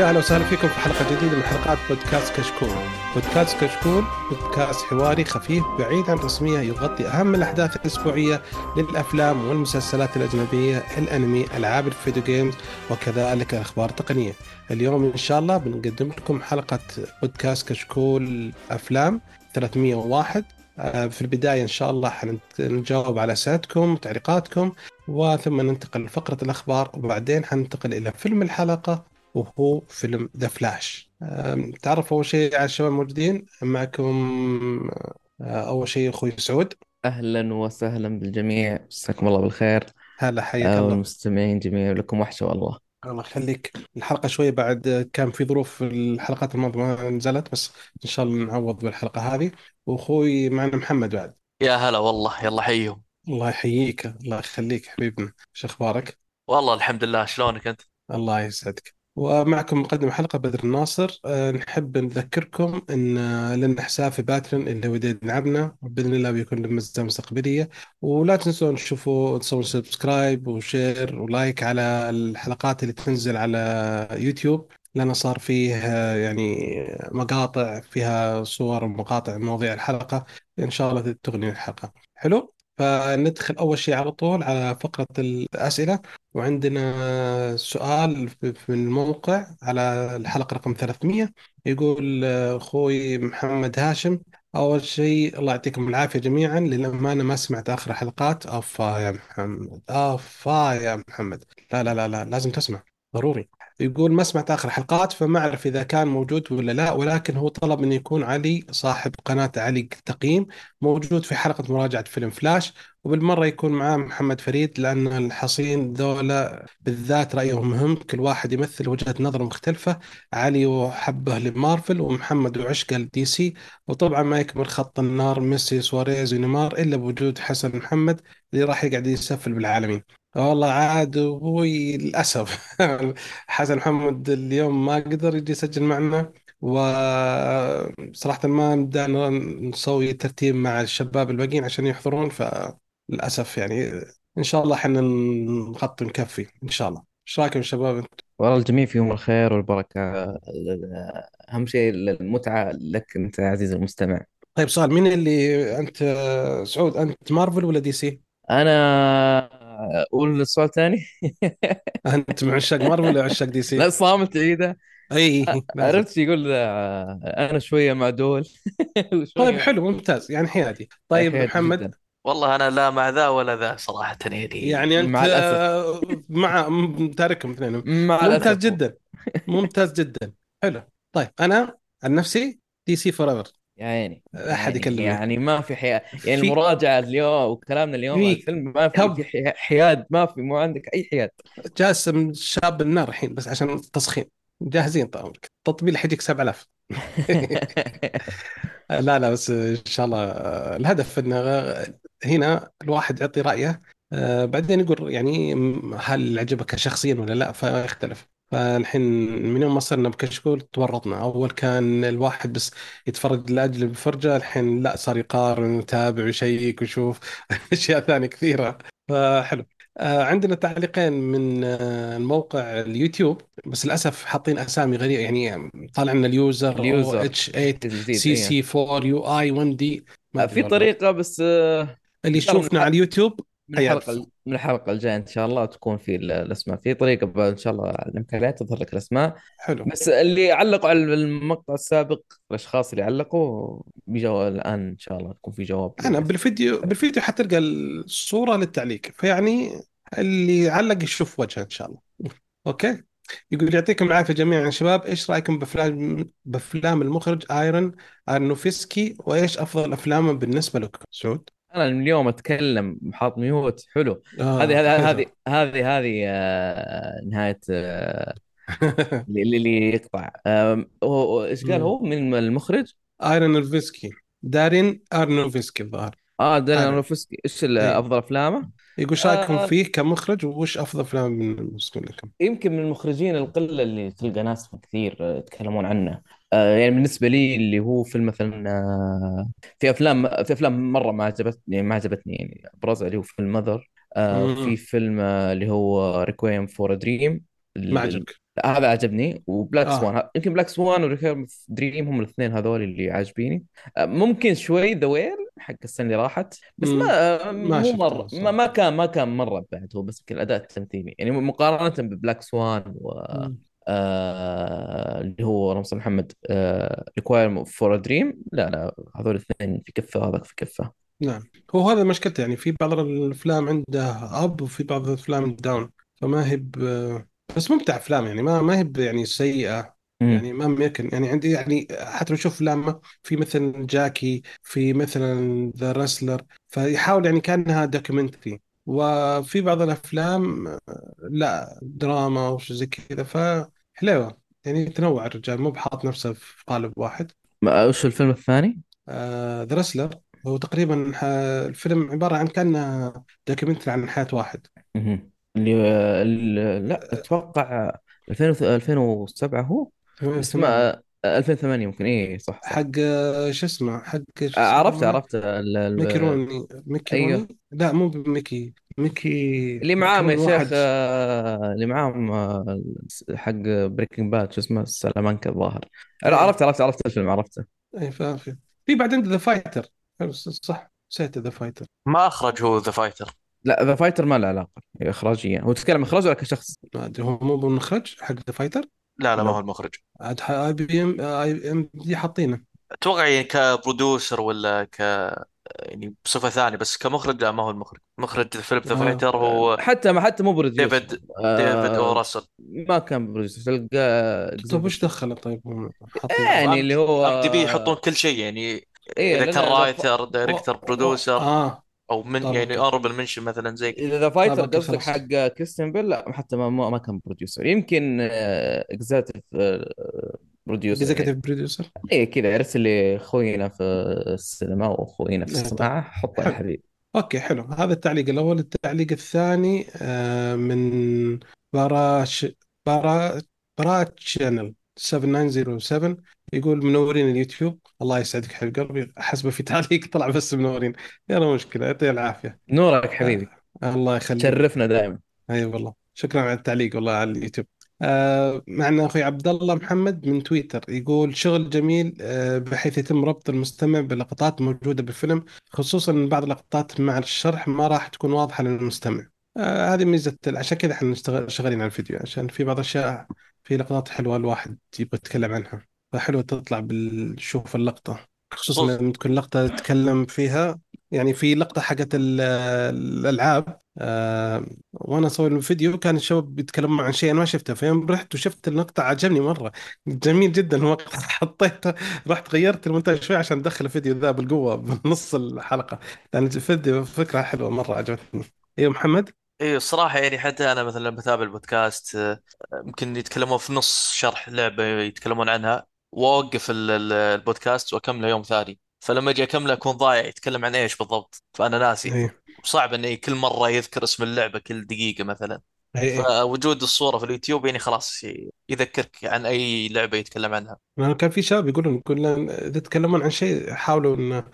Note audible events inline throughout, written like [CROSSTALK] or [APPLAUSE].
يا أهلا وسهلا فيكم في حلقة جديدة من حلقات بودكاست كشكول. بودكاست كشكول بودكاست حواري خفيف بعيد عن الرسميه يغطي أهم الأحداث الأسبوعية للأفلام والمسلسلات الأجنبية، الأنمي، ألعاب الفيديو جيمز وكذلك الأخبار التقنية. اليوم إن شاء الله بنقدم لكم حلقة بودكاست كشكول أفلام 301 آه، في البداية إن شاء الله حنجاوب على أسئلتكم وتعليقاتكم وثم ننتقل لفقرة الأخبار وبعدين حننتقل إلى فيلم الحلقة وهو فيلم ذا فلاش. تعرف أول شيء على الشباب الموجودين؟ معكم آه، أول شيء أخوي سعود. أهلا وسهلا بالجميع. مساكم الله بالخير. هلا حياك آه، الله. والمستمعين جميعا لكم وحشه والله. الله يخليك. الحلقة شوية بعد كان في ظروف الحلقات الماضية ما نزلت بس إن شاء الله نعوض بالحلقة هذه. وأخوي معنا محمد بعد. يا هلا والله يلا حيهم الله يحييك الله يخليك حبيبنا. إيش أخبارك؟ والله الحمد لله شلونك أنت؟ الله يسعدك. ومعكم مقدم الحلقة بدر الناصر. أه نحب نذكركم أن آه، لنا حساب في Patreon اللي هو يدعمنا بإذن الله بيكون له ميزة مستقبلية. ولا تنسون تشوفوا تسوون subscribe و share و like على الحلقات اللي تنزل على يوتيوب. لأنه صار فيه آه، يعني مقاطع فيها صور ومقاطع مواضيع الحلقة. إن شاء الله تغني الحلقة. حلو؟ فندخل أول شيء على طول على فقرة الأسئلة وعندنا سؤال في الموقع على الحلقة رقم 300 يقول أخوي محمد هاشم أول شيء الله يعطيكم العافية جميعا للأمانة ما سمعت آخر حلقات. أفا يا محمد أفا يا محمد. لا لا لا لا لازم تسمع ضروري. يقول ما سمعت آخر حلقات فما أعرف إذا كان موجود ولا لا ولكن هو طلب أن يكون علي صاحب قناة علي تقييم موجود في حلقة مراجعة فيلم فلاش وبالمرة يكون معاه محمد فريد لأن الشخصين ذولا بالذات رأيهم مهم. كل واحد يمثل وجهة نظر مختلفة. علي وحبه لمارفل ومحمد وعشقه ل DC وطبعا ما يكمل خط النار ميسي سواريز ونيمار إلا بوجود حسن محمد اللي راح يقعد يسفل بالعالمين. والله عاد أبوي للأسف [LAUGHS] حسن محمد اليوم ما قدر يجي يسجل معنا وصراحة ما بدأنا نسوي ترتيب مع الشباب الباقيين عشان يحضرون فللأسف يعني إن شاء الله إحنا نغطي نكفي إن شاء الله إيش رأيكم يا شباب أنتم؟ والله الجميع فيهم الخير والبركة أهم شيء المتعه لك أنت يا عزيزي المستمع طيب سؤال مين اللي أنت سعود أنت مارفل ولا دي سي؟ أنا أقول السؤال ثاني أنت من عشاق مارفل ولا عشاق دي لا سي؟ صامت عيده أي لازم عرفت يقول آه، أنا شوية مع دول. [LAUGHS] طيب حلو ممتاز. يعني حيادي. طيب محمد؟ جدا. والله أنا لا مع ذا ولا ذا صراحة. يعني يعني أنت مع آه، مع تاركهم اثنين مع ممتاز جدا. ممتاز جدا. حلو. طيب أنا عن نفسي دي سي فور ايفر يا عيني يا احد عيني يكلمني يعني ما في حياة. يعني في المراجعة اليوم وكلامنا اليوم في الفيلم ما في كب في حي- حياد ما في مو عندك أي حياد. جاسم شاب النار الحين بس عشان التسخين. جاهزين طال عمرك التطبيل حيجيك 7000 [LAUGHS] لا لا بس إن شاء الله الهدف إنه هنا الواحد يعطي رأيه. آه، بعدين يقول يعني هل عجبك شخصيا ولا لا؟ فيختلف. فالحين من يوم ما صرنا بكشكول تورطنا. أول كان الواحد بس يتفرج لأجل الفرجة الحين لا صار يقارن ويتابع ويشيك ويشوف [LAUGHS] أشياء ثانية كثيرة. فحلو. آه، عندنا تعليقين من آه، الموقع اليوتيوب بس للأسف حاطين أسامي غريبة يعني طالع لنا ال user ال user. H 8 جديد CC 4 U A 1 D في طريقة بس آه، اللي يشوفنا على اليوتيوب من الحلقة حيعرف من الحلقة الجاية إن شاء الله تكون في ال- الأسماء. في طريقة ب- إن شاء الله اعلمك عليها تظهر لك الأسماء. حلو. بس اللي علقوا على المقطع السابق الأشخاص اللي علقوا بيجوا الآن إن شاء الله يكون في جواب. أنا. بالفيديو بالفيديو حتلقى الصورة للتعليق. فيعني اللي علق يشوف وجهه إن شاء الله. أوكي؟ يقول يعطيكم العافية جميعا يا شباب. إيش رأيكم بافلام بأفلام المخرج آيرون ارنوفسكي وإيش أفضل افلامه بالنسبة لكم؟ سعود. أنا اليوم أتكلم حاط mute حلو. هذه هذه هذه هذه هذه آه، نهاية آه، [LAUGHS] اللي اللي يقطع. إيش قال هو؟ من المخرج؟ ايرون ارنوفسكي دارين ارنوفسكي الظاهر. آه داني ايرون أرونوفسكي إيش اي أفضل أفلامه؟ يقول إيش رايكم آه. فيه كمخرج؟ وش أفضل أفلام بالنسبة لكم؟ يمكن من المخرجين القلة اللي تلقى ناس كثير آه، يتكلمون عنه. آه يعني بالنسبة لي اللي هو فيلم مثلا آه في أفلام في أفلام مرة ما عجبتني ما عجبتني يعني ابرزها اللي هو فيلم Mother آه مم. في فيلم آه اللي هو Requiem for Dream ما عجبك. هذا عجبني. و Black آه. Swan يمكن Black Swan و Requiem for Dream هم الاثنين هذول اللي عاجبيني. آه، ممكن شوي The Whale حق السنة اللي راحت بس ما آه، ما مو مرة ما, ما كان ما كان مرة بعد هو بس يمكن الاداء التمثيلي يعني مقارنة ب Black Swan و مم. آه اللي هو على محمد. Requiem for Dream لا لا هذول الاثنين في كفة وهذاك في كفة. نعم. هو هذا مشكلته يعني في بعض الأفلام عنده up وفي بعض الأفلام down فما هي. بس ممتع أفلام يعني ما ما هي يعني سيئة. يعني ما يمكن يعني عندي يعني حتى لو أشوف أفلام في مثل Jackie في مثلا The Wrestler فيحاول يعني كأنها documentary وفي بعض الأفلام آه، لا دراما وش زي كذا. فحلوه يعني يتنوع الرجال مو بحاط نفسه في قالب واحد. وش الفيلم الثاني؟ The Wrestler هو تقريبا ح- الفيلم عبارة عن كأنه documentary عن حياة واحد. مهم. اللي ال- لا أتوقع 2000 2007 هو؟ اسمه ثمانية 2008 ممكن. إيه صح صح. حق آه، شو اسمه حق شو عرفت اسمه؟ عرفت ال... ميكي ال... روني ميكي أيوه. روني لا مو بميكي ميكي اللي ميكي معاهم يا شيخ آه، اللي معاهم آه، حق Breaking Bad شو اسمه سلامانكا الظاهر. اي عرفت عرفت عرفت الفيلم عرفته. أي فاهم في بعدين The Fighter صح نسيت The Fighter ما اخرج هو The Fighter لا The Fighter ما له علاقة اخراجيا هو تتكلم إخراج ولا كشخص؟ ما أدري هو مو بالمخرج حق The Fighter لا لا ما هو المخرج. عاد آي بي إم آي إم دي حاطينه. أتوقع يعني ك producer ولا ك يعني بصفة ثانية بس كمخرج لا ما هو المخرج. مخرج فيلم The آه Fighter هو حتى ما حتى مو producer ديفيد ديفيد أو آه راسل. ما كان producer تلقى طيب وش دخله طيب؟ يعني اللي هو MDB يحطون كل شيء يعني اذا كان. writer و... producer آه. أو من طب يعني honorable mention مثلا زي كذا. The Fighter قصدك حق كريستيان بيل لا حتى ما ما كان producer يمكن executive producer executive producer إيه كذا ارسل لي اخوينا في السينما واخوينا في الصناعه حطه يا حبيبي [LAUGHS] أوكي حلو. هذا التعليق الأول. التعليق الثاني آه من باراش بارا برا تشانل 7907 يقول منورين اليوتيوب. الله يسعدك حبيب قلبي. حسب في تعليق طلع بس منورين. يلا مشكلة. يعطيه العافية. نورك آه حبيبي الله يخليك. تشرفنا دائما أي والله. شكرا على التعليق والله على اليوتيوب. آه معنا أخوي عبد الله محمد من تويتر. يقول شغل جميل آه بحيث يتم ربط المستمع بلقطات موجودة بالفيلم خصوصا ان بعض اللقطات مع الشرح ما راح تكون واضحة للمستمع. آه هذه ميزة عشان كذا إحنا شغالين على الفيديو عشان في بعض الأشياء في لقطات حلوة الواحد يبغى يتكلم عنها. فحلوة تطلع بالشوف اللقطة خصوصا خصوص لما تكون لقطة تتكلم فيها يعني في لقطة حقت ال- الألعاب آه وأنا أسوي الفيديو كان الشباب بيتكلمون عن شيء أنا ما شفته فيوم رحت وشفت المقطع عجبني مرة جميل جدا المقطع [LAUGHS] حطيته رحت غيرت المونتاج شوي عشان أدخل الفيديو ذا بالقوة [LAUGHS] بنص الحلقة لأن الفيديو فكرة حلوة مرة عجبتني. أيوه محمد؟ اي الصراحة يعني حتى أنا مثلا بتابع البودكاست آه، يمكن يتكلمون في نص شرح لعبة يتكلمون عنها واوقف ال- ال- البودكاست واكمله يوم ثاني. فلما أجي اكمله اكون ضايع يتكلم عن إيش بالضبط؟ فأنا ناسي. أيوه. وصعب إني كل مرة يذكر اسم اللعبة كل دقيقة مثلا. أي أي. فوجود الصورة في اليوتيوب يعني خلاص يذكرك عن أي لعبة يتكلم عنها. لأنه كان في شباب يقولون يقول لن إذا تتكلمون عن شيء حاولوا ان آه،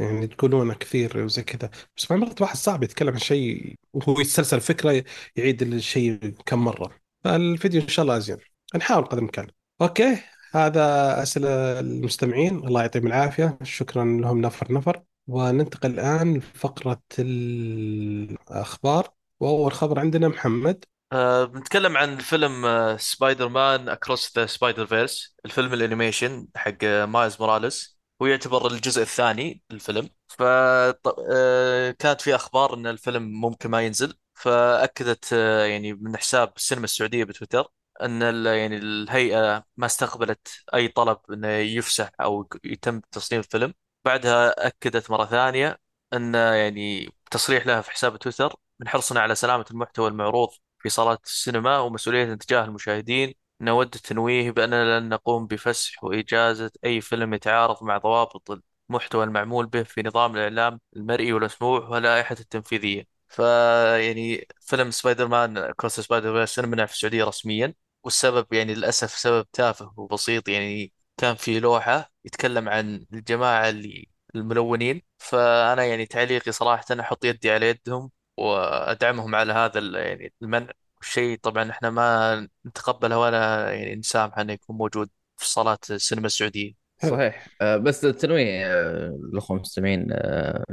يعني تقولونه كثير وزي كذا. بس مع الوقت واحد صعب يتكلم عن شيء وهو يتسلسل فكرة يعيد الشيء كم مرة. فالفيديو إن شاء الله أزين. نحاول قدر الإمكان. أوكي؟ هذا أسئلة المستمعين الله يعطيهم العافية. شكرا لهم نفر نفر. وننتقل الآن لفقرة الأخبار. وأول خبر عندنا محمد. أه بنتكلم عن فيلم Spider-Man Across the Spider-Verse الفيلم ال animation حق أه مايلز موراليس. هو يعتبر الجزء الثاني للفيلم. ف أه كانت في أخبار إن الفيلم ممكن ما ينزل. فأكدت أه يعني من حساب السينما السعودية بتويتر أن يعني الهيئة ما استقبلت أي طلب انه يفسح أو يتم تصنيف الفيلم بعدها أكدت مرة ثانية أن يعني تصريح لها في حساب تويتر من حرصنا على سلامة المحتوى المعروض في صالات السينما ومسؤولية تجاه المشاهدين نود التنويه بأننا لن نقوم بفسح وإجازة أي فيلم يتعارض مع ضوابط المحتوى المعمول به في نظام الإعلام المرئي والمسموع واللائحة التنفيذية. فيعني فيلم Spider-Man Across Spider-Verse منع في السعودية رسميا. والسبب يعني للأسف سبب تافه وبسيط يعني كان في لوحة يتكلم عن الجماعة اللي الملونين. فأنا يعني تعليقي صراحة أحط يدي على يدهم وأدعمهم على هذا يعني المنع. والشيء طبعا إحنا ما نتقبله ولا يعني نسامح إنه يكون موجود في صالات السينما السعودية. صحيح. آه، بس التنويه آه، الاخوه المستمعين آه،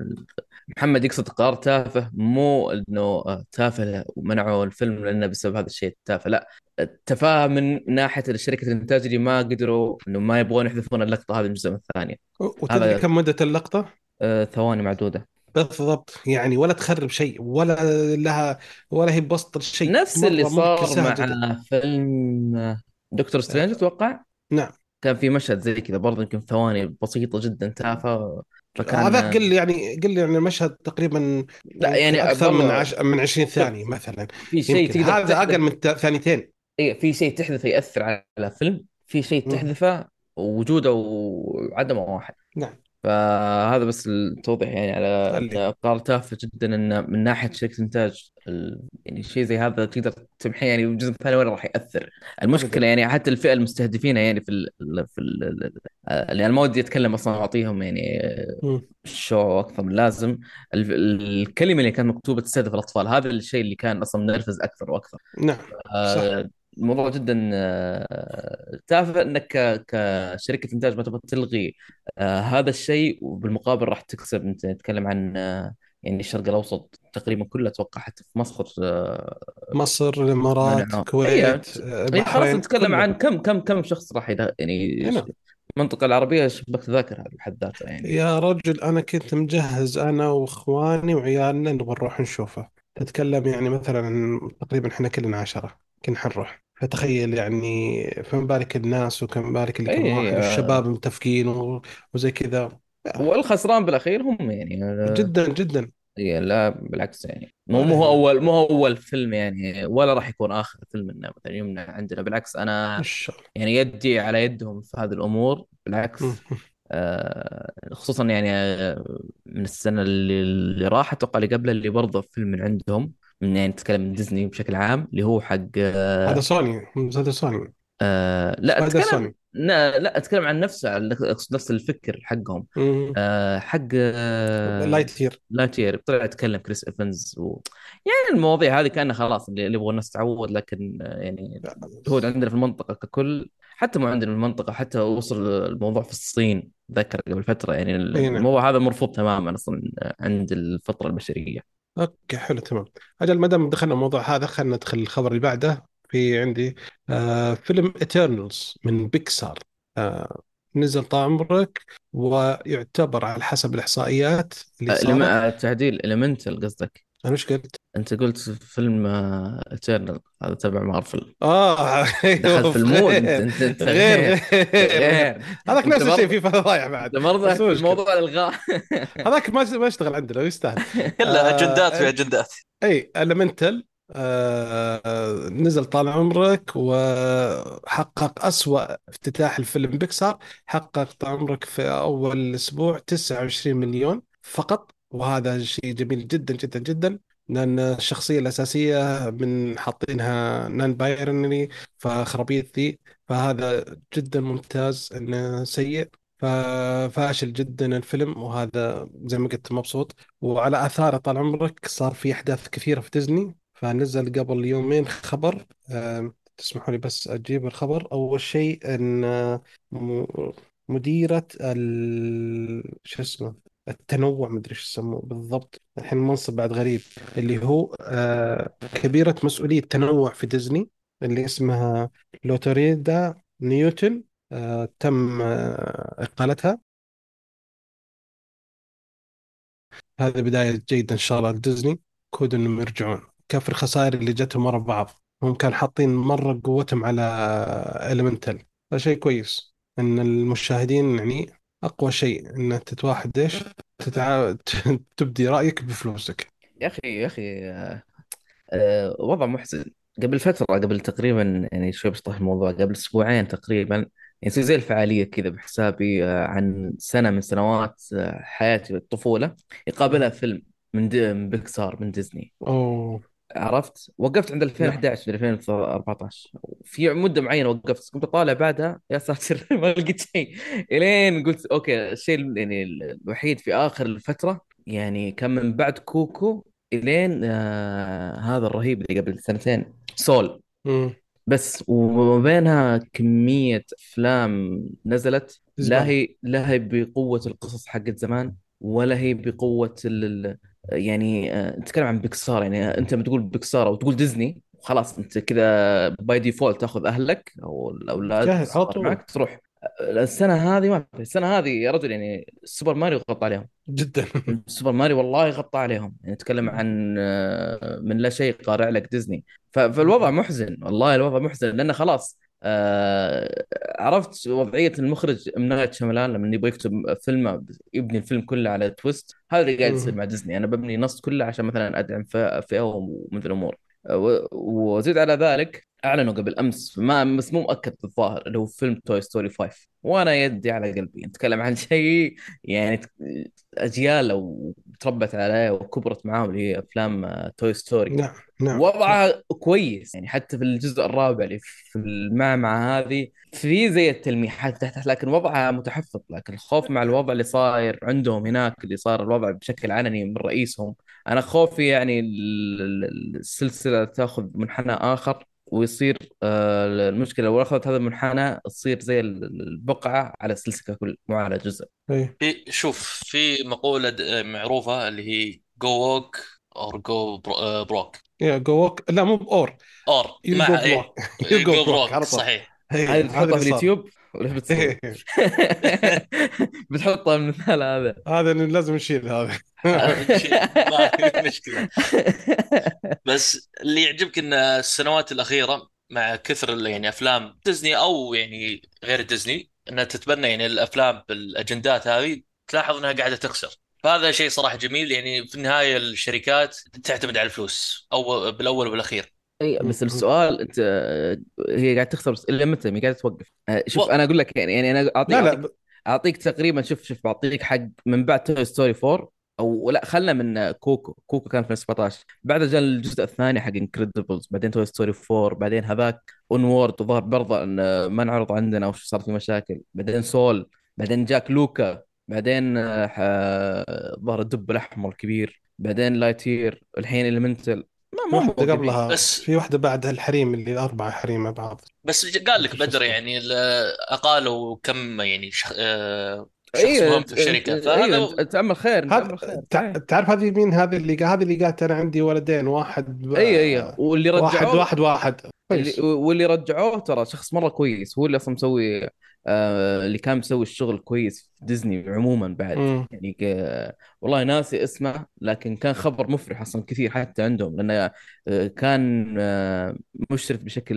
محمد يقصد قرار تافه مو إنه تافه ومنعوا الفيلم لأنه بسبب هذا الشيء التافه لا. التفاهة من ناحية شركه الانتاج اللي ما قدروا إنه ما يبغون يحذفون اللقطة هذه من الجزء الثاني وتدري كم مدة اللقطة؟ آه، ثواني معدودة. بالضبط. يعني ولا تخرب شيء ولا لها ولا هي بسط الشيء. نفس اللي صار مع جدا. فيلم Doctor Strange أتوقع؟ نعم. كان في مشهد زي كذا برضه يمكن ثواني بسيطة جدا تافهه فكان هذاك قل يعني قل يعني المشهد تقريبا لا يعني أكثر من عش من 20 شوف ثانية مثلا. في شيء تقدر هذا أقل تحذف من ثانيتين. اي في شيء تحذفه يأثر على فيلم في شيء. تحذفه وجوده وعدمه واحد. نعم. فهذا بس التوضيح يعني على قرار تافه جدا إن من ناحية شركة إنتاج. يعني شيء زي هذا تقدر تمحيه يعني الجزء الثاني وين راح يأثر؟ المشكلة يعني حتى الفئة المستهدفينها يعني في ال... في ال... يعني أنا ما ودي أتكلم أصلا أعطيهم يعني. الشو أكثر من لازم. ال... الكلمة اللي كانت مكتوبة تستهدف الأطفال هذا الشيء اللي كان أصلا منرفز أكثر وأكثر. نعم صح. آه، الموضوع جدا تافه إنك كشركة إنتاج ما تبغى تلغي آه، هذا الشيء وبالمقابل راح تكسب. أنت نتكلم عن آه، يعني الشرق الأوسط تقريبا كله أتوقع حتى في مصر آه، مصر الإمارات اي الكويت آه، اي خلاص نتكلم عن كم كم كم شخص راح يعني ش- هنا المنطقة العربية شبك تذاكر هذه بحد ذاتها يعني. يا رجل أنا كنت مجهز أنا وإخواني وعيالنا نبغى نروح نشوفه. تتكلم يعني مثلا تقريبا إحنا كلنا عشرة كنا حنروح. فتخيل يعني فما بالك الناس وكم بالك اللي اي كم اي آه، والشباب متفقين و- وزي كذا. والخسران بالأخير هم يعني آه، جدا جدا. إيه لا بالعكس يعني. مو مو هو اول مو هو أول فيلم يعني ولا راح يكون آخر فيلم إنه مثلا يمنع عندنا. بالعكس إن أنا شاء يعني يدي على يدهم في هذه الأمور. بالعكس آه خصوصا يعني آه من السنة اللي, اللي راحت أتوقع اللي قبلها اللي برضه فيلم من عندهم. من يعني نتكلم من ديزني بشكل عام اللي هو حق هذا آه سوني هذا سوني. آه لا أتكلم سوني. لا, لا أتكلم عن نفسه اقصد نفس الفكر حقهم. آه حق آه Lightyear Lightyear طلع يتكلم كريس إيفنز و... يعني المواضيع هذه كأنها خلاص اللي يبغى الناس تعود لكن آه، يعني الجهود عندنا في المنطقة ككل حتى مو عندنا في المنطقة حتى وصل الموضوع في الصين ذكر قبل فترة يعني نعم. الموضوع هذا مرفوض تماما أصلا عند الفطرة البشرية. أوكي حلو تمام. أجل ما دام دخلنا الموضوع هذا خلينا ندخل الخبر اللي بعده. في عندي آه فيلم Eternals من بيكسار آه نزل طال عمرك ويعتبر على حسب الإحصائيات اللي آه، صارت. آه، تعني Elemental قصدك؟ أنا إيش قلت؟ انت قلت فيلم Eternal هذا تبع مارفل. آه دخلت أيوه في ال mood. انت غير انت غير. غير. هذاك نفس الشيء في فضايح بعد. برضه بس مو في مشكلة. موضوع الإلغاء. [LAUGHS] هذاك ما ما يشتغل عندنا يستاهل. كلها أجندات في آه أجندات. إي المنتل آه نزل طال عمرك وحقق أسوأ افتتاح الفيلم بيكسار. حقق طال عمرك في أول أسبوع 29 مليون فقط. وهذا شيء جميل جدا جدا جدا. لأن الشخصية الأساسية من حاطينها نان بايرنري فخرابيط ذي فهذا جدا ممتاز إنه سيء. ففاشل جدا الفيلم وهذا زي ما قلت مبسوط. وعلى آثاره طال عمرك صار في أحداث كثيرة في ديزني. فنزل قبل يومين خبر. تسمحوا لي بس أجيب الخبر. أول شيء إن مديرة ال... شو اسمه؟ التنوع مدري إيش يسموه بالضبط. الحين المنصب بعد غريب اللي هو آه، كبيرة مسؤولية التنوع في ديزني اللي اسمها لوتوريدا نيوتن آه، تم آه، إقالتها. هذه بداية جيدة إن شاء الله لديزني كود إنهم يرجعون. كيف الخسائر اللي جتهم ورا بعض. هم كانوا حاطين مرة قوتهم على Elemental فشيء كويس إن المشاهدين يعني أقوى شيء إن أنت واحد إيش؟ تتع... تبدي رأيك بفلوسك. يا أخي يا أخي آه، آه، وضع محزن. قبل فترة قبل تقريبا يعني شوي بشطح الموضوع قبل أسبوعين تقريبا يعني زي الفعالية كذا بحسابي آه، عن سنة من سنوات آه، حياتي والطفولة يقابلها فيلم من, من بيكسار من ديزني. أوه. عرفت؟ وقفت عند نعم. 2011 ل 2014 في مدة معينة وقفت. كنت اطالع بعدها يا ساتر [LAUGHS] ما لقيت شيء. إلين قلت أوكي الشيء ال- يعني الوحيد في آخر الفترة يعني كان من بعد كوكو إلين آه هذا الرهيب اللي قبل سنتين Soul. بس وما بينها كمية أفلام نزلت لا هي لا هي بقوة القصص حقت زمان ولا هي ال- يعني آه، نتكلم عن بيكسار يعني أنت لما تقول بيكسار أو تقول ديزني خلاص أنت كذا by default تاخذ أهلك أو الأولاد جاهز على طول. معك تروح. السنة هذه ما في السنة هذه يا رجل يعني سوبر ماريو غطى عليهم. جدا. [LAUGHS] سوبر ماريو والله غطى عليهم. يعني نتكلم عن آه، من لا شيء قارع لك ديزني. فالوضع محزن والله الوضع محزن لأنه خلاص آه، عرفت وضعية المخرج ام نايت شاملان لما يبغى يكتب فيلم يبني الفيلم كله على twist هذا اللي قاعد يصير. مع ديزني أنا ببني نص كله عشان مثلا أدعم فئة فئة ومن الأمور. آه، وزيد على ذلك أعلنوا قبل أمس ما بس مو مؤكد الظاهر اللي هو فيلم Toy Story 5 وأنا يدي على قلبي. نتكلم عن [LAUGHS] شيء يعني أجيال لو تربت عليه وكبرت معاه اللي هي أفلام توي ستوري نعم نعم. وضعها كويس. يعني حتى في الجزء الرابع اللي في المعمعة هذه في زي التلميحات تحت لكن وضعها متحفظ. لكن الخوف مع الوضع اللي صاير عندهم هناك اللي صار الوضع بشكل علني من رئيسهم أنا خوفي يعني ال- ال- السلسلة تأخذ منحنى آخر. ويصير آه، المشكلة لو أخذت هذا المنحنى تصير زي ال- البقعة على السلسلة ككل مو على جزء. اي في شوف في مقولة د- معروفة اللي هي go woke or go broke يا go woke لا مو power or you go مع broke صحيح. هذه هذا بتحطها اللي في اليوتيوب. ولا؟ إيه. [LAUGHS] بتحطها المثال هذا. هذا اللي لازم نشيل هذا. [LAUGHS] ما في مشكلة. [LAUGHS] بس اللي يعجبك إن السنوات الأخيرة مع كثر ال- يعني أفلام ديزني أو يعني غير ديزني إنها تتبنى يعني الأفلام بالأجندات هذه تلاحظ إنها قاعدة تخسر. فهذا شيء صراحة جميل. يعني في النهاية الشركات تعتمد على الفلوس أو بالأول والأخير. أي بس السؤال أنت هي قاعدة تخسر إلى متى؟ هي قاعدة توقف. آه، شوف و... أنا أقول لك يعني يعني أنا أعطيك لا لا أعطيك تقريبا شوف شوف بعطيك حق من بعد Toy Story 4 أو لا خلنا من كوكو. كوكو كان في 2017 بعدها جاء الجزء الثاني حق Incredibles بعدين Toy Story 4 بعدين هذاك Onward وظهر برضه إن ما انعرض عندنا وش صار في مشاكل. بعدين Soul بعدين جاك لوكا بعدين آه، ظهر الدب الأحمر الكبير. بعدين Lightyear الحين Elemental ما مو قبلها بس في واحدة بعدها الحريم اللي أربعة حريم مع بعض. بس قال لك [LAUGHS] بدر يعني ال- اقالوا كم يعني شخ... آه، شخص أيوه مهم في الشركة. فهذا أنت تعمل خير هذا صحيح تعرف هذه مين؟ هذه اللي قا- هذه اللي قالت أنا عندي ولدين واحد ب... أيوه أيوه واللي واحد رجعوه واحد واحد. اللي كويس. واللي رجعوه ترى شخص مرة كويس هو اللي أصلا مسوي آه اللي كان مسوي الشغل كويس في ديزني عموما بعد. امم يعني. والله ناسي اسمه لكن كان خبر مفرح أصلا كثير حتى عندهم لأنه آه، كان آه، مشرف بشكل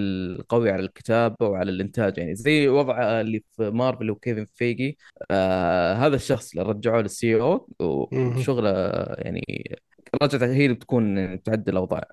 قوي على الكتابة وعلى الإنتاج. يعني زي وضع اللي في مارفل وكيفن فيجي آه هذا الشخص اللي رجعوه لل CEO وشغله يعني رجعت هي اللي بتكون تعدل الأوضاع.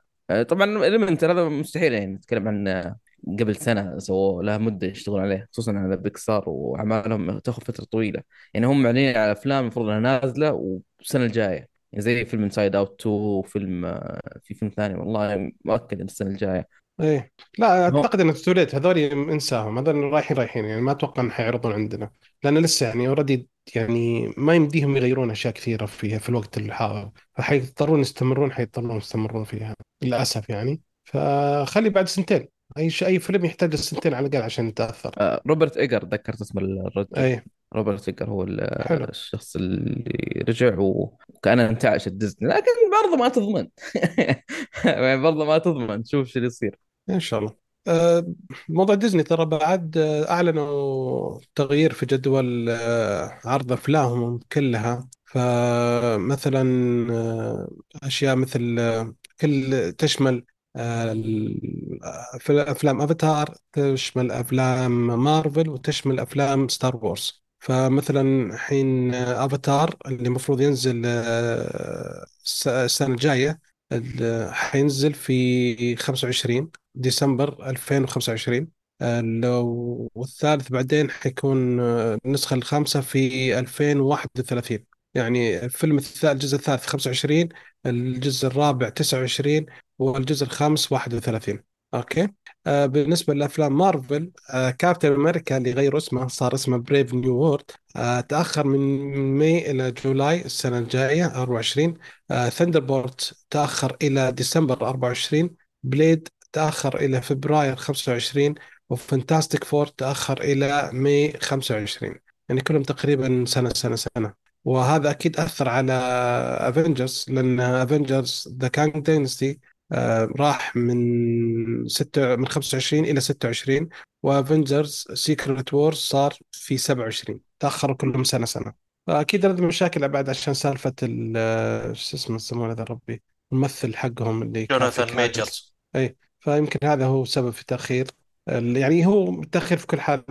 طبعا Elemental هذا مستحيل يعني نتكلم عن قبل سنة سووا لها مدة يشتغلون عليه خصوصا على بيكسار وأعمالهم تاخذ فترة طويلة. يعني هم معلنين على أفلام المفروض إنها نازلة والسنة الجاية. يعني زي فيلم Inside Out 2 وفيلم آه، في فيلم ثاني والله مؤكد السنة الجاية. إيه. لا أعتقد إن too late هذول انساهم. هذول رايحين رايحين. يعني ما أتوقع ان حيعرضون عندنا. لأن لسه يعني already يعني ما يمديهم يغيرون أشياء كثيرة فيها في الوقت الحاضر. فحيضطرون يستمرون حيضطرون يستمرون فيها. للأسف يعني. فخلي بعد سنتين. أي شيء أي فيلم يحتاج سنتين على الأقل عشان يتأثر. آه، روبرت إيجر ذكرت اسم الرجل. أي. روبرت إيجر هو ال- حلو. الشخص اللي رجع وكان انتعش الديزني لكن برضه ما تضمن. [LAUGHS] يعني برضه ما تضمن. شوف شو اللي يصير. إن شاء الله. آه، موضوع ديزني ترى بعد آه، أعلنوا تغيير في جدول آه، عرض أفلامهم كلها. فمثلا آه، أشياء مثل آه، كل تشمل في أفلام أفاتار تشمل أفلام مارفل وتشمل أفلام Star Wars. فمثلا حين أفاتار اللي المفروض ينزل آه، الس- السنة الجاية ال- حينزل في 25 ديسمبر 2025 آه، لو والثالث بعدين حيكون آه، النسخة الخامسة في 2031 يعني الفيلم الثالث الجزء الثالث 25 الجزء الرابع 29 والجزء الخامس 31 أوكي؟ آه بالنسبة لأفلام مارفل آه Captain America اللي غير اسمه صار اسمه Brave New World آه تأخر من May إلى July السنة الجاية 24 آه Thunderbolts تأخر إلى ديسمبر 24 Blade تأخر إلى فبراير 25 و Fantastic Four تأخر إلى May 25 يعني كلهم تقريبا سنة سنة سنة. وهذا أكيد أثر على Avengers لأن Avengers The Kang Dynasty آه، راح من ستة من 25 إلى 26 و Avengers Secret Wars صار في 27 تأخروا كلهم سنة سنة. فأكيد هذه مشاكل بعد عشان سالفة ال آه، شو اسمه يسمونه ذا ربي الممثل حقهم اللي جوناثان ميجرز أي فيمكن هذا هو سبب في ال- يعني هو التأخير في كل حال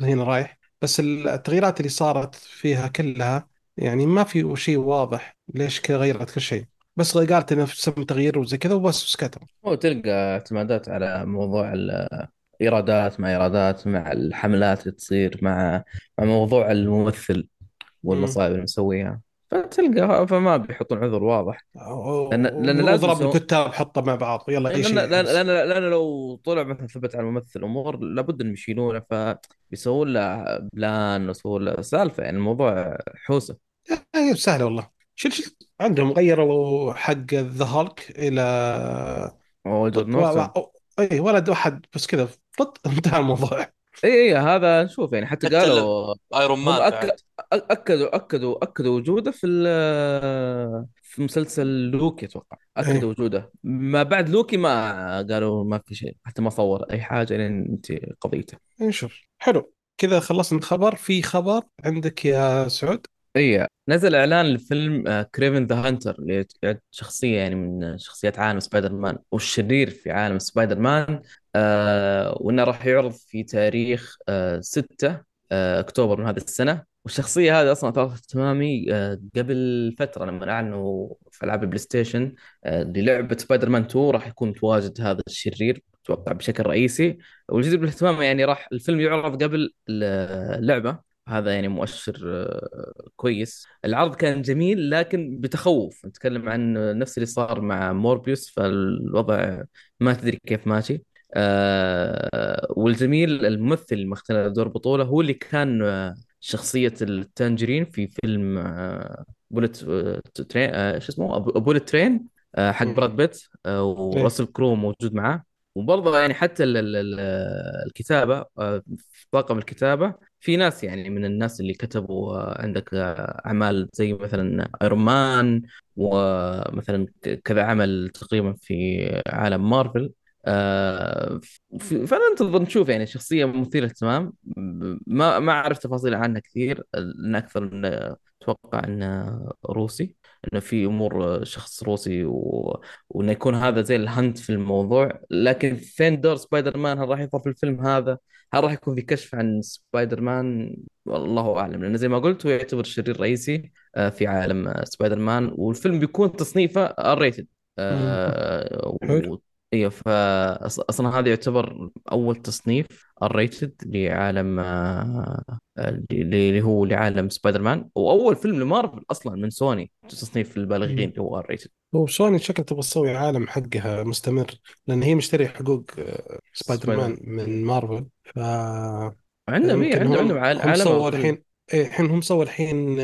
هنا رايح بس التغييرات اللي صارت فيها كلها يعني ما في شيء واضح ليش كذا غيرت كل شيء. بس قالت انه سم تغيير وزي كذا وبس وسكتوا هو تلقى اعتمادات على موضوع الإيرادات مع إيرادات مع الحملات اللي تصير مع مع موضوع الممثل مم. والمصايب اللي مسويها. فتلقى فما بيحطون عذر واضح. لأن لأن لازم واضرب يسوون الكتاب حطه مع بعض يلا اي لأن شيء لأن احبس لأن لو طلع مثلا ثبت على الممثل أمور لابد إنهم يشيلونه فبيسوون له plan ويسوون له سالفة يعني الموضوع حوسة. اي سهله والله. شيل شيل عندهم غيروا حق The Hulk إلى. اي ولد واحد بس كذا فط [LAUGHS] انتهى الموضوع. اي اي هذا نشوف يعني حتى حتى قالوا Iron Man أك... اكدوا اكدوا أكدوا وجوده في ال... في مسلسل لوكي أتوقع. أكدوا وجوده. ما بعد لوكي ما قالوا ما في شيء حتى ما صور أي حاجة لين أنت قضيته. نشوف حلو. كذا خلصنا الخبر. في خبر عندك يا سعود؟ اي نزل إعلان لفيلم Kraven the Hunter اللي شخصية يعني من شخصيات عالم سبايدر مان والشرير في عالم سبايدر مان آه وإنه راح يعرض في تاريخ آه 6 آه أكتوبر من هذه السنة. والشخصية هذه أصلا أثارت اهتمامي آه قبل فترة لما أعلنوا في ألعاب ال PlayStation آه للعبة سبايدر مان 2 راح يكون متواجد هذا الشرير أتوقع بشكل رئيسي. والجدير بالاهتمام يعني راح الفيلم يعرض قبل اللعبة. هذا يعني مؤشر آه، كويس. العرض كان جميل لكن بتخوف. نتكلم عن نفس اللي صار مع Morbius فالوضع ما تدري كيف ماشي. آه والجميل الممثل اللي مختار دور بطولة هو اللي كان آه، شخصية ال Tangerine في فيلم آه Bullet Train آه شو اسمه؟ Bullet Train حق براد بيت. إيه. وراسل كرو موجود معاه. وبرضه يعني حتى ال- ال- ال- الكتابة في طاقم الكتابة في ناس يعني من الناس اللي كتبوا آه، عندك آه، أعمال زي مثلا Iron Man ومثلا كذا عمل تقريبا في عالم مارفل آه، ف- فننتظر نشوف يعني شخصية مثيرة للاهتمام ما ما أعرف تفاصيل عنها كثير لأن أكثر من أتوقع أنه روسي إنه في أمور شخص روسي و... وإنه يكون هذا زي ال hint في الموضوع. لكن فين دور سبايدر مان هل راح يظهر في الفيلم هذا؟ هل راح يكون في كشف عن سبايدر مان والله أعلم لأنه زي ما قلت هو يعتبر شرير رئيسي آه، في عالم آه، سبايدر مان والفيلم بيكون تصنيفه R rated. حلو و... أيوه فاصلا هذا يعتبر أول تصنيف R rated لعالم آه، اللي هو لعالم سبايدر مان وأول فيلم لمارفل أصلا من سوني تصنيف البالغين. اللي هو R rated هو سوني شكل تبغى تسوي عالم حقها مستمر لأن هي مشتري حقوق آه، سبايدر مان من مارفل ف عندهم يمكن عندهم هم عندهم عال- هم عالمهم سووا كله الحين إيه، الحين هم سووا الحين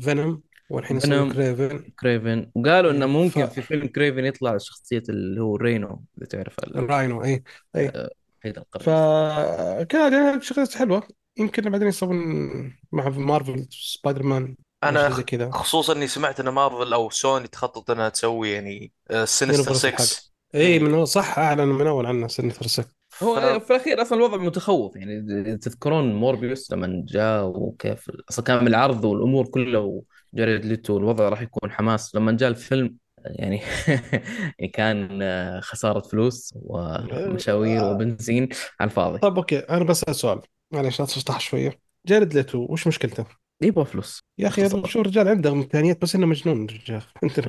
فينوم والحين فينوم كريفن كريفن وقالوا إنه إيه، ف ممكن في فيلم كريفن يطلع شخصية اللي هو رينو إذا تعرف ال- راينو اي اي آه، حيد القرية فكان يعني شغلات حلوة. يمكن بعدين يسوون مع مارفل سبايدر مان أنا زي كذا. خصوصا إني سمعت إن مارفل أو سوني تخطط إنها تسوي يعني سينستر يونيفرسال حق 6 اي من صح اعلن من أول عنه سنة سكس هو ف في الأخير أصلا الوضع متخوف يعني تذكرون موربيوس لما جاء وكيف أصلا كان العرض والأمور كلها وجاريد ليتو الوضع راح يكون حماس. لما جاء الفيلم يعني [LAUGHS] كان آه، خسارة فلوس ومشاوير وبنزين على الفاضي. طيب أوكي. أنا بسأل سؤال معلش لا تشطح شوية. جارد ليتو وش مشكلته؟ يبغى فلوس. يا أخي شو الرجال عنده إمكانيات بس إنه مجنون الرجال [LAUGHS] أنت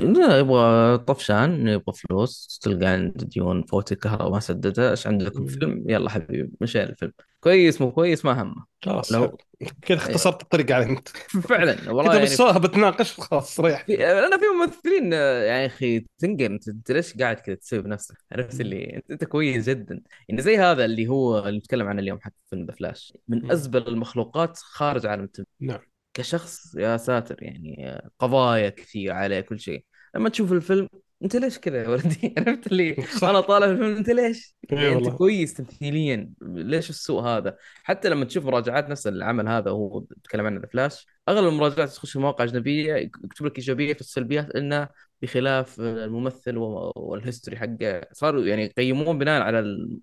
لا يبغى طفشان يبغى فلوس. تلقى عند ديون فواتير الكهرباء ما سددها. إيش عندكم فيلم؟ يلا حبيبي مشي الفيلم. كويس مو كويس ما همه. خلاص. لو كذا إيه، اختصرت الطريق علي انت. فعلا [LAUGHS] والله كذا يعني بالسؤال بتناقش خلاص في ريحتني أنا في ممثلين آه، يا أخي تنقل انت, ليش قاعد كذا تسوي بنفسك؟ عرفت. اللي انت, كويس جدا. يعني زي هذا اللي هو اللي نتكلم عنه اليوم حق فيلم The Flash. من. أزبل المخلوقات خارج عالم التمثيل. نعم. كشخص يا ساتر يعني قضايا كثير عليه كل شيء. لما تشوف الفيلم انت ليش كذا يا ولدي؟ [LAUGHS] عرفت اللي أنا طالع الفيلم انت ليش؟ اي يعني انت كويس تمثيليا ليش السوء هذا؟ حتى لما تشوف مراجعات نفس العمل هذا وهو بيتكلم عنه The Flash أغلب المراجعات تخش في مواقع أجنبية يكتب لك إيجابية في السلبيات إنه بخلاف الممثل وال history حقه. صاروا يعني يقيمون بناء على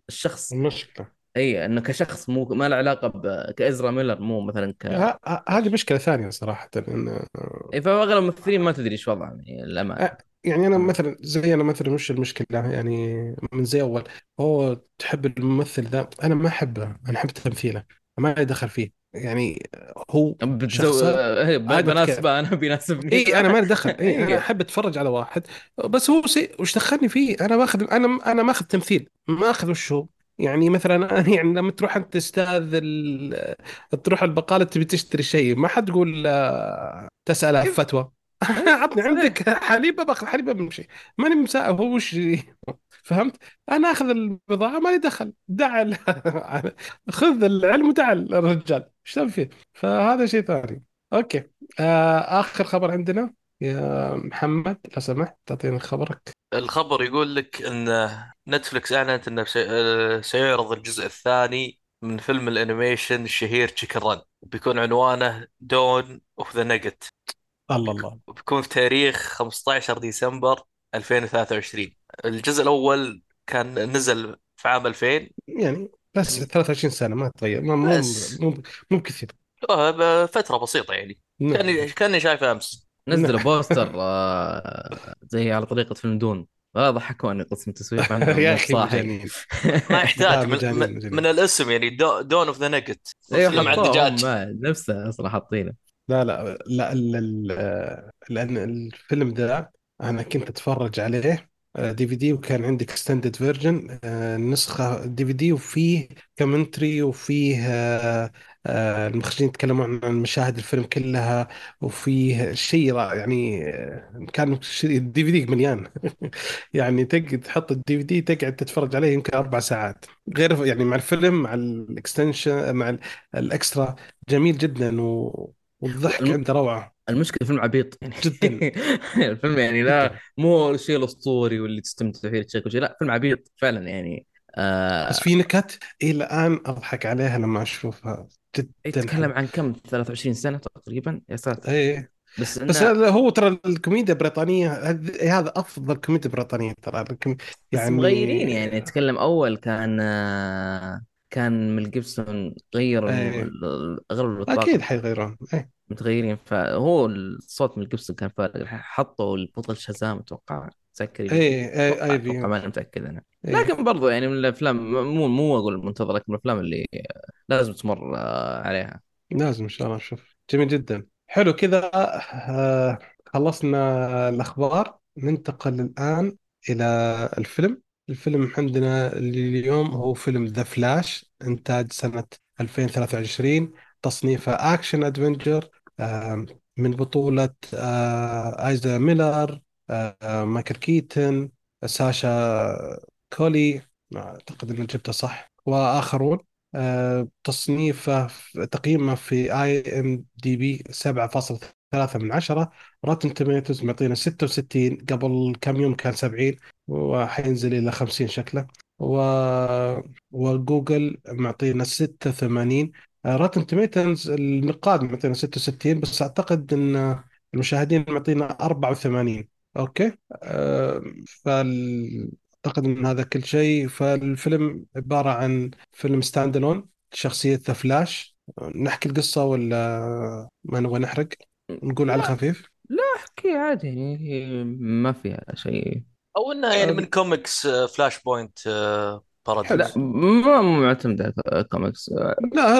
الشخص. المشكلة. إي إنه كشخص مو ما له علاقة ب... كإزرا ميلر مو مثلا ك هذه مشكلة ثانية صراحة إن إي فاغلب الممثلين ما تدري إيش وضعهم يعني الامانه يعني أنا مثلا زي أنا مثلا وش المشكلة؟ يعني من زي أول هو تحب الممثل ذا؟ أنا ما أحبه أنا أحب تمثيله ما لي دخل فيه. يعني هو بتزو... ب- عادي بتكيف بناسبه أنا [LAUGHS] بيناسبني. إي أنا ما لي دخل. إي أنا [LAUGHS] أحب أتفرج على واحد. بس هو سي وش دخلني فيه؟ أنا ماخذ أنا أنا ماخذ تمثيل ما أخذ وش هو. يعني مثلا [LAUGHS] يعني لما تروح أنت أستاذ ال... تروح البقالة تبي تشتري شيء ما حد تقول آه، تسال فتوى. عطني صحيح. عندك حليب باخذ حليب بمشي. ماني مسائل هو وش فهمت؟ أنا آخذ البضاعه مالي دخل. دع [LAUGHS] خذ العلم ودع الرجال. إيش تبي فيه؟ فهذا شيء ثاني. أوكي. آه آخر خبر عندنا. يا محمد لو سمحت تعطينا خبرك. الخبر يقول لك إن نتفلكس أعلنت انه سي- آه، سيعرض الجزء الثاني من فيلم ال animation الشهير Chicken Run بيكون عنوانه Dawn of the Nugget الله الله. وبيكون في تاريخ 15 ديسمبر 2023 الجزء الأول كان نزل في عام 2000 يعني بس 23 سنة ما تغير ما- مو بس. مو مو كثير آه، فترة بسيطة يعني. نعم. كاني كاني شايفه أمس. نزلوا نعم. poster [LAUGHS] آه، زي على طريقة فيلم Dune. والله ضحكوني قسم التسويق [LAUGHS] يا أخي [LAUGHS] ما يحتاج من, من مجانين من مجانين. الاسم يعني Dawn of the Nugget أيوه فيلم عن حطوه هم دجاج بعد نفسه أصلا حاطينه. لا لا لا ال- لأن الفيلم ده أنا كنت أتفرج عليه DVD وكان عندي extended version نسخة DVD وفيه commentary وفيه آه، آه، المخرجين يتكلمون عن مشاهد الفيلم كلها وفيه شيء رائع يعني آه، كان ال DVD مليان. [LAUGHS] يعني تقعد تحط ال DVD تقعد تتفرج عليه يمكن أربع ساعات. غير يعني مع الفيلم مع ال extension مع ال- ال extra جميل جدا و... والضحك الم- عنده روعة. المشكلة الفيلم عبيط. [LAUGHS] يعني جدا. الفيلم يعني لا مو الشيء الأسطوري واللي تستمتع فيه تشيك لا فيلم عبيط فعلا يعني. بس آه في نكت إلى الآن أضحك عليها لما أشوفها. جدا يتكلم عن كم؟ 23 سنة تقريبا؟ يا ساتر. إيه. بس بس هذا هو ترى الكوميديا البريطانية هذ- هذا أفضل كوميديا بريطانية ترى. الكم- بس يعني مغيرين يعني. يتكلم أول كان آه كان ميل جيبسون غير ال- أغلب أكيد الطاقم حيغيرون إيه. متغيرين. فهو الصوت ميل جيبسون كان فارق. حطوا البطل شازام أتوقع تذكر يجي أتوقع أي أتوقع بي ماني متأكد أنا. إيه. لكن برضو يعني من الأفلام مو مو أقول المنتظر لكن من الأفلام اللي لازم تمر آه، عليها. لازم إن شاء الله نشوف. جميل جدا. حلو كذا آه خلصنا الأخبار. ننتقل الآن إلى الفيلم. الفيلم عندنا اليوم هو فيلم The Flash إنتاج سنة 2023 تصنيفه action adventure من بطولة آيزرا ميلر مايكل كيتن ساشا كولي أعتقد أني جبته صح وآخرون آه، تصنيفه تقييمه في IMDb 7.3 من عشرة. Rotten Tomatoes معطينا 66 قبل كم يوم كان 70 وحينزل إلى 50 شكله. و... وجوجل معطينا 86 Rotten Tomatoes النقاد معطينا 66 بس أعتقد إن المشاهدين معطينا 84 أوكي؟ أه فال... اعتقد إن هذا كل شيء. فالفيلم عبارة عن فيلم stand alone شخصية The Flash نحكي القصة ولا ما نبغى نحرق؟ نقول على لا. خفيف لا احكي عادي يعني هي ما فيها شيء. أو إنها يعني من comics Flashpoint حلو. لا Paradox ما معتمد على كوميكس لا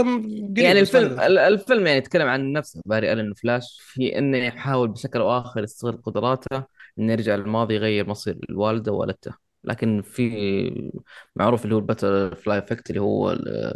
يعني الفيلم الفيلم يعني يتكلم عن نفسه باري ألين فلاش في إنه يحاول بشكل أو آخر يستغل قدراته إنه يرجع للماضي يغير مصير الوالدة والدته. لكن في معروف اللي هو ال butterfly effect اللي هو ال-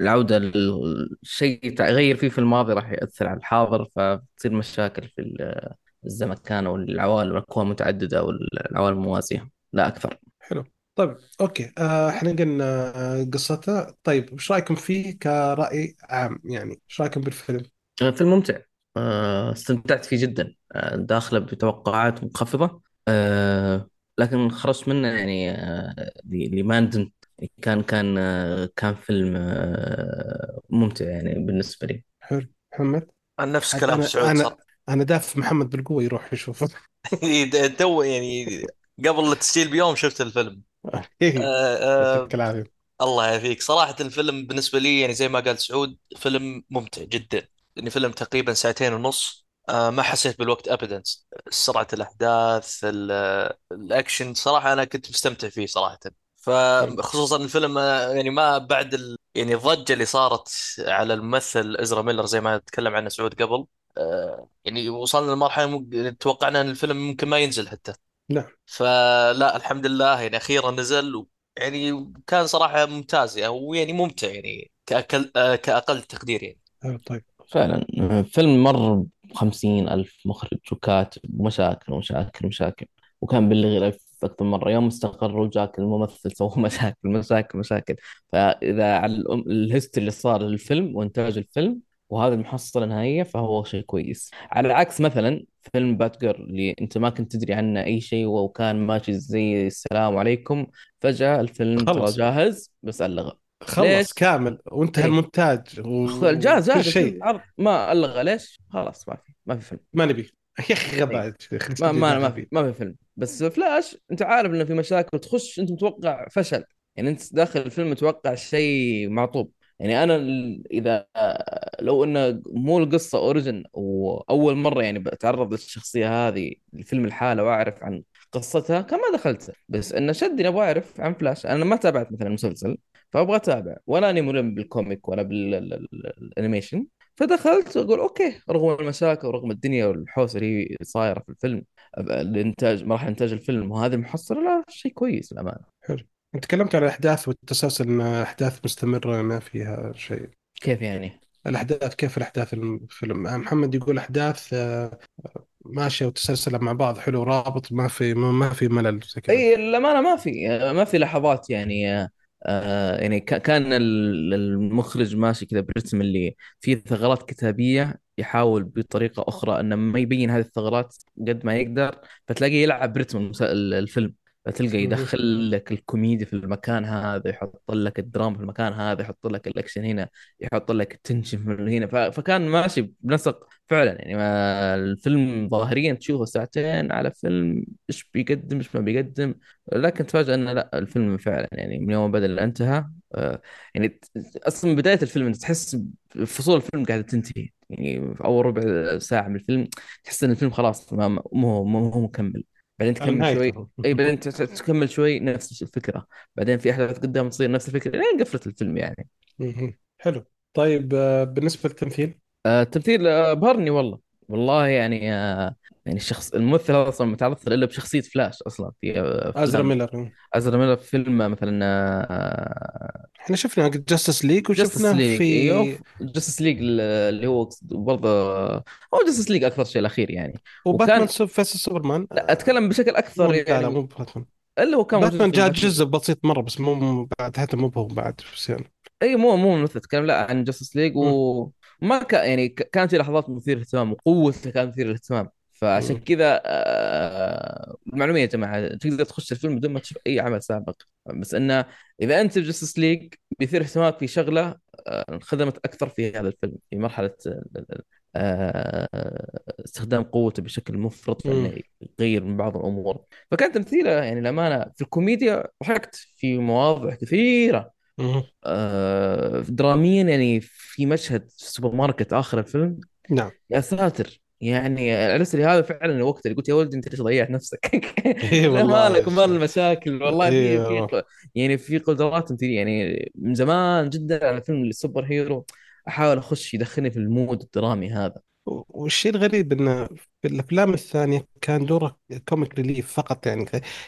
العودة للشيء تغير فيه في الماضي راح يأثر على الحاضر فتصير مشاكل في ال- الزمكان أو العوالم الأكوان المتعددة أو العوالم الموازية. لا أكثر. حلو. طيب أوكي. آه، إحنا قلنا آه، قصته. طيب وش رأيكم فيه كرأي عام؟ يعني إيش رأيكم بالفيلم؟ فيلم ممتع. آه، استمتعت فيه جدا. آه، داخله بتوقعات منخفضة. آه، لكن خرجت منه يعني آه، اللي اللي ما ندمت كان كان آه، كان فيلم آه، ممتع يعني بالنسبة لي. حلو. محمد؟ عن نفس كلام سعود أنا أنا دافع محمد بالقوة يروح يشوفه. [LAUGHS] [LAUGHS] تو يعني قبل التسجيل بيوم شفت الفيلم. آه آه يعطيك العافية. الله يعافيك. صراحة الفيلم بالنسبة لي يعني زي ما قال سعود فيلم ممتع جدا. يعني فيلم تقريبا ساعتين ونص. آه ما حسيت بالوقت ابدا. سرعة الأحداث ال- الأكشن صراحة أنا كنت مستمتع فيه صراحة. حلو فخصوصا الفيلم آه، يعني ما بعد ال... يعني الضجة اللي صارت على الممثل إزرا ميلر زي ما تكلم عنه سعود قبل. آه يعني وصلنا لمرحلة ممكن- توقعنا إن الفيلم ممكن ما ينزل حتى. لا فلا الحمد لله يعني أخيرا نزل و- يعني كان صراحة ممتاز يعني ويعني ممتع يعني كأقل آه، كأقل تقدير يعني. طيب. فعلا فيلم مر بخمسين ألف مخرج وكاتب ومشاكل ومشاكل ومشاكل وكان بالغ يلف أكثر من مرة. يوم استقر وجاك الممثل سوى [LAUGHS] مشاكل مشاكل مشاكل. فإذا على الأم- الهيستوري اللي صار للفيلم وإنتاج الفيلم وهذه المحصلة النهائية فهو شيء كويس. على العكس مثلا فيلم بات جيرل اللي أنت ما كنت تدري عنه أي شيء وكان ماشي زي السلام عليكم فجأة الفيلم ترى جاهز بس ألغى. خلص ليش؟ كامل وانتهى إيه. المونتاج [LAUGHS] وكل جاهز الفيلم شيء ما ألغى ليش؟ خلاص ما في ما في فيلم. ما نبي. [LAUGHS] يا أخي غباء أخي. ما ما ما في [LAUGHS] ما في فيلم. بس فلاش أنت عارف إنه في مشاكل تخش أنت متوقع فشل. يعني أنت داخل الفيلم متوقع شيء معطوب. يعني أنا إذا لو انه مو القصة origin وأول مرة يعني بتعرض للشخصية هذه الفيلم الحالة وأعرف عن قصتها كان ما دخلت. بس انه شدني أبغى أعرف عن فلاش أنا ما تابعت مثلا المسلسل فأبغى أتابع. ولا أني ملم بال comic ولا بال animation فدخلت أقول okay رغم المشاكل ورغم الدنيا والحوسة اللي صايرة في الفيلم الإنتاج مراحل انتاج الفيلم وهذه المحصلة لا شيء كويس للأمانة. حلو. أنت تكلمت عن الأحداث والتسلسل إن احداث مستمرة ما فيها شيء. كيف يعني؟ الأحداث كيف الأحداث الفيلم؟ محمد يقول أحداث آه، ماشيه وتسلسل مع بعض حلو رابط ما في ما في ملل إي للأمانة ما في ما في لحظات يعني آه يعني كان ال- المخرج ماشي كذا برتم اللي فيه ثغرات كتابية يحاول بطريقة أخرى إنه ما يبين هذه الثغرات قد ما يقدر فتلاقيه يلعب برتم الفيلم. فتلقى. يدخل لك الكوميديا في المكان هذا يحط لك الدراما في المكان هذا يحط لك الأكشن هنا يحط لك ال tension هنا. فكان ماشي بنسق فعلا. يعني ما الفيلم ظاهريا تشوفه ساعتين على فيلم إيش بيقدم إيش ما بيقدم. لكن تفاجأ إنه لا الفيلم فعلا يعني من يوم بدأ انتهى. آه، يعني أصلا من بداية الفيلم أنت تحس فصول الفيلم قاعدة تنتهي. يعني في أول ربع ساعة من الفيلم تحس إن الفيلم خلاص ما مو مو مكمل. بعدين تكمل شوي. إي بعدين تكمل شوي نفس الفكرة. بعدين في أحداث قدام تصير نفس الفكرة لين قفلت الفيلم يعني. مهم. حلو. طيب آه، بالنسبة للتمثيل؟ آه، التمثيل آه، بهرني والله. والله يعني آه، يعني الشخص الممثل أصلا متعرض إلا بشخصية فلاش أصلا في آه، أزرا ميلر أزرا ميلر في فيلم مثلا إحنا شفنا جاستس ليج ليج في جاستس ليج اللي هو برضه هو جاستس ليج أكثر شيء الأخير يعني. وباتمان وكان فيس سوبرمان. لا أتكلم بشكل أكثر لا لا مو يعني باتمان. اللي هو كان باتمان جاء جزء بسيط مرة بس مو بعد حتى مو هو بعد بس يعني. اي مو مو مثل اتكلم لا عن جاستس ليج مم. وما كان يعني كانت في لحظات مثيرة للاهتمام وقوته كانت مثيرة للاهتمام فعشان. كذا آه، معلومية يا جماعة تقدر تخش الفيلم بدون ما تشوف أي عمل سابق بس إنه إذا أنت في Justice League بيثير اهتمامك في شغلة آه، خدمت أكثر في هذا الفيلم في مرحلة آه، استخدام قوته بشكل مفرط. إنه يغير من بعض الأمور فكان تمثيله يعني الامانه في الكوميديا ضحكت في مواضع كثيرة آه، دراميا يعني في مشهد في السوبرماركت آخر الفيلم. نعم. يا ساتر. يعني لي هذا فعلا الوقت اللي قلت يا ولدي أنت ليش ضيعت نفسك؟ [LAUGHS] اي لا والله يا مالك ومال المشاكل والله في اي يعني في قدرات تمثيليه يعني من زمان جدا على فيلم ال superhero أحاول أخش يدخلني في ال mood الدرامي هذا. والشيء الغريب إنه في الأفلام الثانية كان دوره comic relief فقط يعني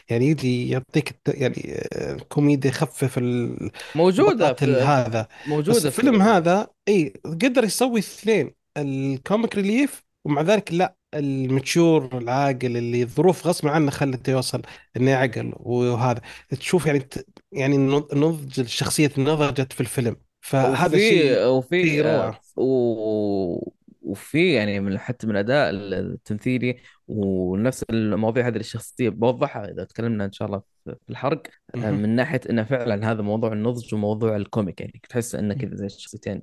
يعني يجي يعطيك الت- يعني آه، كوميديا يخفف ال- ال- في هذا. بس الفيلم في هذا إي قدر يسوي اثنين ال comic relief ومع ذلك لا ال mature العاقل اللي الظروف غصب عنه خلته يوصل إنه يعقل وهذا. تشوف يعني ت- يعني نضج الشخصية نضجت في الفيلم. فهذا وفي شيء وفي شيء روعة. و- وفي يعني من حتى من اداء التمثيلي ونفس المواضيع هذه الشخصية بوضحها إذا تكلمنا إن شاء الله في الحرق آه،. من ناحية إنه فعلا هذا موضوع النضج وموضوع ال comic يعني تحس انه كذا زي الشخصيتين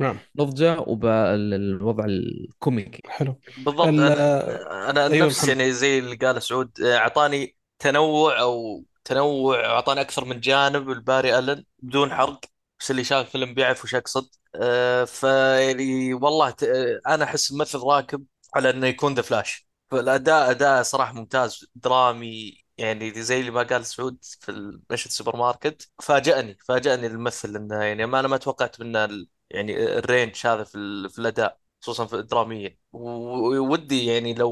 نعم. بنضجه وبالوضع الكوميكي. حلو. بالضبط ال- أنا أنا أيوه نفس يعني زي اللي قال سعود آه، أعطاني تنوع أو تنوع أعطاني أكثر من جانب لباري ألن بدون حرق. بس اللي شاف الفيلم بيعرف وش اقصد آه، فيعني والله ت- آه، أنا أحس الممثل راكب على إنه يكون The Flash. فالاداء أداء صراحة ممتاز درامي يعني زي اللي ما قال سعود في مشهد السوبر ماركت. فاجأني فاجأني الممثل إنه يعني ما أنا ما توقعت منه يعني ال range هذا في ال- في الأداء خصوصا في الدرامية. وودي يعني لو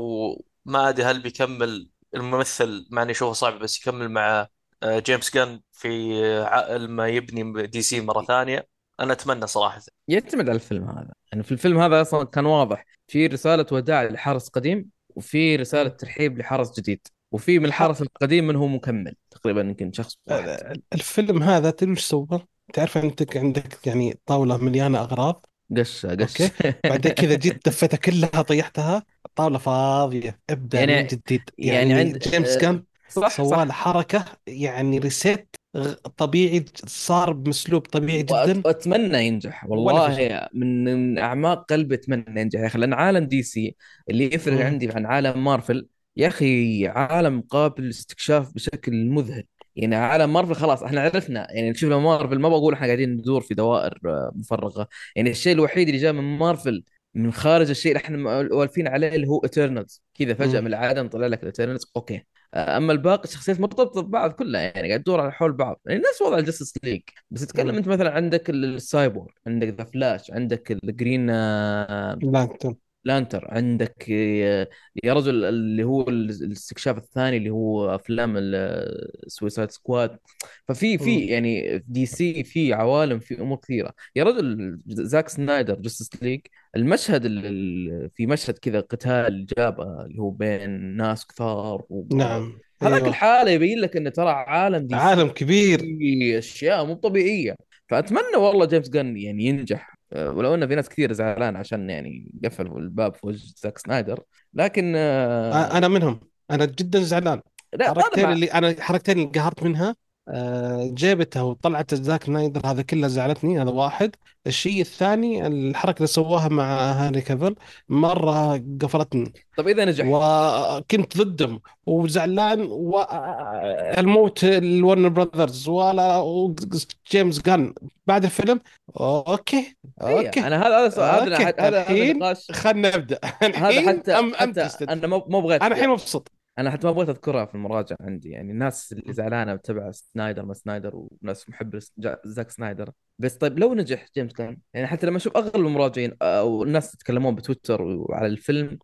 ما أدري هل بيكمل الممثل مع إني أشوفه صعب بس يكمل مع جيمس جان في آه، ع- لما يبني دي سي مرة ثانية. أنا أتمنى صراحة. يعتمد على الفيلم هذا. يعني في الفيلم هذا أصلا كان واضح. في رسالة وداع لحارس قديم وفي رسالة. ترحيب لحارس جديد. وفي من الحارس القديم من هو مكمل. تقريبا يمكن شخص واحد. الفيلم هذا تدري وش سوى؟ تعرف انت عندك يعني طاولة مليانة أغراض؟ قش قش أوكي. بعدين كذا جيت [LAUGHS] دفتها كلها طيحتها. الطاولة فاضية. ابدأ من يعني جديد. يعني يعني عند جيمس آه، جان صح سوى صح. حركة يعني reset طبيعي صار باسلوب طبيعي جدا. وأتمنى ينجح والله. من من أعماق قلبي أتمنى ينجح. يا أخي لأن عالم دي سي اللي يفرق. عندي عن عالم مارفل يا أخي عالم قابل للاستكشاف بشكل مذهل. يعني عالم مارفل خلاص إحنا عرفنا. يعني شفنا مارفل ما بقول إحنا قاعدين ندور في دوائر آه، مفرغه يعني الشيء الوحيد اللي جاء من مارفل من خارج الشيء اللي إحنا والفين عليه اللي هو Eternals كذا فجأة. من العدم طلع لك ال Eternals okay. أما الباقي الشخصيات مرتبطة ببعض كلها يعني قاعد تدور على حول بعض. يعني نفس وضع ال Justice League بس تتكلم. أنت مثلا عندك السايبور عندك The Flash عندك ال Green Lantern Lantern عندك آه، يا رجل اللي هو ال- الاستكشاف الثاني اللي هو أفلام ال Suicide Squad ففي في. يعني دي سي في عوالم في أمور كثيرة. يا رجل زاك سنايدر Justice League المشهد ال- ال- في مشهد كذا قتال جابه اللي هو بين ناس كثار و... نعم. هذاك أيوه. الحالة يبين لك انه ترى عالم دي عالم كبير. في أشياء مو طبيعية. فأتمنى والله جيمس جن يعني ينجح. ولو انه في ناس كثير زعلان عشان يعني قفلوا الباب في وجه زاك سنايدر لكن آه، أنا منهم. أنا جدا زعلان. لا حركتين اللي أنا حركتين اللي قهرت منها آه، جيبته وطلعت زاك سنايدر هذا كله زعلتني هذا واحد. الشيء الثاني الحركة اللي سواها مع هانري كافيل مرة قفلتني. طب إذا نجح وكنت ضدهم وزعلان والموت الورنر براذرز ولا جيمس جان بعد الفيلم. أوكي اي أوكي أنا هذا هذا هذا هذا هذا الحين نقاش. خلنا نبدأ. هذا الحين حتى ام حتى أنا ما بغيت. أنا الحين مبسوط. أنا حتى ما بغيت أذكرها في المراجعة عندي يعني الناس اللي زعلانة بتبع سنايدر ما سنايدر وناس محب زاك سنايدر. بس طيب لو نجح جيمس جان يعني حتى لما أشوف أغلب المراجعين أو الناس يتكلمون بتويتر وعلى الفيلم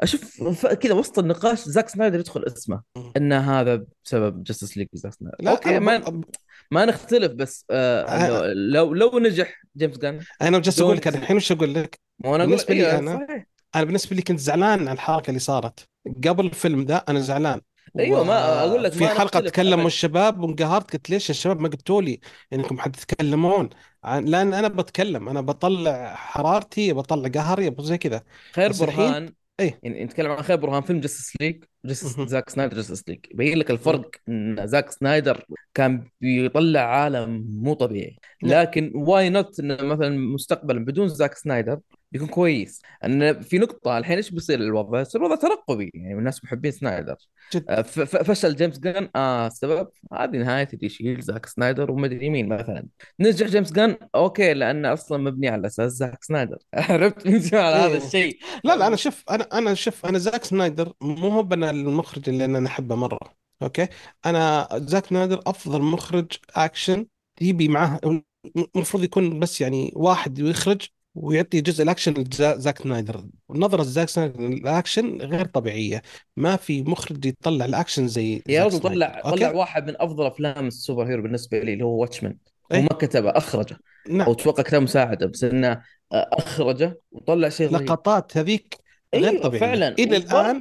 أشوف كذا وسط النقاش زاك سنايدر يدخل اسمه. إن هذا بسبب Justice League زاك سنايدر. لا okay ما ب... ما نختلف بس آه لو. لو, نجح جيمس جان. أنا جالس أقول لك أنا الحين وش أقول لك؟ أقول بالنسبة لي أيوه أنا صحيح. أنا بالنسبة لي كنت زعلان على الحركة اللي صارت. قبل الفيلم ده أنا زعلان. أيوه ما أقول لك وفي ما حلقة تكلموا الشباب وانقهرت قلت ليش يا شباب ما قلتوا لي؟ إنكم حتتكلمون. عن لأن أنا بتكلم أنا بطلع حرارتي بطلع قهري زي كذا. خير برهان إيه. يعني نتكلم عن خير برهان فيلم Justice League. Justice. زاك سنايدر Justice League. يبين لك. الفرق إن زاك سنايدر كان بيطلع عالم مو طبيعي. لا لكن why not إنه مثلا مستقبلا بدون زاك سنايدر بيكون كويس. أن في نقطة الحين إيش بيصير الوضع؟ يصير وضع ترقبي. يعني الناس محبين سنايدر. جد. آه، فشل جيمس جان. آه السبب؟ هذه نهاية اللي يشيل زاك سنايدر ومدري مين مثلا. نجح جيمس جان. okay لأنه أصلا مبني على أساس زاك سنايدر. [LAUGHS] عرفت على هذا الشيء؟ لا لا أنا شوف أنا أنا شوف أنا زاك سنايدر مو هو أنا المخرج اللي أنا احبه مرة. okay؟ أنا زاك سنايدر أفضل مخرج أكشن. يبي معاه المفروض يكون بس يعني واحد يخرج ويعطي جزء الأكشن لزاك سنايدر. نظرة زاك سنايدر للأكشن غير طبيعية. ما في مخرج يطلع الأكشن زي يا زاك رجل سنايدر. طلع طلع واحد من أفضل أفلام ال superhero بالنسبة لي اللي هو Watchmen هو ما إيه كتبه أخرجه. أو نعم أتوقع كتاب مساعدة بس إنه آه، أخرجه وطلع شيء لقطات هذيك غير أيوه طبيعية. فعلا. إلى الان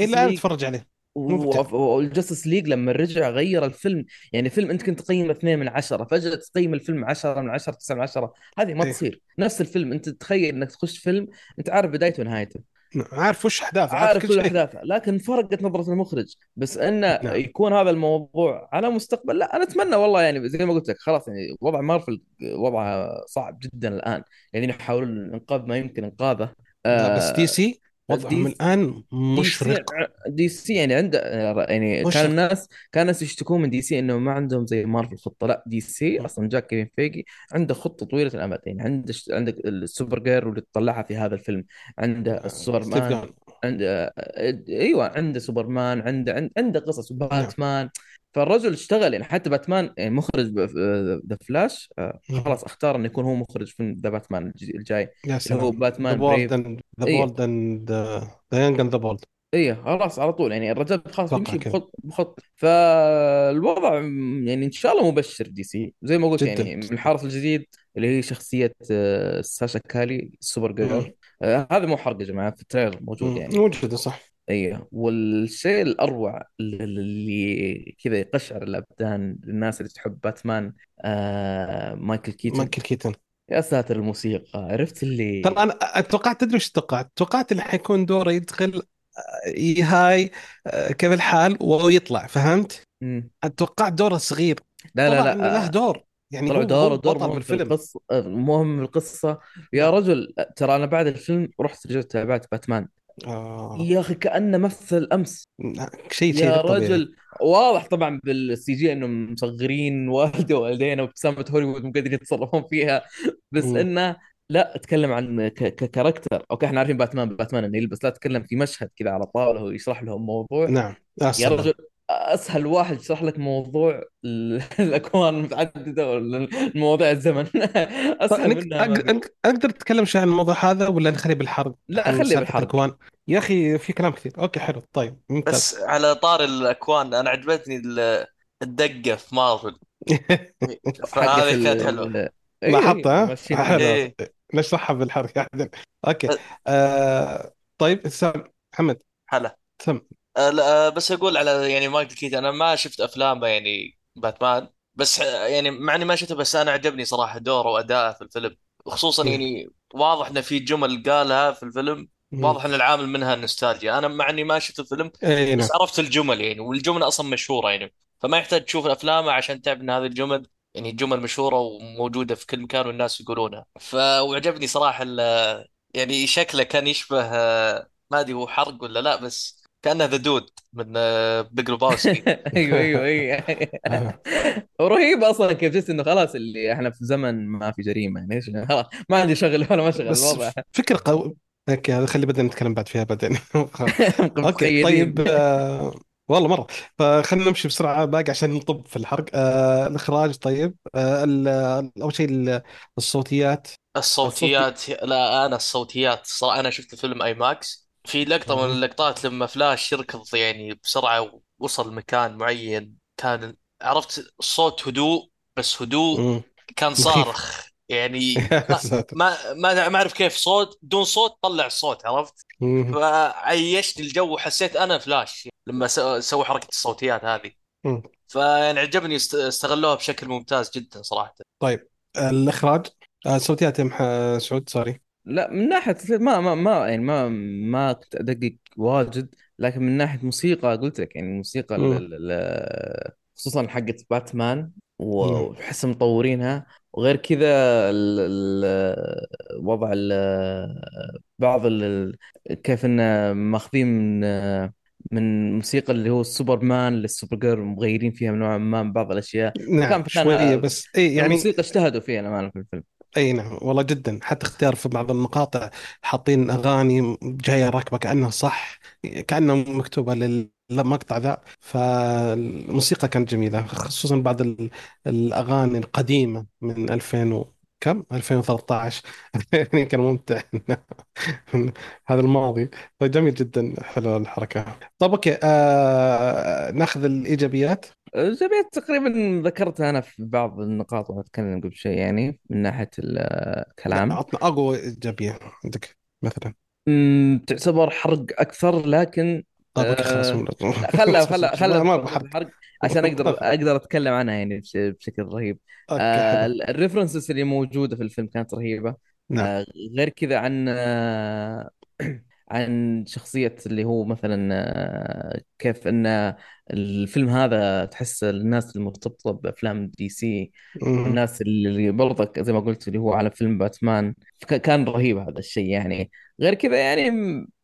إلى الآن League تتفرج عليه. وال Justice League لما رجع غير الفيلم يعني فيلم أنت كنت تقيمه 2 من 10 فجأة تقيم الفيلم 10 من 10 9 من 10 هذه ما إيه. تصير. نفس الفيلم أنت تخيل إنك تخش فيلم أنت عارف بدايته ونهايته. نعم. عارف وش أحداثه عارف عارف كل أحداثه لكن فرقت نظرة المخرج. بس إنه نعم. يكون هذا الموضوع على مستقبل لا أنا أتمنى والله يعني زي ما قلت لك خلاص يعني وضع مارفل وضعها صعب جدا الآن. يعني يحاولون إنقاذ ما يمكن إنقاذه. لا بس دي آه سي وضعهم دي الآن مشرق. دي سي يعني عنده يعني كان مشرق. الناس كان الناس يشتكون من دي سي إنه ما عندهم زي مارفل خطة. لا دي سي أصلا جاك كيفن فيجي عنده خطة طويلة الأمد. يعني عنده عندك السوبر جير واللي تطلعها في هذا الفيلم. عنده ستيف السوبرمان جان عنده أيوه عنده سوبرمان عنده عنده, قصص نعم. وباتمان فالرجل اشتغل يعني حتى باتمان يعني مخرج ذا فلاش مم. خلاص اختار إنه يكون هو مخرج فيلم ذا باتمان الجاي. يا اللي هو سلام. ذا باتمان ذا اي بولد اند ذا يانج اند ذا بولد إيه خلاص على طول. يعني الرجال خلاص كذا. بخط بخط. فالوضع يعني إن شاء الله مبشر DC. زي ما قلت جدا. يعني من الجديد اللي هي شخصية آه، ساشا كالي ال Supergirl آه، هذا مو حرق يا جماعة في التريلر موجود. يعني. موجودة صح. إيه والشيء الاروع اللي كذا يقشعر الأبدان للناس اللي تحب باتمان آه مايكل كيتن مايكل كيتن يا ساتر الموسيقى عرفت ترى اللي أنا اتوقعت تدري وش توقعت؟ توقعت اللي حيكون دوره يدخل آه، هاي آه، كيف الحال؟ ويطلع فهمت؟ اتوقعت دوره صغير. لا لا انه له لا دور. يعني طلع هو دور دور بطل مهم في بالفيلم القصة مهم في القصة. يا رجل ترى أنا بعد الفيلم رحت رجعت تابعت باتمان. آه. يا أخي كأنه مثل أمس. شيء شيء يا رجل واضح طبعا بال CGI إنهم مصغرين والده ووالدينا وابتسامة هوليوود مو قادرين يتصرفون فيها. بس مم. إنه لا أتكلم عن ك character. okay إحنا عارفين باتمان باتمان انه يلبس لا أتكلم في مشهد كذا على طاولة ويشرح لهم موضوع. نعم. يا يا رجل أسهل واحد يشرح لك موضوع ال- [LAUGHS] الأكوان المتعددة والمواضيع الزمن. [LAUGHS] طيب اسهل انك منها ما أقدر اتكلم شوي عن الموضوع هذا ولا نخليه بالحرق لا عن خليه بالحرق الأكوان. يا أخي في كلام كثير. okay حلو. طيب بس ممتاز على طاري الأكوان أنا عجبتني ال- الدقة في مارفل. حقت [LAUGHS] فهذه كانت حلوة. ال- أيوه لاحظت أيوه ها ماشيين عليها. حلو. إيه. نشرحها بالحرق يا okay. آه طيب سام محمد. هلا. سم أه لا، أه، بس أقول على يعني مايكل كيتن أنا ما شفت افلامه يعني باتمان بس أه، يعني مع إني ما شفته بس أنا عجبني صراحة دوره وأداءه في الفيلم خصوصا مم. يعني واضح انه في جمل قالها في الفيلم مم. واضح إن العامل منها النوستالجيا أنا مع إني ما شفت الفيلم اي نعم بس عرفت الجمل يعني والجمل أصلا مشهورة يعني فما يحتاج تشوف افلامه عشان تعرف إن هذه الجمل يعني جمل مشهورة وموجودة في كل مكان والناس يقولونها ف وعجبني صراحة ال- يعني شكله كان يشبه ما أدري هو حرق ولا لا بس كأنه the Dude من Big Lebowski [LAUGHS] أيوه أيوه أيوه. [LAUGHS] رهيب أصلا كيف جلست إنه خلاص اللي إحنا في زمن ما في جريمة. يعني إيش؟ خلاص ما عندي شغل ولا ما شغل بس الوضع. فكرة قوي. okay هذا خلي بدنا نتكلم بعد فيها بعدين. [LAUGHS] أوكي طيب آه... والله مرة. فخلينا نمشي بسرعة باقي عشان نطب في الحرق. آه... الإخراج طيب. آه... ال... أول شيء ال- الصوتيات. الصوت الصوتيات لا أنا الصوتيات. صراحة أنا شفت الفيلم IMAX. في لقطة من. اللقطات لما فلاش يركض يعني بسرعة ووصل مكان معين كان عرفت الصوت هدوء بس هدوء. كان [LAUGHS] صارخ يعني [LAUGHS] ما ما ما أعرف كيف صوت دون صوت طلع الصوت عرفت. فعيشني الجو وحسيت أنا فلاش لما سو- سووا حركة الصوتيات هذه. فيعني عجبني است- استغلوها بشكل ممتاز جدا صراحة طيب الإخراج آه... الصوتيات يا. سعود سوري لا من ناحية ما ما ما يعني ما ما كنت أدقق واجد لكن من ناحية موسيقى قلت لك يعني الموسيقى خصوصا حقت باتمان. وحس مطورينها وغير كذا ال- ال- وضع ال- بعض ال- كيف انه ماخذين من من موسيقى اللي هو السوبرمان لل Supergirl مغيرين فيها نوعا ما من بعض الأشياء. نعم شوية بس اي يعني الموسيقى اجتهدوا فيها أنا في الفيلم. اي نعم والله جدا. حتى اختيار في بعض المقاطع حاطين أغاني جاية راكبة كأنها صح كأنها مكتوبة للمقطع ذا. فالموسيقى كانت جميلة خصوصا بعض ال- الأغاني القديمة من 2000 كم؟ 2013 [LAUGHS] يعني كان ممتع. [LAUGHS] هذا الماضي. طيب جميل جدا حلو الحركة. طيب okay آه ناخذ الإيجابيات؟ زبيت تقريبا ذكرتها أنا في بعض النقاط وأنا أتكلم قبل شيء يعني من ناحية لا الكلام عطنا أقوى إيجابية عندك مثلا. تعتبر حرق أكثر لكن okay خلاص [LAUGHS] ما فقرة بحرق الحرق عشان أقدر أقدر أتكلم عنها يعني بش- بشكل رهيب. آه ال references اللي موجودة في الفيلم كانت رهيبة. نعم. آه غير كذا عن آه [CLEARS THROAT] عن شخصية اللي هو مثلا كيف إن الفيلم هذا تحس الناس المرتبطة بأفلام DC مهم. والناس اللي برضك زي ما قلت اللي هو على فيلم باتمان كان رهيب هذا الشيء يعني. غير كذا يعني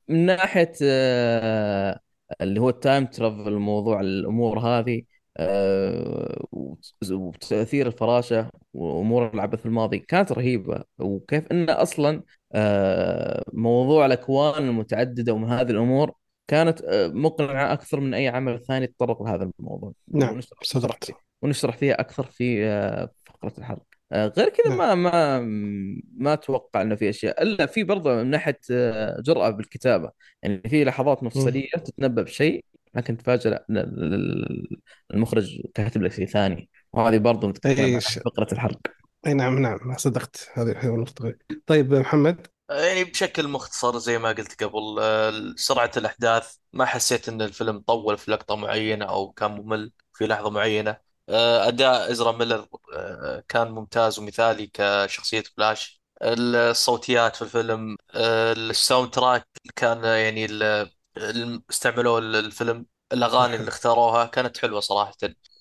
من ناحية آه اللي هو ال time travel موضوع الأمور هذه آه، وت- وتأثير الفراشة وأمور العبث الماضي كانت رهيبة. وكيف إن أصلا آه، موضوع الأكوان المتعددة ومن هذه الأمور كانت مقنعة أكثر من أي عمل ثاني تطرق لهذا الموضوع. نعم ونشرح صدقت. ونشرح فيها أكثر في فقرة الحلقة. غير كذا نعم. ما ما ما أتوقع إنه في أشياء. إلا في برضه من ناحية آه، جرأة بالكتابة. يعني في لحظات. مفصليه تتنبأ بشيء لكن ال- المخرج كاتب لك شيء ثاني. وهذه برضه إيش؟ في فقرة الحرق. إي نعم نعم. صدقت. هذه النقطة طيب محمد؟ يعني بشكل مختصر زي ما قلت قبل آه، سرعة الأحداث. ما حسيت أن الفيلم طول في لقطة معينة أو كان ممل في لحظة معينة. آه، أداء إزرا ميلر آه، كان ممتاز ومثالي كشخصية فلاش. الصوتيات في الفيلم آه، ال soundtrack كان يعني ال- ال- استعملوه الفيلم الأغاني اللي [LAUGHS] اختاروها كانت حلوة صراحة.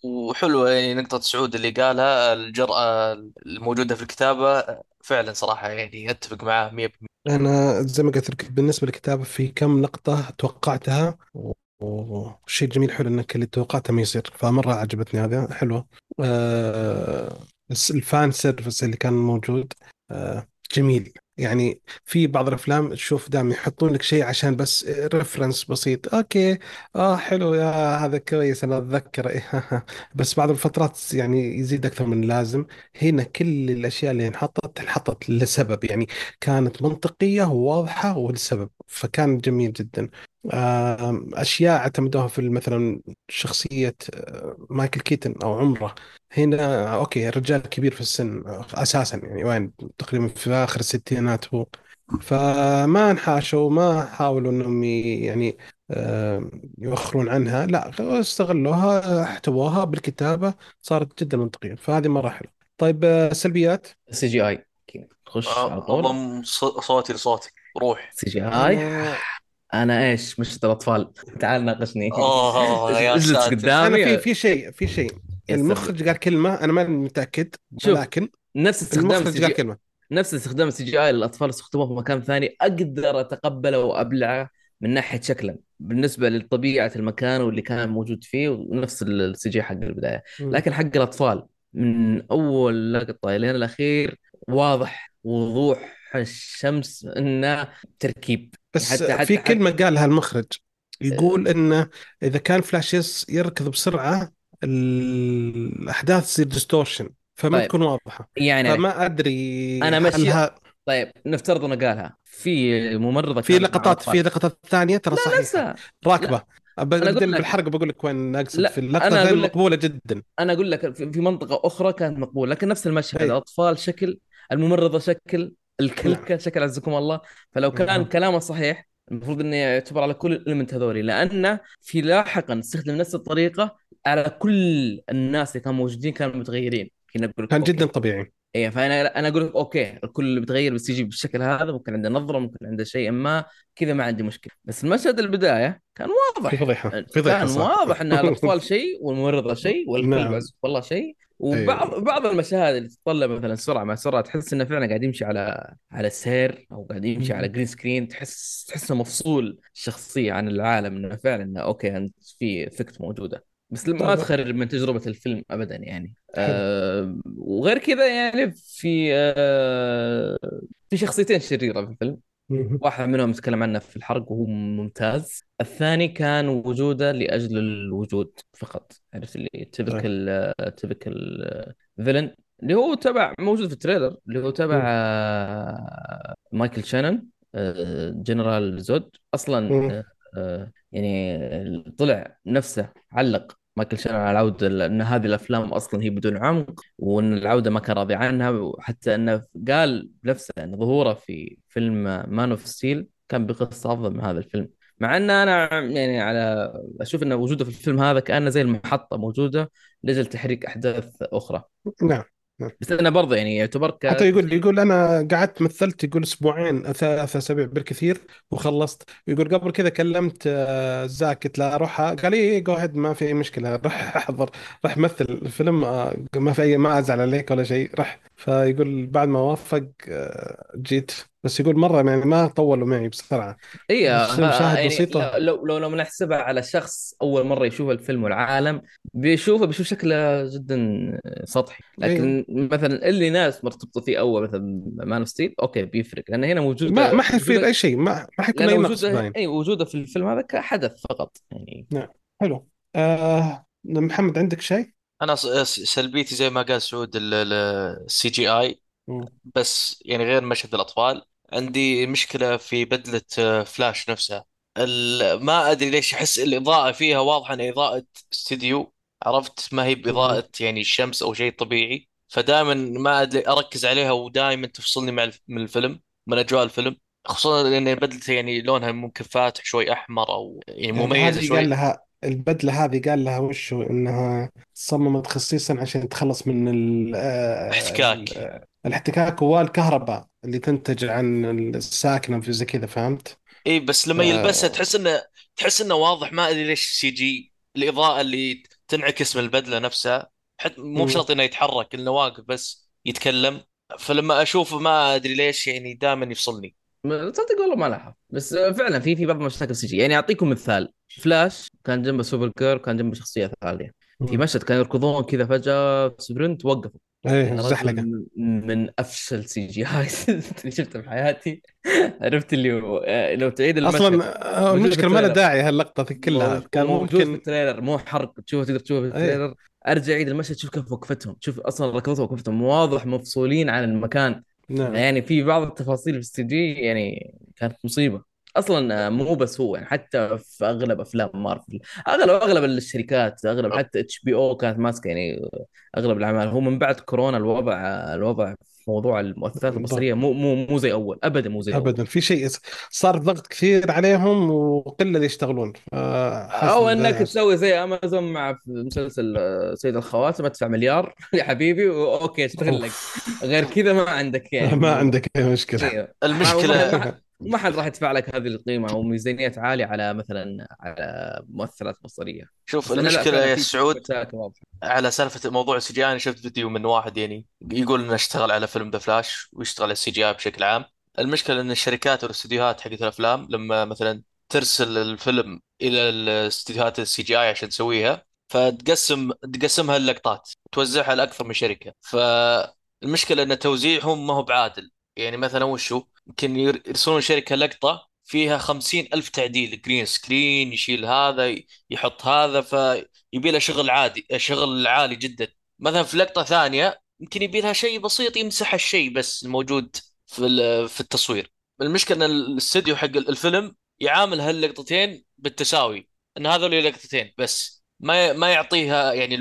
وحلوة يعني نقطة سعود اللي قالها الجرأة الموجودة في الكتابة فعلا صراحة يعني أتفق معاه 100% أنا زي ما قلت لك بالنسبة للكتابة في كم نقطة توقعتها؟ وشيء جميل حلو إنك اللي توقعته ما يصير فمرة عجبتني هذا حلوة. آه ال fan service اللي كان موجود آه جميل. يعني في بعض الأفلام تشوف دائما يحطون لك شيء عشان بس reference بسيط. okay. آه حلو. يا هذا كويس أنا أتذكر. [LAUGHS] بس بعض الفترات يعني يزيد أكثر من اللازم. هنا كل الأشياء اللي انحطت انحطت لسبب. يعني كانت منطقية وواضحة ولسبب فكان جميل جدا. آم، أشياء أعتمدوها في مثلا شخصية آه، مايكل كيتن أو عمره. هنا okay رجال كبير في السن آه، أساسا يعني وين؟ تقريبا في آخر الستينات هو. فما انحاشوا ما حاولوا أنهم ي- يعني يوخرون عنها. لا استغلوها احتووها بالكتابة صارت جدا منطقية. فهذه مرة حلوة طيب آه، سلبيات؟ CGI. خش على آه، طول صوتي لصوتك. روح. CG I. أنا إيش؟ مشكلة الأطفال. تعال ناقشني. آه يا [LAUGHS] إجلس ساتر. أنا قدامي في في شيء في شيء. المخرج قال كلمة أنا ما متأكد ولكن نفس استخدام السي المخرج قال جي كلمة. نفس استخدام ال CGI للأطفال استخدموه في مكان ثاني. أقدر أتقبله وأبلعه من ناحية شكلا بالنسبة لطبيعة المكان واللي كان موجود فيه ونفس ال CG حق البداية. لكن حق الأطفال من أول لقطة لين الأخير واضح وضوح الشمس إنه تركيب. بس حتى في حتى حتى كلمه قالها المخرج يقول إنه إذا كان فلاش يركض بسرعة الأحداث تصير distortion فما طيب. تكون واضحة. يعني فما أدري أنا ماشي هل طيب نفترض إنه قالها. في ممرضة في لقطات في لقطات ثانية؟ ترى صحيحه راكبة. لا. ب- أنا أقول بعدين لك بالحرق بقول لك وين اقصد في لا اللقطه ذي أقول لك مقبولة جدا. أنا أقول لك في في منطقة أخرى كانت مقبولة لكن نفس المشهد. اي الأطفال شكل الممرضة شكل الكلكه شكل عزكم الله. فلو كان مهم. كلامه صحيح المفروض إنه يعتبر على كل ال elements هذولي. لأنه في لاحقا استخدم نفس الطريقة على كل الناس اللي كانوا موجودين كانوا متغيرين. أقول لك كان جدا طبيعي. إيه فأنا أنا أقول لك okay الكل اللي بيتغير بس يجي بالشكل هذا ممكن عنده نظرة ممكن عنده شيء ما كذا ما عندي مشكلة. بس المشهد البداية كان في واضح. فضيحه فضيحة كان صح. واضح إن الأطفال [LAUGHS] شيء والممرضة شيء والكلب نعم. والله شيء. اي وبعض بعض المشاهد اللي تتطلب مثلا سرعة مع سرعة تحس إنه فعلا قاعد يمشي على على سير أو قاعد يمشي على green screen تحس تحسه مفصول الشخصيه عن العالم إنه فعلا إنه okay أنت في effect موجودة. بس ما تخرج من تجربة الفيلم ابدا يعني. آه وغير كذا يعني في آه في شخصيتين شريرة في الفيلم. واحد منهم نتكلم عنه في الحرق وهو ممتاز. الثاني كان وجوده لأجل الوجود فقط. عرفت اللي طيب typical typical villain اللي هو تبع موجود في ال trailer. اللي هو تبع. آه، مايكل شانون آه، جنرال زود. أصلا آه، يعني طلع نفسه علق مايكل شانون على العوده ان هذه الأفلام أصلا هي بدون عمق وإن العودة ما كان راضي عنها وحتى إنه قال بنفسه إن ظهوره في فيلم Man of Steel كان بقصة أفضل من هذا الفيلم مع إن أنا يعني على أشوف إن وجوده في الفيلم هذا كأنه زي المحطة موجودة لاجل تحريك أحداث أخرى نعم. بس أنا برضه يعني يعتبر حتى يقول يقول أنا قعدت مثلت يقول أسبوعين ثلاث أسابيع بالكثير وخلصت. يقول قبل كذا كلمت آه، زاك قلت له أروح قال لي جو هيد ما في أي مشكلة راح [LAUGHS] أحضر راح مثل الفيلم آه، ما في أي ما أزعل عليك ولا شيء راح. فيقول بعد ما وافق آه، جيت. بس يقول مرة يعني ما طولوا معي بسرعة. اي ها- مشاهد يعني بسيطة. لو لو لو بنحسبها على شخص أول مرة يشوف الفيلم والعالم بيشوفه بيشوف شكله جدا سطحي. اي لكن مثلا اللي ناس مرتبطة فيه أول مثلا Man of Steel okay بيفرق. لأن هنا ما ما موجودة حيفيد أي شيء. ما ما حيكون اي نقص اي وجوده في الفيلم هذا كحدث فقط يعني. نعم. حلو. آه محمد عندك شيء؟ أنا سلبيتي زي ما قال سعود ال CGI مم. بس يعني غير مشهد الأطفال عندي مشكلة في بدلة آه، فلاش نفسها. ال- ما أدري ليش أحس الإضاءة فيها واضحة انها إضاءة استديو عرفت؟ ما هي مم. بإضاءة يعني الشمس أو شيء طبيعي. فدائما ما أدري أركز عليها ودائما تفصلني مع الف- من الفيلم من أجواء الفيلم. خصوصا لأن بدلته يعني لونها ممكن فاتح شوي أحمر أو يعني يعني مميزة هذه قال شوي لها البدلة هذه قال لها وشو إنها صممت خصيصا عشان تخلص من ال آه، ال- احتكاك آه، الاحتكاك والكهرباء اللي تنتج عن الساكنة في زي كذا فهمت؟ إي بس لما يلبسها. تحس انه تحس إنه واضح ما أدري ليش CG الإضاءة اللي تنعكس من البدلة نفسها حتى مو. بشرط إنه يتحرك إنه واقف بس يتكلم فلما أشوفه ما أدري ليش يعني دائما يفصلني تصدق والله ما لاحظ. بس فعلا في في بعض المشاكل CG. يعني أعطيكم مثال. فلاش كان جنبه Supergirl كان جنبه شخصية ثانية. في. مشهد كانوا يركضون كذا فجأة sprint وقفوا. إيه الزحلقة رجل من أفشل CGI. [LAUGHS] هاي اللي شفته في حياتي. عرفت اللي هو آه، لو تعيد المشهد. أصلا آه، في المشكلة ما لها داعي هاللقطة ذي كلها. كان وموجود في ممكن ال trailer. مو حرق. تشوفه تقدر تشوفه في إيه. ال trailer. أرجع عيد المشهد. تشوف كيف وقفتهم. تشوف أصلا ركضتهم. وقفتهم واضح مفصولين عن المكان. نعم. يعني في بعض التفاصيل في ال CG يعني كانت مصيبة. أصلا مو بس هو يعني حتى في أغلب أفلام مارفل أغلب أغلب الشركات أغلب حتى HBO كانت ماسكة يعني أغلب الأعمال. هو من بعد كورونا الوضع الوضع في موضوع المؤثرات البصريه مو مو مو زي أول ابدا مو زي أول. ابدا. في شيء صار ضغط كثير عليهم وقلة اللي يشتغلون. أو إنك تسوي زي أمازون مع مسلسل آه، سيد الخواتم أدفع مليار. [LAUGHS] يا حبيبي أوكي اشتغل لك. غير كذا ما عندك يعني. [LAUGHS] ما عندك أي مشكلة. ما المشكلة ما حد راح يدفع لك هذه القيمة أو ميزانيات عالية على مثلا على مؤثرات بصريه شوف المشكلة يا سعود على سالفة موضوع ال CG أنا شفت فيديو من واحد يعني يقول إنه اشتغل على فيلم The Flash ويشتغل على ال CG بشكل عام. المشكلة إن الشركات والاستديوهات حقت الأفلام لما مثلا ترسل الفيلم إلى الاستديوهات ال CGI عشان تسويها فتقسم تقسمها اللقطات وتوزعها لأكثر من شركة. فالمشكلة إن توزيعهم ما هو بعادل. يعني مثلا وشو؟ يمكن ير- يرسلون شركة لقطة فيها خمسين ألف تعديل green screen يشيل هذا يحط هذا فيبي له شغل عادي شغل عالي جدا. مثلا في لقطة ثانية يمكن يبي لها شيء بسيط يمسح الشيء بس الموجود في في التصوير. المشكلة إن الاستوديو حق الفيلم يعامل هاللقطتين بالتساوي إن هذول لقطتين بس. ما ما يعطيها يعني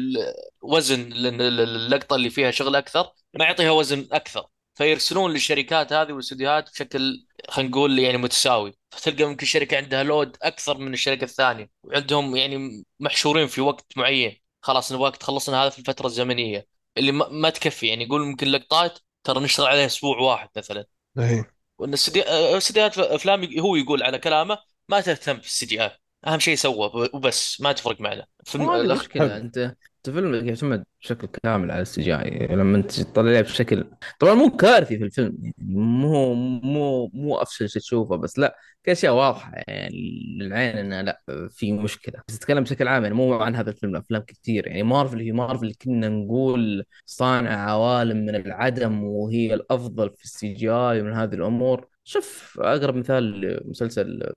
لأن اللقطة اللي فيها شغل أكثر ما يعطيها وزن أكثر. فيرسلون للشركات هذه والاستديوهات بشكل خلينا نقول يعني متساوي. فتلقى ممكن شركة عندها لود أكثر من الشركة الثانية وعندهم يعني محشورين في وقت معين. خلاص نبغاك تخلصنا هذا في الفترة الزمنية. اللي ما, ما تكفي يعني يقول ممكن لقطات ترى نشتغل عليها أسبوع واحد مثلا. اي وإن السدي- استديوهات أفلام هو يقول على كلامه ما تهتم في ال CGI أهم شيء سوى وبس ما تفرق معنا. في الأخ... مشكلة [LAUGHS] أنت انت فيلمك يعتمد بشكل كامل على ال CGI لما انت تطلع بشكل طبعا مو كارثي في الفيلم يعني مو مو مو أفشل شيء تشوفه بس لا في اشياء واضحة يعني للعين إنه لا في مشكلة. بس تتكلم بشكل عام يعني مو عن هذا الفيلم أفلام كثير. يعني مارفل هي مارفل كنا نقول صانع عوالم من العدم وهي الأفضل في ال CGI ومن هذه الأمور. شوف أقرب مثال مسلسل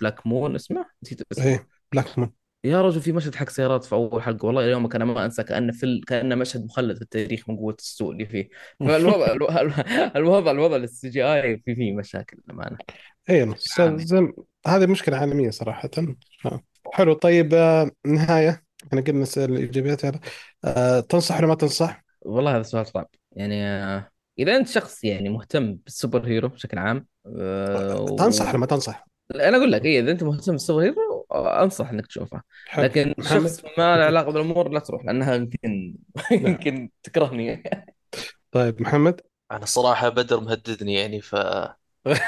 Black مون اسمه؟ نسيت اسمه. اي بلاك مون. يا رجل في مشهد حق سيارات في أول حلقة والله يومك أنا ما أنسى كأنه في كأنه مشهد مخلد في التاريخ من قوة السوء اللي فيه [LAUGHS] فالوضع الوضع الوضع ال CGI في فيه مشاكل للأمانة اي عامي زين هذه مشكلة عالمية صراحة آه. حلو طيب آه، نهاية إحنا قلنا نسأل الإيجابيات هذا آه، تنصح ولا ما تنصح؟ والله هذا سؤال صعب يعني آه، إذا أنت شخص يعني مهتم بال superhero بشكل عام آه، تنصح. ولا ما تنصح؟ أنا أقول لك إيه إذا أنت مهتم بال superhero أنصح إنك تشوفه لكن محمد؟ شخص ما له علاقة بالأمور لا تروح لأنها يمكن لا [LAUGHS] يمكن تكرهني. طيب محمد؟ أنا صراحة بدر مهددني يعني ف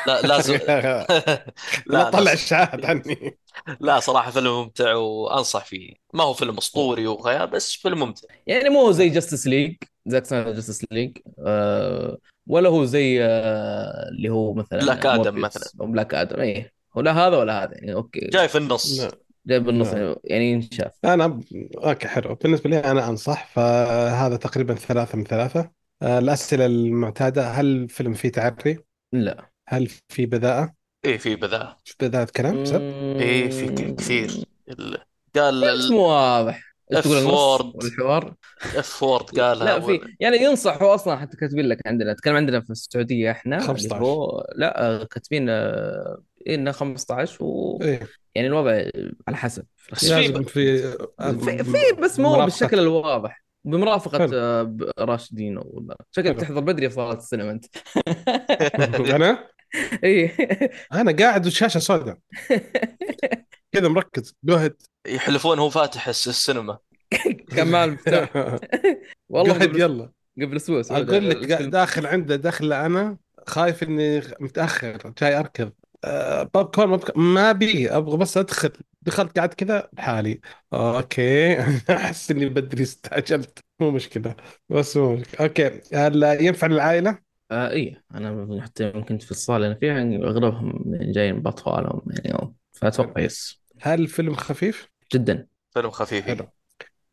لا لازم [LAUGHS] لا لا. [LAUGHS] ص- اشاعات عني. لا صراحة فيلم ممتع وأنصح فيه. ما هو فيلم أسطوري وغير بس فيلم ممتع. يعني مو زي Justice League Zack Snyder Justice League أه ولا هو زي أه اللي هو Black مثلا آدم مثلا. Black Adam إيه. ولا هذا ولا هذا يعني okay. جاي في النص. لا. جايب بالنص لا. يعني ينشاف. أنا. okay حلو. بالنسبة لي أنا أنصح فهذا تقريبا ثلاثة من ثلاثة. آه، الأسئلة المعتادة هل الفيلم فيه تعري؟ لا. هل في بذاءة؟ إيه في بذاء في بذاءة كلام سب؟ إيه في كثير. ال... قال بس مو واضح. F word والحوار؟ F word قالها لا في. يعني ينصح هو أصلا حتى كاتبين لك عندنا تكلم عندنا في السعودية إحنا اللي 15 هو لا كاتبين آه، انه 15 و إيه. يعني الوضع على حسب. في بس في. في في, في آه، بس مو مرافقة. بالشكل الواضح. بمرافقة حلو. آه، راشدين ولا شكلك تحضر بدري في السينما أنت. [LAUGHS] أنا؟ [LAUGHS] إي. أنا قاعد والشاشة سوداء. كذا مركز. جهد يحلفون هو فاتح الس- السينما [LAUGHS] المفتاح والله أس- يلا. قبل أسبوع أقول لك داخل عنده داخل أنا خايف إني متأخر. جاي أركض. أه بوب كورن بوب كورن. ما بي أبغى بس أدخل. دخلت قاعد كذا بحالي okay. [LAUGHS] أحس إني بدري استعجلت. مو مشكلة. بس مو مشكلة. okay. هل ينفع للعائلة؟ آه إي. أنا حتى يوم كنت في الصالة اللي فيها يعني أغلبهم جايين بأطفالهم يعني فأتوقع yes. هل الفيلم خفيف؟ جدا. فيلم خفيفي حلو.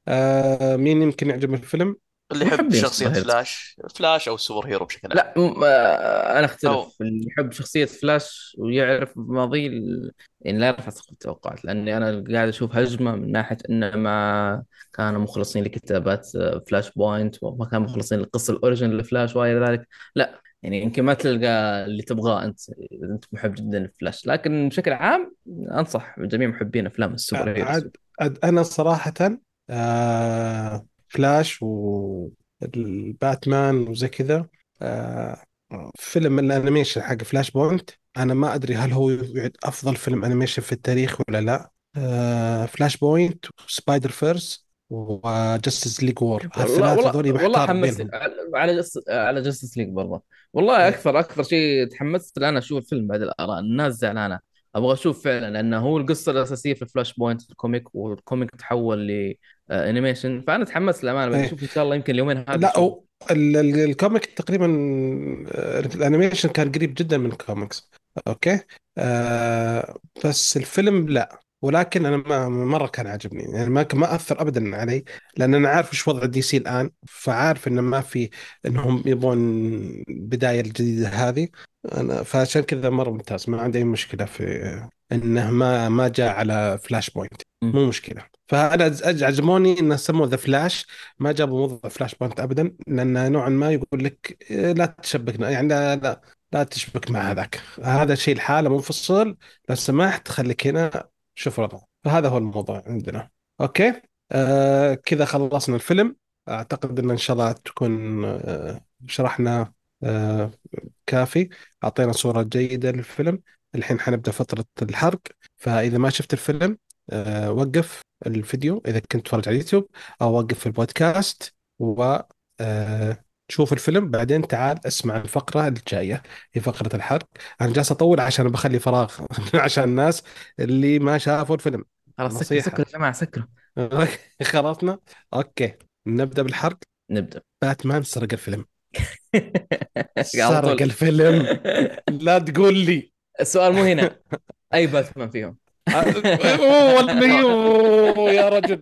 آه مين يمكن يعجبه الفيلم؟ اللي يحب محبين شخصية ال superheroes Flash Flash أو ال superhero بشكل عام. لا م- آه، أنا أختلف اللي يحب شخصية فلاش ويعرف ماضيه ال- يعني لا يرفع سقف التوقعات لأني أنا قاعد أشوف هجمة من ناحية انه ما كانوا مخلصين لكتابات آه، Flashpoint وما كانوا مخلصين للقصه ال origin ل Flash والى ذلك لا يعني يمكن ما تلقى اللي تبغاه أنت اذا أنت محب جدا لفلاش. لكن بشكل عام أنصح جميع محبين أفلام ال superheroes. عاد عاد أنا صراحة آه Flash وال Batman وزي كذا. آه فيلم ال animation حق Flashpoint أنا ما أدري هل هو يعد أفضل فيلم animation في التاريخ ولا لا. Flashpoint و Spider-Verse و Justice League War والله والله حمست على جس على Justice League برضه. والله إيه. أكثر أكثر شيء تحمست الآن أشوف الفيلم بعد الآراء الناس زعلانة. أبغى أشوف فعلا لأنه هو القصة الأساسية في Flashpoint في ال comic وال comic تحول ل animation فأنا تحمست للأمانة إيه. أشوف إن شاء الله يمكن اليومين هذه لا هو ال- ال- ال comic تقريبا آه، ال animation كان قريب جدا من ال comics. okay؟ آه بس الفيلم لا. ولكن أنا ما مرة كان عاجبني. يعني ما ما أثر ابدا علي لأن أنا عارف إيش وضع DC الآن فعارف إنه ما في إنهم يبغون البدايه الجديده هذه. أنا فعشان كذا مرة ممتاز. ما عندي أي مشكلة في إنه ما ما جاء على Flashpoint. مو مشكلة. فانا عجبوني انه سموه The Flash ما جابوا موضوع Flashpoint ابدا لأن نوعا ما يقول لك إيه، لا تشبكنا يعني لا لا لا تشبك مع هذاك. هذا شيء لحاله منفصل. لو سمحت خليك هنا شوف رضا فهذا هو الموضوع عندنا. okay؟ آه كذا خلصنا الفيلم. أعتقد إن إن شاء الله تكون آه شرحنا آه كافي. أعطينا صورة جيدة للفيلم. الحين حنبدأ فترة الحرق. فإذا ما شفت الفيلم آه وقف الفيديو. إذا كنت تتفرج على اليوتيوب أو وقف البودكاست و آه شوف الفيلم. بعدين تعال اسمع الفقرة الجاية هي فقرة الحرق. أنا جالس أطول عشان بخلي فراغ [LAUGHS] عشان الناس اللي ما شافوا الفيلم. خلاص سكر سكر يا جماعة سكروا. [LAUGHS] خلصنا أوكي نبدأ بالحرق. نبدأ. باتمان سرق الفيلم. [LAUGHS] سرق الفيلم. لا تقول لي. السؤال مو هنا. [LAUGHS] أي باتمان فيهم؟ يا رجل.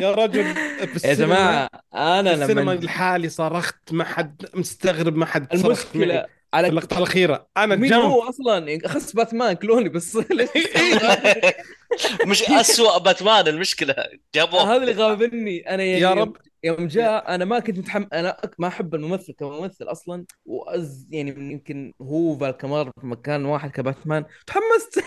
يا رجل. يا السينما جماعة أنا السينما لما لحالي صرخت ما حد مستغرب ما حد صرخ المشكلة على اللقطة الأخيرة. أنا مين جنب. هو أصلا؟ أخس باتمان كلوني بس [LAUGHS] ليش [LAUGHS] مش أسوأ باتمان المشكلة. جابوه. هذا اللي غابني. أنا يا يوم- رب. يوم جاء أنا ما كنت متحمس أنا ما أحب الممثل كممثل أصلا وأز يعني يمكن هو فالكمار في مكان واحد كباتمان. تحمست!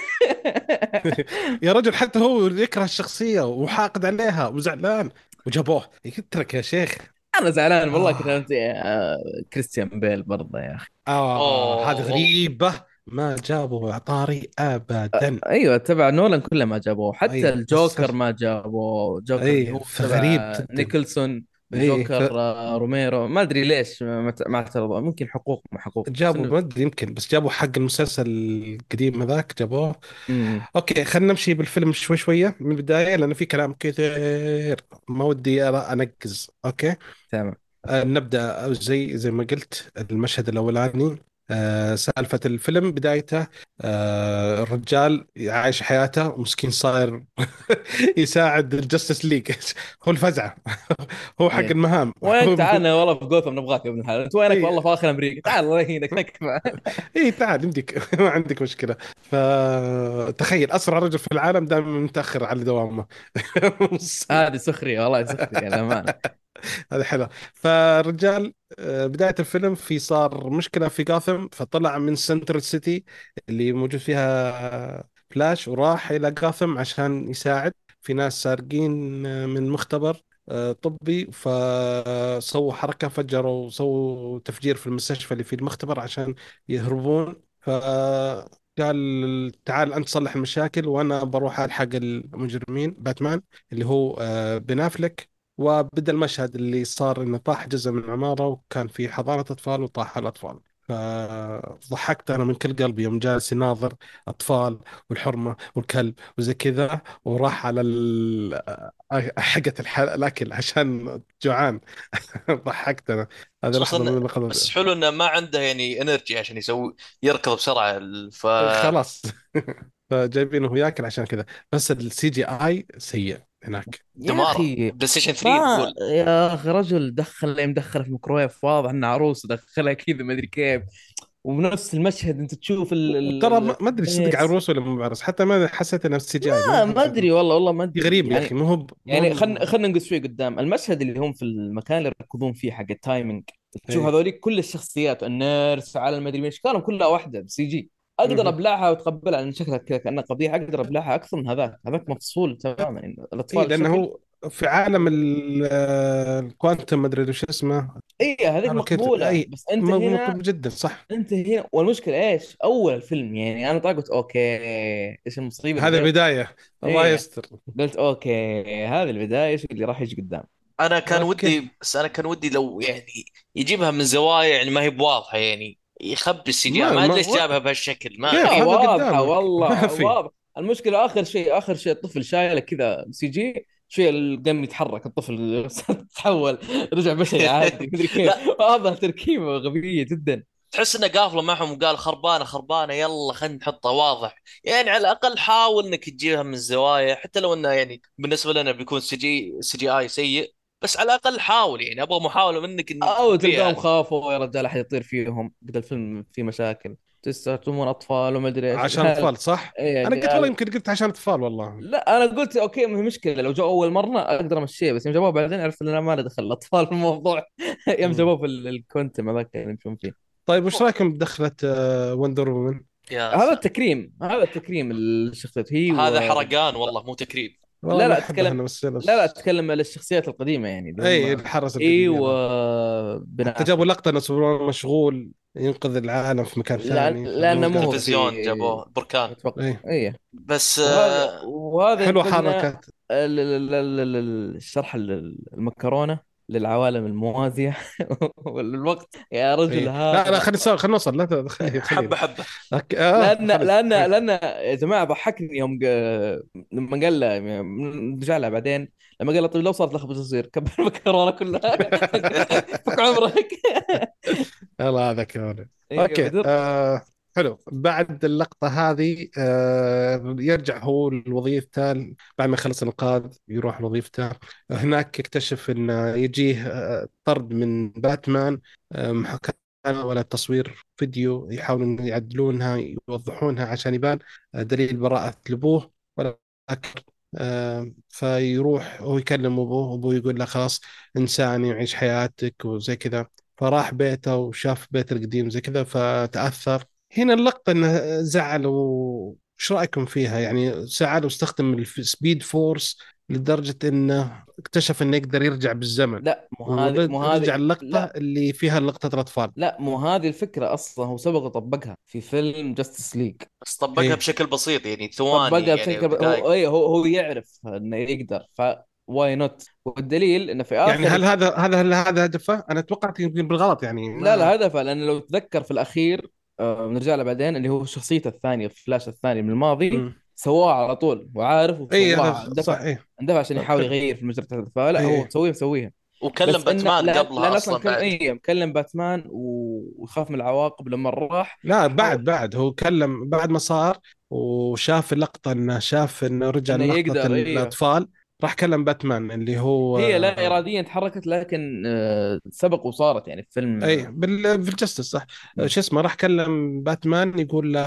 [LAUGHS] يا رجل حتى هو يكره الشخصية وحاقد عليها وزعلان. وجابوه. قلت لك يا شيخ. أنا زعلان والله آه. كنت أنت آه، كريستيان بيل برضه يا أخي. آه. هذه غريبة. ما جابوا طاري ابدا. أيوه تبع نولان كله ما جابوه. حتى أيوة، الجوكر ما جابوه. جوكر أيوة، جداً. نيكلسون جوكر ف- آه، روميرو. ما أدري ليش ما اعترضوا. ممكن حقوق ما حقوق. جابوا ما أدري يمكن بس جابوا حق المسلسل القديم هذاك جابوه. مم. okay خلينا نمشي بالفيلم شوي شوية من البداية لأنه في كلام كثير. ما ودي أنقز. okay؟ تمام. آه نبدأ زي زي ما قلت المشهد الأولاني. آه سالفة الفيلم بدايته آه الرجال عايش حياته مسكين صاير [LAUGHS] يساعد ال Justice League [LAUGHS] هو الفزعة. [LAUGHS] هو حق إيه. المهام. وين؟ تعال والله في جوثم نبغاك يا ابن الحلال. أنت وينك؟ إيه. والله في آخر أمريكا. تعال الله يهينك نكفى اي تعال يمديك. ما عندك مشكلة. فتخيل أسرع رجل في العالم دائما متأخر على دوامه. هذه سخرية والله سخرية للأمانة. [LAUGHS] هذا حلو. فالرجال آه، بداية الفيلم في صار مشكلة في جاثم فطلع من سنترال سيتي اللي موجود فيها فلاش وراح إلى جاثم عشان يساعد. في ناس سارقين آه، من مختبر آه، طبي فسووا حركة فجروا سووا تفجير في المستشفى اللي في المختبر عشان يهربون. فقال تعال أنت صلح المشاكل وأنا بروح ألحق المجرمين باتمان اللي هو بن أفلك. وبدأ المشهد اللي صار إنه طاح جزء من عمارة وكان في حضانة أطفال وطاح الأطفال. فضحكت أنا من كل قلبي يوم جالس يناظر أطفال والحرمة والكلب وزي كذا وراح على ال- حقة الأكل عشان جوعان. [LAUGHS] ضحكت أنا. هذه لحظة من اللحظات بس حلو إنه ما عنده يعني انرجي عشان يسوي يركض بسرعة ف خلاص. [LAUGHS] فجايبينه هو ياكل عشان كذا. بس ال CGI سيء. هناك. يا دمار. أخي PlayStation 3 ما تقول يا أخي رجل دخل اللي مدخله في الميكرويف واضح إنه عروس دخلها كذا ما أدري كيف. وبنفس المشهد أنت تشوف ال ترى ما ما أدري. صدق عروس ولا مو بعروس حتى ما حسيت إنه CG لا ما أدري والله والله ما أدري. غريب يا يعني أخي مو هو يعني خلينا خلينا ننقز شوي قدام. المشهد اللي هم في المكان اللي يركضون فيه حق ال timing تشوف إيه. هذوليك كل الشخصيات ال nurse على المدري مين كانوا كلها واحدة ب CG. أقدر. ابلعها واتقبلها لأن شكلها كذا كأنها قضية أقدر ابلعها أكثر من هذاك هذاك مفصول تماما يعني اي الأطفال لأنه شكل- هو في عالم ال- آه، ال quantum ما أدري وش اسمه اي هذيك مقبولة أي، بس أنت هنا مقبول جدا صح أنت هنا والمشكلة إيش؟ أول الفيلم يعني أنا طالع قلت okay إيش المصيبة هذا؟ البداية الله إيه. يستر قلت okay هذه البداية إيش اللي راح يجي قدام أنا كان okay. ودي بس أنا كان ودي لو يعني يجيبها من زوايا يعني ما هي بواضحة يعني يخبي ال CG ما- ما ادري ليش جابها بهالشكل ما. هذا واضحة قدامك. والله ما في. واضح المشكلة آخر شيء آخر شيء الطفل شايله كذا CG شوية القلم يتحرك الطفل [LAUGHS] تحول رجع بشري عادي مدري كيف [LAUGHS] هذا تركيبة غبية جدا تحس إنه قافله معهم وقال خربانة خربانة يلا خلينا نحطها واضح يعني على الأقل حاول إنك تجيبها من الزوايا حتى لو إنه يعني بالنسبة لنا بيكون سي جي سي جي آي سيء بس على الأقل حاول يعني أبغى محاولة منك إن أو. تلقاهم خافوا يا رجال أحد يطير فيهم قد الفيلم في مشاكل تستخدمون أطفال وما أدري إيش عشان أطفال صح؟ إيه أنا قلت والله يمكن قلت عشان أطفال والله لا أنا قلت okay ما هي مشكلة لو جو أول مرة أقدر امشيه بس يوم جابوه بعدين عرفت إن أنا ما له دخل الأطفال في الموضوع [LAUGHS] يوم. جابوه في ال- ال quantum هذاك اللي يمشون فيه طيب وش رأيكم بدخلة Wonder Woman؟ يا هذا التكريم هذا التكريم الشخصيات هي هذا و... حرقان والله مو تكريم لا، لا، بس لا لا أتكلم على الشخصيات القديمة يعني اللي إي الحرس إي القديم. وبناء. حتى جابوا لقطة إنه سوبرمان مشغول ينقذ العالم في مكان لا- ثاني. لأنه مو- تلفزيون في- جابوه بركان. أتوقع. إيه. إي. بس وهذا آه، حلوة ينقلنا حركه ال- ال- ال- ال- ال- الشرح ال- المكرونة. للعوالم الموازية [LAUGHS] والوقت يا رجل إيه. هذا لا لا خلينا نسوي خلينا نوصل لا حبة حبة. آه لأن. لأن لأن يا جماعة ضحكني يوم لما قال له نرجع لها بعدين لما قال له طيب لو صارت لخبطه تصير كبر [LAUGHS] المكرونه كلها [LAUGHS] فك عمرك يلا هذا كمان أيوة، أوكي. آه حلو. بعد اللقطة هذه آه يرجع هو لوظيفته. بعد ما يخلص الإنقاذ يروح لوظيفته. هناك يكتشف إنه يجيه آه طرد من باتمان آه محاكاة ولا تصوير فيديو يحاولون يعدلونها يوضحونها عشان يبان دليل براءة الأبوه ولكن آه، فيروح هو يكلم أبوه. أبوه يقول له خلاص إنساني وعيش حياتك وزي كذا. فراح بيته وشاف بيته القديم زي كذا فتأثر. هنا اللقطة إنه زعل وش رأيكم فيها؟ يعني زعل واستخدم ال Speed Force لدرجة إنه اكتشف إنه يقدر يرجع بالزمن. لا مو هذه مو هذه اللقطة لا. اللي فيها لقطة الأطفال. لا مو هذه الفكرة أصلا هو سبق وطبقها في فيلم Justice League بس طبقها إيه بشكل بسيط يعني ثواني طبقها يعني بشكل دقائق هو اي هو هو يعرف إنه يقدر ف why not والدليل إنه في يعني هل اخر هذا هذا هل هذا هدفه؟ أنا توقعت يمكن بالغلط يعني. لا لا هدفه لأنه لو تذكر في الأخير بنرجع له بعدين اللي هو شخصيته الثانية في فلاش الثاني من الماضي. سواه على طول وعارف اي اندفع صح إيه اندفع عشان يحاول يغير في مجرى فلا هو إيه. مسويه مسويها. وكلم باتمان لا قبلها لأن أصلا كلم بعد. اي مكلم باتمان و- ويخاف من العواقب لما راح. لا بعد بعد. هو كلم بعد ما صار وشاف اللقطة إنه شاف إنه رجع إنه للقطة يقدر أيوه الأطفال. راح كلم باتمان اللي هو هي لا اراديا تحركت لكن آه، سبق وصارت يعني في فيلم أي آه، بال... في الجستس صح. شو اسمه راح كلم باتمان يقول له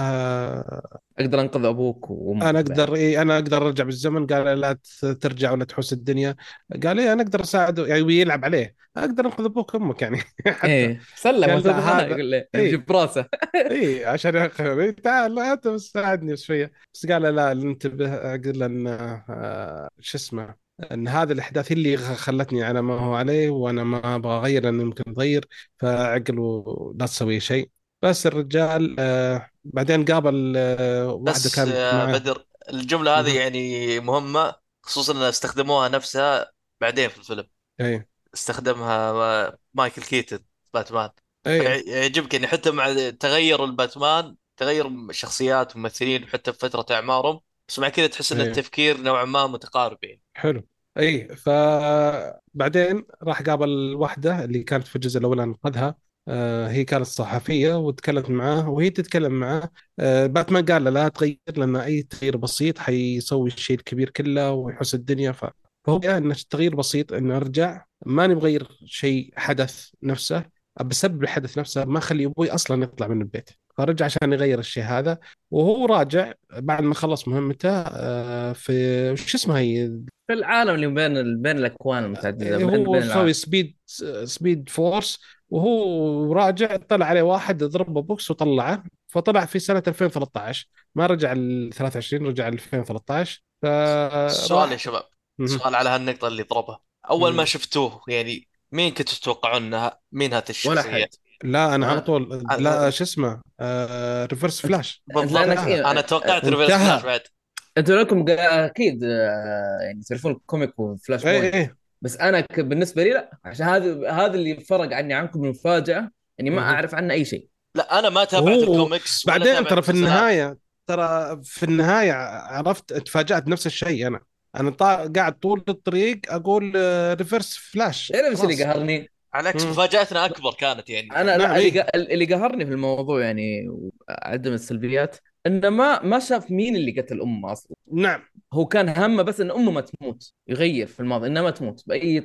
أقدر أنقذ أبوك وأمك أنا أقدر إيه أنا أقدر أرجع بالزمن. قال لا ترجع ولا تحوس الدنيا. قال إيه أنا أقدر أساعده يعني يلعب عليه. أقدر أنقذ أبوك وأمك يعني. [LAUGHS] حتى إيه سلم هذا يقول له إي. يجيب براسه. [LAUGHS] إي عشان ياخذ تعال أنت بس ساعدني شوية. بس قال لا انتبه. قال له إن آه، شو اسمه إن هذه الأحداث اللي خلتني على ما هو عليه وأنا ما أبغى أغير لأنه يمكن اتغير فعقل ولا تسوي شيء. بس الرجال آه بعدين قابل آه واحدة بس كانت معه بدر الجملة هذه. يعني مهمة خصوصا إن استخدموها نفسها بعدين في الفيلم. أي. استخدمها ما- مايكل كيتن باتمان. أي. فيعجبك يعني حتى مع تغير الباتمان تغير شخصيات ممثلين حتى في فترة أعمارهم بس مع كذا تحس أن أي. التفكير نوعا ما متقارب يعني. حلو. أي فبعدين راح قابل واحدة اللي كانت في الجزء الأول أنقذها. آه هي كانت صحفية وتكلمت معاه وهي تتكلم معاه. آه باتمان قال له لا تغير لأن أي تغيير بسيط حيسوي الشيء الكبير كله ويحس الدنيا. ف... فهو قال ان التغيير بسيط إنه أرجع ما نبغى نغير شيء حدث نفسه. بسبب الحدث نفسه ما خلي أبوي أصلا يطلع من البيت. فرجع عشان يغير الشيء هذا وهو راجع بعد ما خلص مهمته آه، في شو اسمها هي؟ في العالم اللي بين بين الأكوان المتعددة بين هو مسوي speed Speed Force وهو راجع طلع عليه واحد ضربه بوكس وطلعه فطلع في سنة 2013 ما رجع ل 23 رجع ل 2013 السؤال يا فراح شباب. سؤال على هالنقطة اللي ضربها أول ما. شفتوه يعني مين كنتوا تتوقعون انها مين هذه ولا الشخصية؟ حد. لا أنا على طول لا شو اسمه آه Reverse Flash بالضبط. إيه أنا توقعت Reverse Flash بعد. أنتوا لكم أكيد آه، يعني تعرفون ال comic و Flash اي Point اي بس أنا بالنسبة لي لا عشان هذا هذا اللي فرق عني عنكم المفاجاه اني ما مهم. أعرف عنه أي شيء. لا أنا ما تابعت الكوميكس بعدين ترى في النهاية ترى في النهاية عرفت تفاجأت نفس الشيء أنا. أنا طا- قاعد طول الطريق أقول آه، Reverse Flash تعرف إيش اللي قهرني؟ على عكس. مفاجأتنا أكبر كانت يعني. أنا نعم لا اللي إيه قا- اللي قهرني في الموضوع يعني عدم السلبيات إنه ما ما شاف مين اللي قتل امه أصلا نعم. هو كان همه بس إن أمه ما تموت يغير في الماضي إنها ما تموت بأي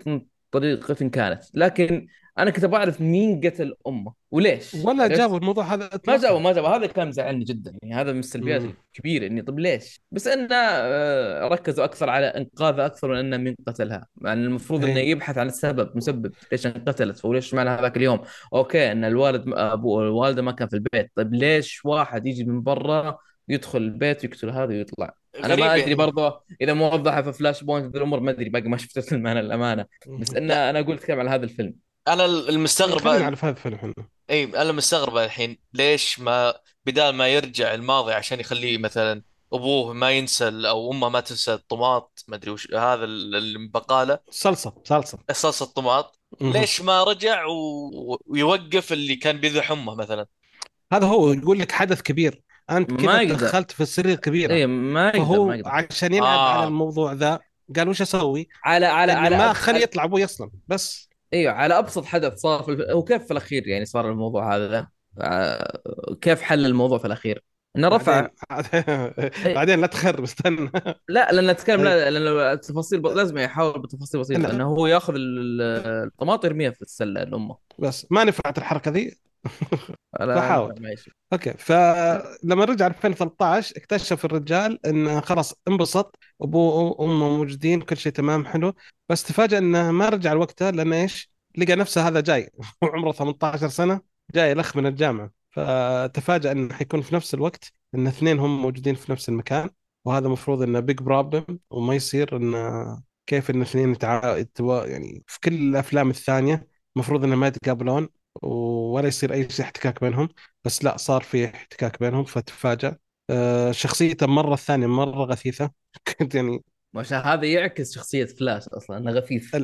طريقة كانت. لكن أنا كنت بعرف مين قتل أمه وليش ولا؟ جابوا الموضوع هذا ما جاوب ما جاوب هذا كان مزعلني جدا يعني هذا من السلبيات. الكبيرة إني طب ليش؟ بس إنه آه، ركزوا أكثر على إنقاذها أكثر من إنه مين قتلها، يعني المفروض إنه إيه يبحث عن السبب مسبب ليش انقتلت وليش معنى هذاك اليوم؟ أوكي إن الوالد أبو الوالدة ما كان في البيت، طيب ليش واحد يجي من برا يدخل البيت ويقتل هذا ويطلع؟ أنا ما أدري يعني برضه إذا موضحه في Flashpoint ذي الأمور ما أدري باقي ما شفت الفيلم أنا الامانه بس ان لا أنا أقول أتكلم على هذا الفيلم أنا المستغرب خلينا على هذا الفيلم إحنا إي أنا مستغرب الحين ليش ما بدال ما يرجع الماضي عشان يخليه مثلا أبوه ما ينسى ال- أو أمه ما تنسى الطماط ما أدري وش هذا ال- اللي بقاله صلصة. صلصة أساس الطماط مهم. ليش ما رجع و... ويوقف اللي كان بيذبح أمه مثلا؟ هذا هو يقول لك حدث كبير. أنت كذا ما يقدر. تدخلت في السرير كبيرة. إي ما يقدر ما فهو يقدر. عشان يلعب على آه الموضوع ذا قال وش أسوي؟ على على على ما. خلي على يطلع أبوي أصلا بس. إيوه على أبسط حدث صار في الف... هو كيف في الأخير يعني صار الموضوع هذا؟ آه، كيف حل الموضوع في الأخير؟ إنه رفع. بعدين [LAUGHS] إيه، بعدين لا تخرب استنى. لا لأن نتكلم إيه. لا لأن التفاصيل ب... لازم يحاول بتفاصيل بسيطة انه هو ياخذ ال- الطماط يرميها في السلة لامه بس ما نفعت الحركة ذي. لا [LAUGHS] بحاول. okay فلما رجع 2013 اكتشف الرجال انه خلاص انبسط أبوه وأمه موجودين كل شيء تمام حلو. بس تفاجأ إنه ما رجع لوقته لأنه إيش؟ لقى نفسه هذا جاي. [LAUGHS] وعمره 18 سنة جاي لخ من الجامعة. فتفاجأ إنه حيكون في نفس الوقت إن اثنين هم موجودين في نفس المكان وهذا المفروض إنه big problem وما يصير انه كيف إن اثنين يتع... يتوا... يعني في كل الأفلام الثانية المفروض انهم ما يتقابلون ولا يصير أي شيء احتكاك بينهم بس لا صار في احتكاك بينهم فتفاجأ. آه، شخصيته مرة الثانية مرة غثيثة. [LAUGHS] كنت يعني عشان هذا يعكس شخصية فلاش أصلا إنه غثيث.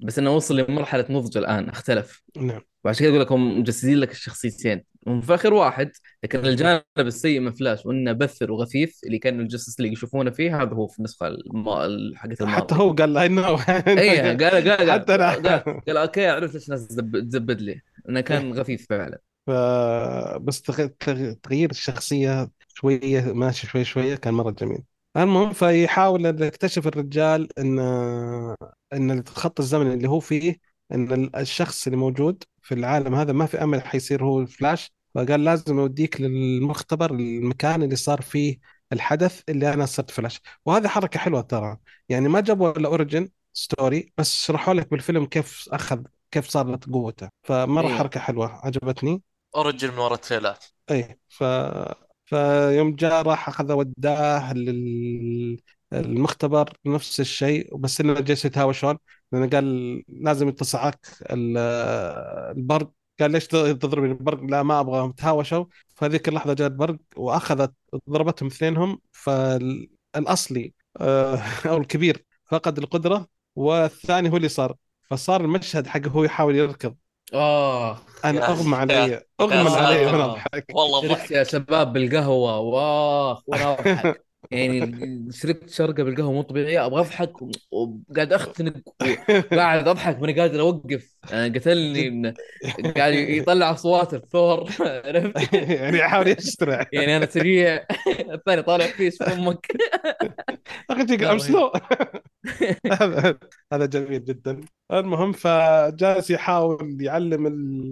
بس إنه وصل لمرحلة نضج الآن اختلف. نعم. وعشان كذا أقول لك هم مجسدين لك الشخصيتين. هم في آخر واحد لكن الجانب السيء من فلاش وإنه بثر وغثيث اللي كان ال Justice اللي يشوفونه فيه هذا هو في النسخة الم... حقت حتى الماضي هو قال I know اي قال قال قال. حتى أنا. قال, قال. أوكي عرفت ليش الناس تزب- تزبد لي. إنه كان غثيث فعلا. ف... بس تغ- تغ- تغيير الشخصية شوية ماشي شوي شوية كان مرة جميل. المهم فيحاول يكتشف الرجال إن إن الخط الزمني اللي هو فيه إن ال- الشخص اللي موجود في العالم هذا ما في أمل حيصير هو الفلاش. فقال لازم أوديك للمختبر المكان اللي صار فيه الحدث اللي أنا صرت فلاش. وهذه حركة حلوة ترى. يعني ما جابوا ال origin story بس شرحوا لك بالفيلم كيف أخذ كيف صارت قوته. فمرة اي حركة حلوة عجبتني. origin من ورا التريلات. اي ف فيوم جاء راح أخذ وداه للمختبر نفس الشيء بس إنه جالس يتهاوشون لأنه قال لازم يتصعك ال- البرق. قال ليش تضربني البرق؟ لا ما أبغى تهاوشوا فهذيك اللحظة جاء البرق وأخذت ضربتهم اثنينهم فالأصلي آه، [LAUGHS] أو الكبير فقد القدرة والثاني هو اللي صار. فصار المشهد حقه هو يحاول يركض. آه. أنا أغمى علي أغمى علي وأنا آه. أضحك. والله ضحك يا شباب بالقهوة. واخ وأنا أضحك. يعني شربت شرقة بالقهوة مو طبيعية أبغى أضحك وقاعد أختنق وقاعد أضحك ماني قادر أوقف. أنا قتلني [LAUGHS] إن- قاعد يطلع أصوات الثور. [LAUGHS] عرفت؟ يعني يحاول يسرع يعني أنا سريع. الثاني طالع فيش في أمك. [LAUGHS] أخي لا I'm slow هذا هذا جميل جدا. المهم فجالس يحاول يعلم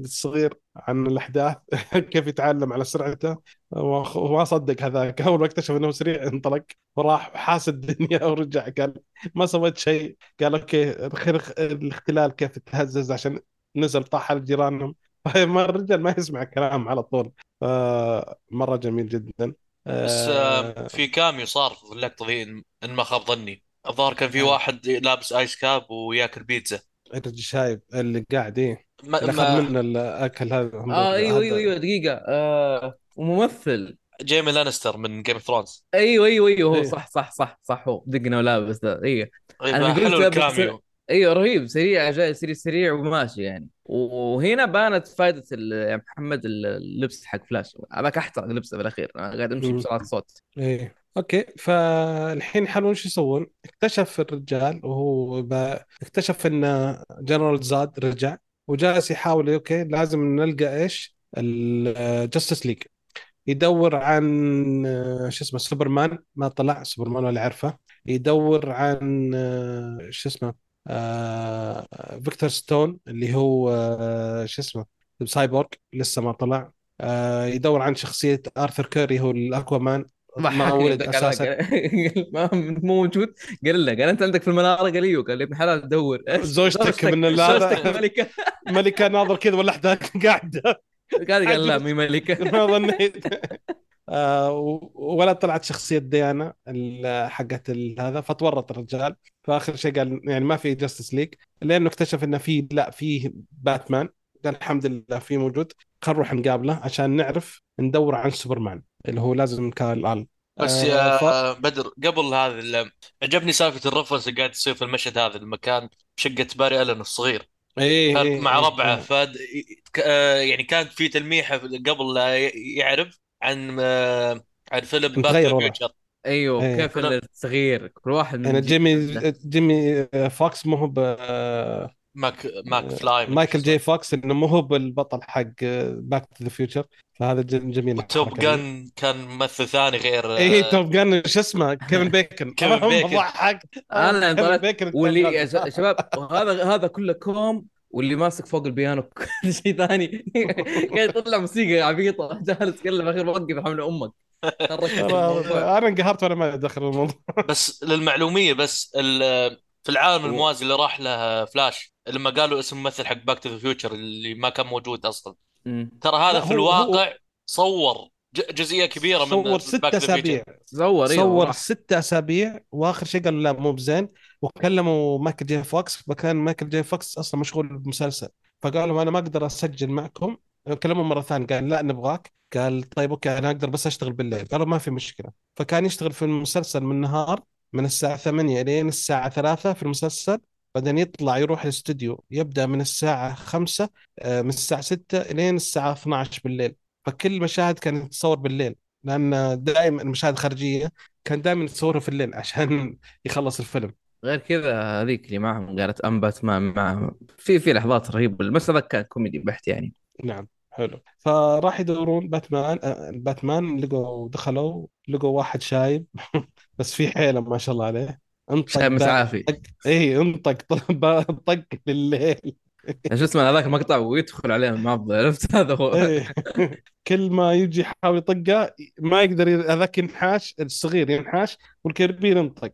الصغير عن الأحداث [LAUGHS] كيف يتعلم على سرعته. وما صدق هذاك. [LAUGHS] أول ما اكتشف إنه سريع انطلق. وراح حاس الدنيا [LAUGHS] ورجع. قال ما سويت شيء. قال أوكي الخير الاختلال كيف تهزز عشان نزل طاح على جيرانهم. ما الرجال ما يسمع كلام على طول. فمره جميل جدا. بس آه، آه في cameo صار في اللقطة ذي إن ما خاب ظني. الظاهر كان في آه واحد لابس ice cap وياكل بيتزا. الرجل شايب اللي قاعد إيه؟ ما, اللي أخذ ما منه الأكل هذا آه أيوه أيوه أيوه دقيقة. آه وممثل. جيمي لانستر من Game of Thrones أيوه أيوه أيوه هو إيه. صح صح صح صح هو. دقنا ولابس ذا أيوه أنا طيب حلو قلت أيوه رهيب. سريع جاي سريع سريع وماشي يعني. وهنا بانت فائده ال- يا محمد اللبس حق فلاش. هذاك أحترق لبسه بالأخير. أنا قاعد أمشي. بسرعة صوت. إيه. أوكي فالحين يحاولون شو يسوون؟ اكتشف الرجال وهو ب... اكتشف إن جنرال زاد رجع وجالس يحاول أوكي لازم نلقى إيش؟ ال Justice League يدور عن شو اسمه سوبرمان. ما طلع سوبرمان ولا عرفه يدور عن شو اسمه آه، فيكتور ستون اللي هو آه، شو اسمه سايبورغ لسه ما طلع. آه، يدور عن شخصية آرثر كيري هو الأكوامان. ما ولد قال- [LAUGHS] ما مو موجود. قال له قال أنت عندك في المنارة؟ قال أيوه. قال لي ابن حلال دور. [LAUGHS] زوجتك من زوجتك ملكة. [LAUGHS] ملكة ناظر كذا ولا أحد قاعدة. قال قال لا مي ملكة. ما ظنيت. آه، ولا طلعت شخصية ديانا حقت هذا فتورط الرجال. فآخر شيء قال يعني ما في Justice League لأنه اكتشف إنه في لا في باتمان قال الحمد لله في موجود. خل نروح نقابله عشان نعرف ندور عن سوبرمان اللي هو لازم كان الآن بس آه ف... يا بدر قبل هذا اللي عجبني سالفة ال reference اللي قاعد تصير في المشهد هذا المكان شقة باري ألن الصغير. إيه إيه مع إيه, ربعه إيه. فد آه، يعني كانت في تلميحه قبل لا يعرف عن آه، عن فيلم باك أيوه إيه. كيف الصغير كل واحد من يعني جيمي. جيمي فوكس مو هو ب ماك ماك فلاي مايكل جي. فوكس إنه مو هو بالبطل حق باك تو ذا فيوتشر فهذا ج- جميل. دي. جان كان ممثل ثاني غير إيه آه، توب جان شو اسمه؟ كيفن [LAUGHS] بيكن. كيفن آه، بيكن. ضحك. أنا واللي توب يا شباب هذا هذا كله كوم واللي ماسك فوق البيانو [LAUGHS] كل شيء ثاني. [LAUGHS] قاعد يطلع موسيقى عبيطه جالس يتكلم أخير وقف حمل أمك. أنا انقهرت وأنا ما دخل الموضوع. بس للمعلومية بس ال- في العالم. الموازي اللي راح له فلاش لما قالوا اسم ممثل حق باك تو ذا فيوتشر اللي ما كان موجود أصلا. ترى هذا في هو هو الواقع صور جزئية كبيرة من صور باك ست تو ذا فيوتشر أسابيع. صور أيوه صور ست أسابيع وآخر شيء قالوا لا مو بزين. وكلموا مايكل جي فوكس فكان مايكل جي فوكس أصلا مشغول بالمسلسل فقالوا أنا ما أقدر أسجل معكم. كلموا مرة ثانية قال لا نبغاك. قال طيب أوكي أنا أقدر بس أشتغل بالليل. قالوا ما في مشكلة. فكان يشتغل في المسلسل من النهار من الساعة 8 لين الساعة 3 في المسلسل بعدين يطلع يروح الاستوديو يبدأ من الساعة 5 آه، من الساعة 6 لين الساعة 12 بالليل. فكل المشاهد كانت تصور بالليل لأن دائما المشاهد الخارجية كان دائما يتصورها في الليل عشان [LAUGHS] يخلص الفيلم. غير كذا هذيك اللي معهم قالت أم باتمان معهم. في في لحظات رهيبة. بس هذا كان كوميدي بحت يعني. نعم. حلو. فراح يدورون باتمان آه، باتمان لقوا دخلوا لقوا واحد شايب [LAUGHS] بس في حيلة ما شاء الله عليه. انطق شايب مسعافي. طق اي انطق [LAUGHS] طق طق بالليل. شو اسمه هذاك المقطع ويدخل عليهم معض عرفت؟ [LAUGHS] هذا هو. إيه. كل ما يجي يحاول يطقه ما يقدر ي- هذاك ينحاش الصغير ينحاش والكبير ينطق.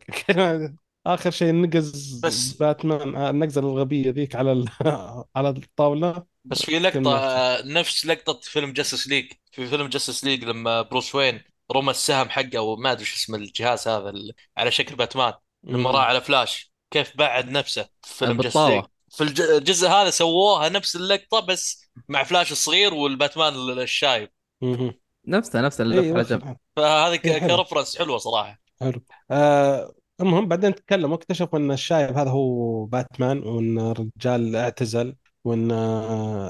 آخر شيء نقز بس باتمان آه، النقزة الغبية ذيك على ال- [LAUGHS] على الطاولة. بس في لقطة. آه، نفس لقطة فيلم Justice League في فيلم Justice League لما بروس وين رمى السهم حقه أو ما أدري شو اسم الجهاز هذا ال- على شكل باتمان. لما راح على فلاش كيف بعد نفسه في فيلم Justice League في الج- الجزء هذا سووها نفس اللقطة بس مع فلاش الصغير والباتمان الشايب. مم. نفسها نفس اللف أيوه. على جنب. فهذه. ك reference حلوة صراحة. حلو. آه المهم بعدين تكلموا اكتشفوا أن الشايب هذا هو باتمان وأن الرجال اعتزل وأن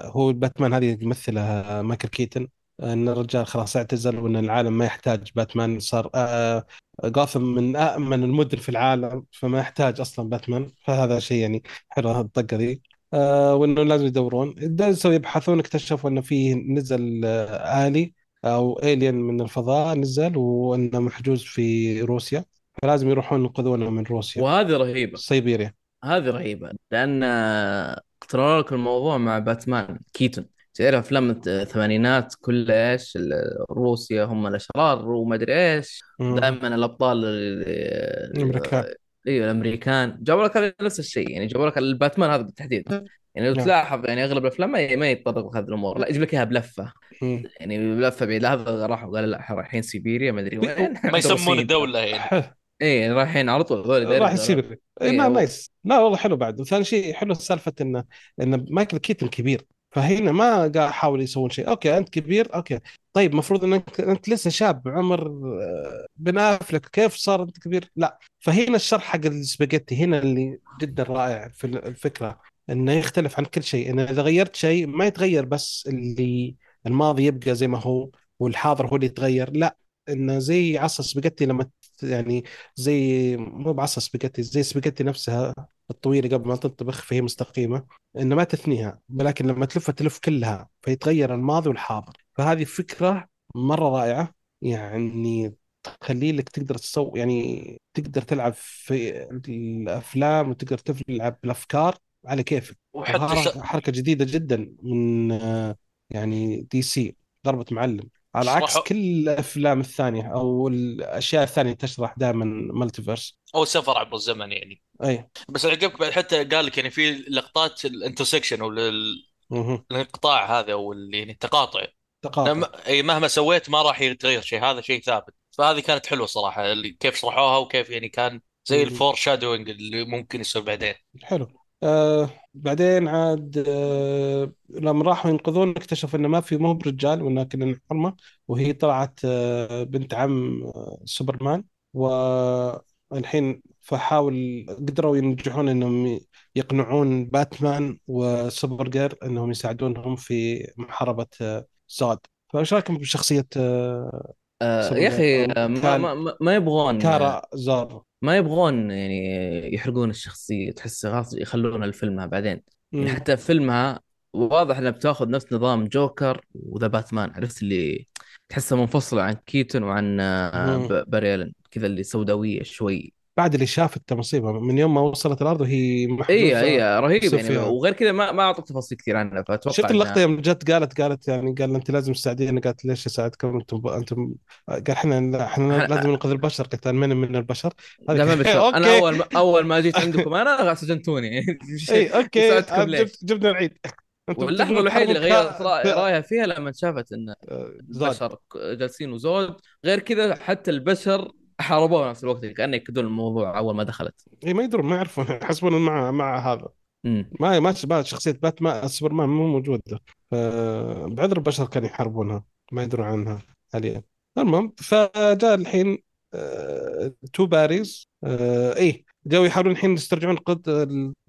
هو باتمان هذه يمثلها مايكل كيتن. أن الرجال خلاص اعتزل وأن العالم ما يحتاج باتمان. صار آه غاثم من أأمن المدن في العالم فما يحتاج أصلا باتمان. فهذا شيء يعني حلو الطقة ذي. آه وأنه لازم يدورون. درسوا يبحثون اكتشفوا انه في نزل آه آلي أو الين من الفضاء نزل وأنه محجوز في روسيا. فلازم يروحون ينقذونه من روسيا. وهذه رهيبة. سيبيريا. هذه رهيبة لأن اقترنوا لك الموضوع مع باتمان كيتون. تعرف أفلام الثمانينات كلها إيش؟ روسيا هم الأشرار وما ادري إيش. دائما الأبطال ال- الأمريكان. إيوه الأمريكان. جابوا لك هذا نفس الشيء يعني جابوا لك الباتمان هذا بالتحديد. يعني لو نعم. تلاحظ يعني أغلب الأفلام ما ما يتطرق لهذه الأمور. لا يجيب لك إياها بلفة. مم. يعني بلفة بعيد هذا راحوا قالوا لا رايحين سيبيريا ما أدري وين. ما يسمون الدولة [LAUGHS] يعني. حلو. اي رايحين على طول هذول راح. سيبيريا إيه، إيه ما nice لا والله حلو بعد. وثاني شيء حلو سالفة انه إن مايكل كيتن كبير. فهنا ما قاعد يحاولوا يسوون شيء. okay أنت كبير okay. طيب المفروض انك انت لسه شاب عمر آه، بن أفليك كيف صار أنت كبير؟ لا. فهنا الشرح حق السباجيتي هنا اللي جدا رائع في الفكرة إنه يختلف عن كل شيء. انه إذا غيرت شيء ما يتغير بس اللي الماضي يبقى زي ما هو والحاضر هو اللي يتغير. لا. انه زي عصا سباجيتي لما يعني زي مو بعصا سباجيتي زي سباجيتي نفسها الطويلة قبل ما تنطبخ فهي مستقيمة إنه ما تثنيها ولكن لما تلفها تلف كلها فيتغير الماضي والحاضر فهذه فكرة مرة رائعة يعني تخلي لك تقدر تسوي يعني تقدر تلعب في الأفلام وتقدر تلعب بالأفكار على كيفك. وهذا حركة جديدة جدا من آه، يعني دي سي ضربة معلم على عكس كل الأفلام الثانية أو الأشياء الثانية تشرح دائما multiverse أو سفر عبر الزمن يعني. أي. بس عجبك بعد حتى قال لك يعني في لقطات ال intersection أو. الانقطاع هذا أو يعني التقاطع. تقاطع. أي مهما سويت ما راح يتغير شيء هذا شيء ثابت. فهذه كانت حلوة صراحة اللي كيف شرحوها وكيف يعني كان زي. ال foreshadowing اللي ممكن يصير بعدين. حلو. آه بعدين عاد آه لما راحوا ينقذون اكتشفوا إنه ما في مو برجال كنها حرمة. وهي طلعت آه بنت عم آه سوبرمان. والحين فحاول قدروا ينجحون إنهم يقنعون باتمان وسوبر جير إنهم يساعدونهم في محاربة آه زود فإيش رأيكم بشخصية آه آه يا أخي؟ آه، ما, ما, ما- ما يبغون كارا زار. ما يبغون يعني يحرقون الشخصية تحس خلاص يخلون الفيلمها بعدين. يعني حتى فيلمها واضح إنها بتاخذ نفس نظام جوكر وذا باتمان عرفت اللي تحسها منفصله عن كيتون وعن آه، مم. ب- باري ألين كذا اللي سوداوية شوي. بعد اللي شافت مصيبه من يوم ما وصلت الأرض وهي اي اي رهيب يصير يعني. فيها. وغير كذا ما ما اعطوا تفاصيل كثير عنها فأتوقع شفت اللقطة يوم جت قالت قالت يعني قال أنت لازم تساعديني. قالت ليش أساعدكم؟ أنتم أنتم قال إحنا إحنا لازم ننقذ البشر قلت من من البشر. [LAUGHS] أنا أول ما أول ما جيت عندكم أنا [LAUGHS] سجنتوني. [LAUGHS] إي okay؟ جبنا العيد. واللحظة الوحيدة اللي غيرت رأيها فيها لما شافت إن زود. البشر جالسين وزود. غير كذا حتى البشر حاربوها نفس الوقت كأنه يأكدون الموضوع أول ما دخلت. إي ما يدرون ما يعرفون يحسبون مع مع هذا. ما ما شخصية باتمان سوبرمان مو موجودة. فبعذر البشر كانوا يحاربونها ما يدرون عنها حاليا. المهم فجاء الحين آه، two Barrys آه، إيه جو يحاولون الحين يسترجعون قد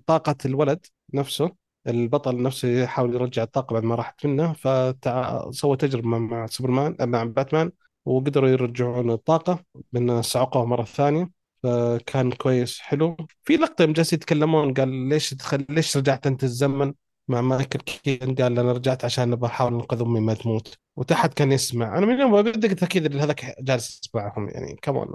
طاقة الولد نفسه البطل نفسه يحاول يرجع الطاقة بعد ما راحت منه فسوى تجربة مع سوبرمان مع باتمان. وقدروا يرجعون الطاقة من صعقوه مرة ثانية فكان كويس حلو. في لقطة يوم جالسين يتكلمون قال ليش تخل... ليش رجعت أنت الزمن؟ مع مايكل كيتن قال أنا رجعت عشان بحاول أنقذ أمي ما تموت. وتحت كان يسمع. أنا من يوم ما بدا قلت أكيد اللي هذاك جالس يسمعهم يعني كمان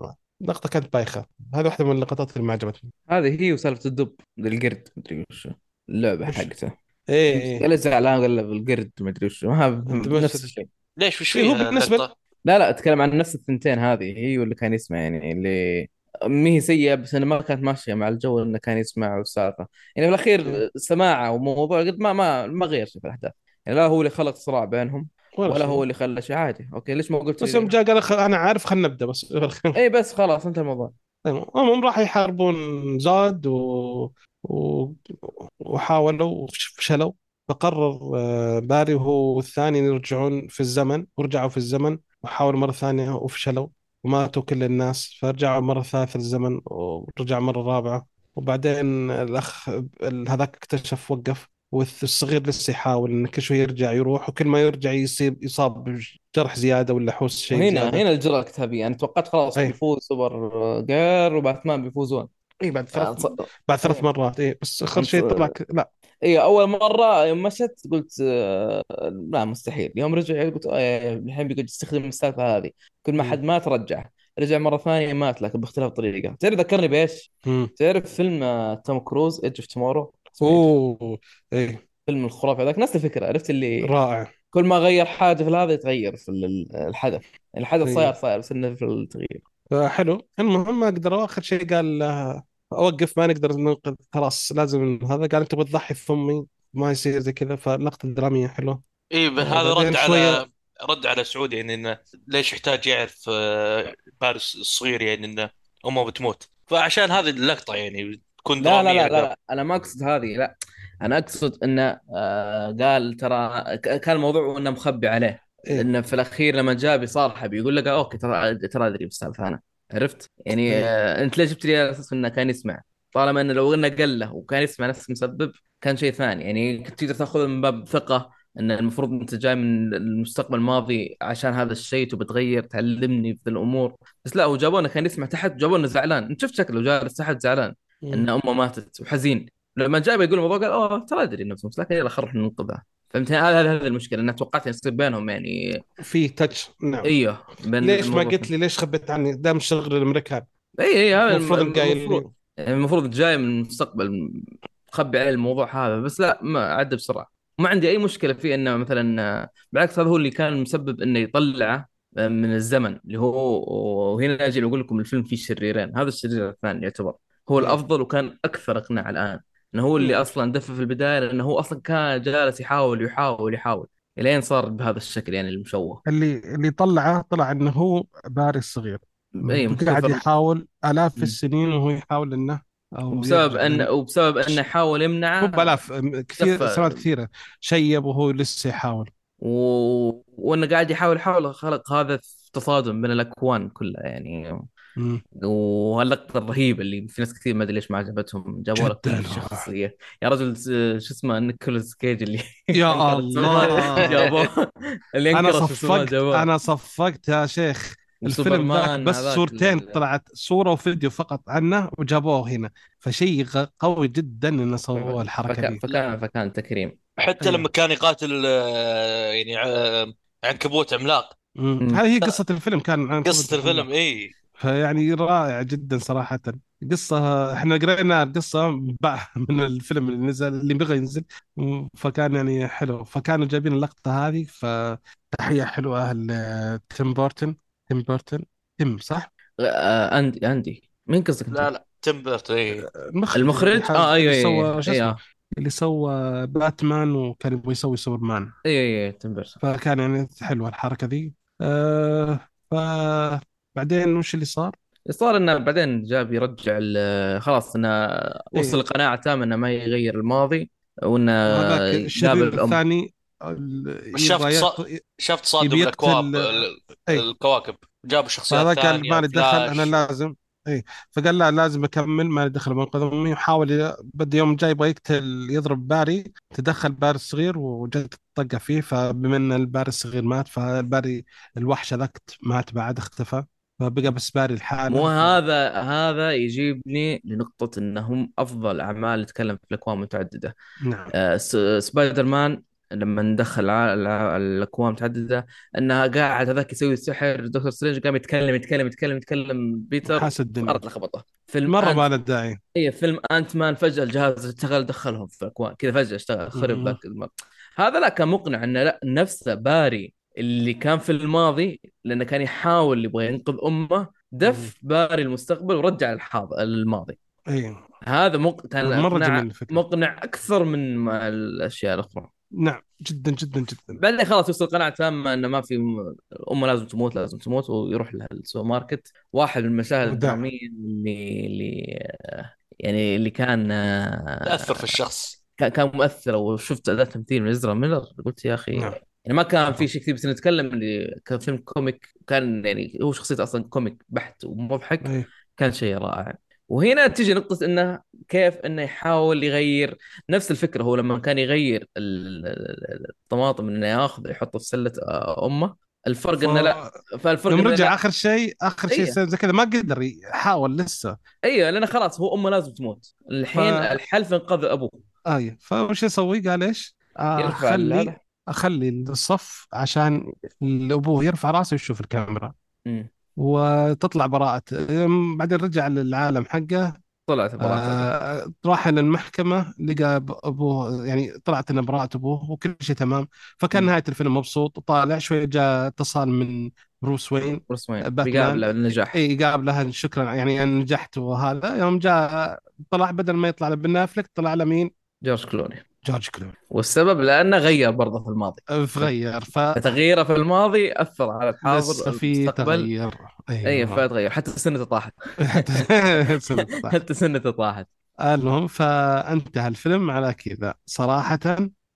لقطة كانت بايخة. هذه واحدة من اللقطات اللي ما عجبتني. هذه هي وسالفة الدب القرد مدري وش اللعبة وش؟ حقته. إيه. قال زعلان قال بالقرد مدري وش. ما نفس الشيء. ليش وش إيه هو فيها بالنسبة؟ لا لا أتكلم عن نفس الثنتين هذه هي واللي كان يسمع يعني اللي ما هي سيئة بس انه ما كانت ماشية مع الجو إنه كان يسمع والسالفه يعني في إيه الأخير سماعة وموضوع قد ما ما ما غير شيء في الأحداث. يعني لا هو اللي خلق صراع بينهم ولا ولا هو اللي خلى شيء عادي. أوكي ليش ما قلت بس يوم جاء قال خ... أنا عارف خلينا نبدأ بس. [LAUGHS] اي بس خلاص انت الموضوع. هم راح يحاربون زاد و... و... وحاولوا وفشلوا. فقرر آه، باري وهو والثاني يرجعون في الزمن ورجعوا في الزمن. وحاولوا مرة ثانية وفشلوا وماتوا كل الناس فرجعوا مرة ثالثة الزمن ورجع مرة رابعة وبعدين الأخ ال- هذاك اكتشف وقف والصغير لسه يحاول ان كل شوي يرجع يروح وكل ما يرجع يصيب يصاب بجرح زيادة ولا حوس شيء وهنا زيادة هنا الجرأة الكتابية أنا توقعت خلاص اي بيفوز سوبر جيرل وباتمان بيفوزون اي بعد ثلاث يعني ص- بعد ثلاث إيه. مرات اي بس اخر شيء طلع. لا اي أول مرة يوم مشت قلت آه، لا مستحيل. يوم رجع قلت آه، الحين بيقعد يستخدم السالفة هذه. كل ما. حد مات رجع رجع مرة ثانية مات لكن باختلاف طريقه تعرف ذكرني بإيش؟ مم. تعرف فيلم آه، توم كروز Edge of Tomorrow أوه اي فيلم الخرافي هذاك نفس الفكرة. عرفت اللي رائع. كل ما غير حاجة في هذا يتغير في ال- الحدث. الحدث اي صاير صاير بس إنه في التغيير. فحلو المهم ما قدروا. آخر شيء قال آه، أوقف ما نقدر ننقذ خلاص لازم هذا. قال أنت بتضحي في امي ما يصير زي كذا. فلقطة درامية حلوة. إي ب- هذا رد على رد على سعودي يعني إنه ليش يحتاج يعرف آه، بارس الصغير يعني إنه أمه بتموت. فعشان هذه اللقطة يعني تكون لا لا لا لا, لا. أنا ما أقصد هذه لا. أنا أقصد إنه آه قال ترى كان الموضوع إنه مخبي عليه. إيه. إنه في الأخير لما جاء بيصارحه بيقول لك أوكي ترى ترى أدري بالسالفه أنا عرفت؟ يعني إيه. آه أنت ليش جبت لي على أساس إنه كان يسمع؟ طالما إنه لو إنه قال له وكان يسمع نفس المسبب كان شيء ثاني. يعني كنت تقدر تأخذه من باب ثقة إن المفروض إنت جاي من المستقبل الماضي عشان هذا الشيء تبي تغير تعلمني في الأمور. بس لا هو جابونا كان يسمع تحت جابونا زعلان. أنت شفت شكله جالس تحت زعلان إن مم. أمه ماتت وحزين. لما جاء بيقول الموضوع قال أوه ترى أدري إنه بس لكن يلا خل نروح ننقذها فهمت؟ هذا هذا المشكلة أنا توقعت ان يصير بينهم يعني. في تاتش نعم. إيوه بين ليش ما قلت لي ليش خبيت عني؟ دام شغل الامريكان اي إي هذا الم- المفروض المفروض المفروض جاي من المستقبل مخبي عليه الموضوع هذا بس لا ما عدى بسرعة. ما عندي أي مشكلة في إنه مثلا بالعكس هذا هو اللي كان مسبب إنه يطلعه من الزمن اللي هو وهنا أجي أقول لكم الفيلم فيه شريرين. هذا الشرير الثاني يعتبر. هو إيه. الأفضل وكان أكثر أقناع الآن. إنه هو اللي. أصلا دفع في البداية لأنه هو أصلا كان جالس يحاول يحاول يحاول إلين صار بهذا الشكل يعني المشوه اللي اللي طلعه طلع إنه هو باري الصغير إي قاعد يحاول آلاف مم. السنين وهو يحاول إنه وبسبب يرجع أن من وبسبب أنه يحاول مو يمنعه بالاف كثير دفع سنوات كثيرة شيب وهو لسه يحاول و... وإنه قاعد يحاول يحاول خلق هذا تصادم بين الأكوان كلها يعني. وهاللقطة الرهيبة اللي في ناس كثير ما أدري ليش ما عجبتهم جابوا لك جدا. كل شخصية. يا رجل شو اسمه نيكولاس كيج اللي يا [LAUGHS] الله. جابوه. [LAUGHS] اللي أنا صفقت أنا صفقت يا شيخ الفيلم ذاك بس صورتين ال... طلعت صورة وفيديو فقط عنه وجابوه هنا. فشيء قوي جدا إنه سووا الحركة فكان دي. فكان فكان تكريم. حتى أيوه. لما كان يقاتل آه، يعني آه، عنكبوت عملاق. هذه هي قصة الفيلم كان كبد الفيلم. اي فيعني رائع جدا صراحة. قصة إحنا قرينا القصة بع- [LAUGHS] من الفيلم اللي نزل اللي بغى ينزل فكان يعني حلو. فكانوا جايبين اللقطة هذه فتحية حلوة لتيم بورتن. تيم بورتن؟ تيم صح؟ آه أندي أندي. مين قصدك؟ لا لا تيم بيرتون اي المخرج المخرج؟ آه أيوه اللي أيوه سوى أيوه. اللي سوى باتمان وكان يبغى يسوي سوبرمان. أيوه أيوه تيم بيرتون فكان يعني حلوة الحركة ذي. آه فبعدين وش اللي صار؟ صار إنه بعدين جاب يرجع ال- خلاص إنه وصل إيه لقناعه تامة إنه ما يغير الماضي وإنه الشرير الام الثاني. يقت- شاف تصادم يبي الاكوان يقتل ال- اي الكواكب. جابوا شخصيات فهذا قال مالي دخل أنا لازم اي فقال لا لازم أكمل مالي دخل بنقذ امي وحاول ي- بده يوم جاي يبغى يقتل يضرب باري تدخل باري الصغير وجت طقه فيه فبما إن الباري الصغير مات فالباري الوحش ذاك مات بعد اختفى. فبقى بس باري مو لحاله. ف... هذا هذا يجيبني لنقطة إنهم أفضل أعمال يتكلم في الأكوان متعددة. نعم. آه، سبايدر مان لما دخل الأكوان متعددة أنها قاعد هذاك يسوي السحر دكتور سترينج قام يتكلم يتكلم يتكلم يتكلم بيتر حاس الدنيا. صارت لخبطة. فيلم مرة ما له داعي. اي فيلم انت مان فجأة الجهاز اشتغل دخلهم في أكوان كذا فجأة اشتغل خرب ذاك. هذا لا كان مقنع إنه لا نفسه باري اللي كان في الماضي لأنه كان يحاول يبغى ينقذ أمه دف باري المستقبل ورجع الحاضر الماضي. إي. هذا مق... كان مره جميل الفكرة مقنع أكثر من ما الأشياء الأخرى. نعم جدا جدا جدا. بعدين خلاص يوصل قناعة تامه إنه ما في م- أمه لازم تموت لازم تموت ويروح لها السوبر ماركت واحد من المشاهد الدرامية اللي اللي آه، يعني اللي كان تأثر في آه، الشخص. كان كان مؤثر وشفت اداء تمثيل من إزرا ميلر. قلت يا أخي نعم. يعني ما كان في شيء كثير بس نتكلم اللي كان فيلم comic كان يعني هو شخصيته أصلا comic بحت ومضحك اي كان شيء رائع. وهنا تيجي نقطة إنه كيف إنه يحاول يغير نفس الفكرة هو لما كان يغير ال- ال- الطماطم إنه ياخذ يحطه في سلة آه، أمه الفرق ف إنه لا فالفرق إنه رجع آخر شيء آخر شيء أيوه سوى زي كذا ما قدر يحاول لسه. أيوه لأنه خلاص هو أمه لازم تموت. ف الحين الحل في انقاذ أبوه. اي فوش يسوي؟ قال إيش؟ آه، ال- أخلي الصف عشان ابوه يرفع راسه ويشوف الكاميرا. وتطلع براءة. بعدين رجع للعالم حقه. طلعت براءته آه راح للمحكمة لقى أبوه يعني طلعت إن براءة أبوه وكل شيء تمام. فكان مم. نهاية الفيلم مبسوط طالع شوي جاء اتصال من بروس وين. بروس وين. آه، بيقابله النجاح إي يقابلها شكرا يعني أنا نجحت وهذا. يوم جاء طلع بدل ما يطلع بن أفلك طلع له مين؟ جورج كلوني. جورج كلوني. والسبب لأنه غير برضه في الماضي. فغير فتغييره في الماضي أثر على الحاضر فلسه في تغير. اي أيوه فتغير حتى [LAUGHS] سنته طاحت. حتى سنته طاحت. المهم فانتهى الفيلم على كذا. صراحة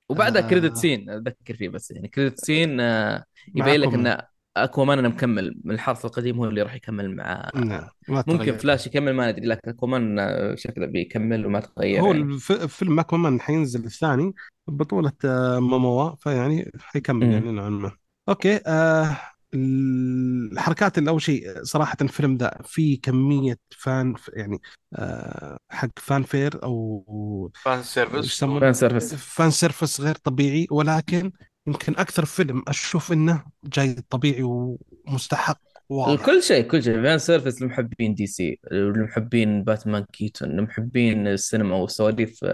وبعدها كريدت آه سين. أتذكر فيه بس يعني credit scene آه، يبين لك كومان ان أكوامان أنا مكمل من الحرس القديم هو اللي راح يكمل مع نعم ممكن فلاش يكمل ما ندري لكن أكوامان شكله بيكمل وما تغير هو يعني. الفيلم أكوامان حينزل الثاني بطولة آه، موموا فيعني حيكمل يعني نوعا ما. أوكي آه الحركات اللي اول شيء صراحة الفيلم ده فيه كمية fan يعني آه حق fan fair أو fan يسمونه؟ fan service. fan service غير طبيعي ولكن يمكن أكثر فيلم أشوف إنه جاي طبيعي ومستحق. واضح. كل شيء كل شيء. fan service لمحبين دي سي لمحبين باتمان كيتون لمحبين السينما وسواليف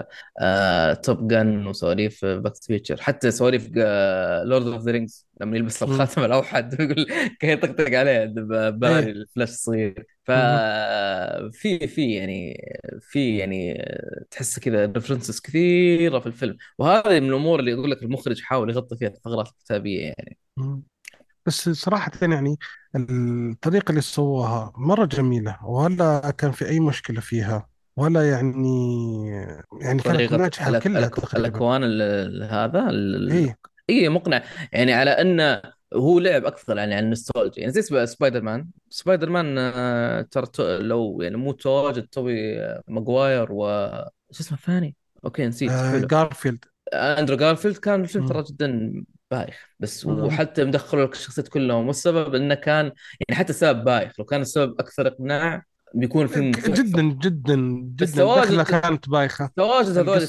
آه توب جن وسواليف باك فيتشر حتى سواليف لورد اوف ذا رينجز لما يلبس. الخاتم الأوحد [LAUGHS] ويقول كان يطقطق عليه باري إيه. الفلاش الصغير. ففي في يعني في يعني تحس كذا references كثيرة في الفيلم. وهذه من الأمور اللي يقول لك المخرج حاول يغطي فيها الثغرات الكتابية يعني. بس صراحة يعني الطريقة اللي سووها مرة جميلة ولا كان في أي مشكلة فيها ولا يعني يعني كانت طريقة ناجحة الأك... كلها الأك... تقريبا. الأكوان ال... ال- هذا ال... إيه. اي مقنع. يعني على انه هو لعب أكثر يعني عن النوستالجيا. يعني زي سب- سبايدر مان سبايدر مان آه، ترى تو- لو يعني مو تواجد توبي آه، ماجواير وشو اسمه الثاني؟ أوكي نسيت. آه حلو. جارفيلد. أندرو جارفيلد كان الفيلم. ترى جدا بايخ. بس مم. وحتى دخلوا لك الشخصيات كلهم والسبب إنه كان يعني حتى السبب بايخ. لو كان السبب أكثر إقناع بيكون فيلم جدا جدا جدا تواجد كانت بايخة. تواجد هذول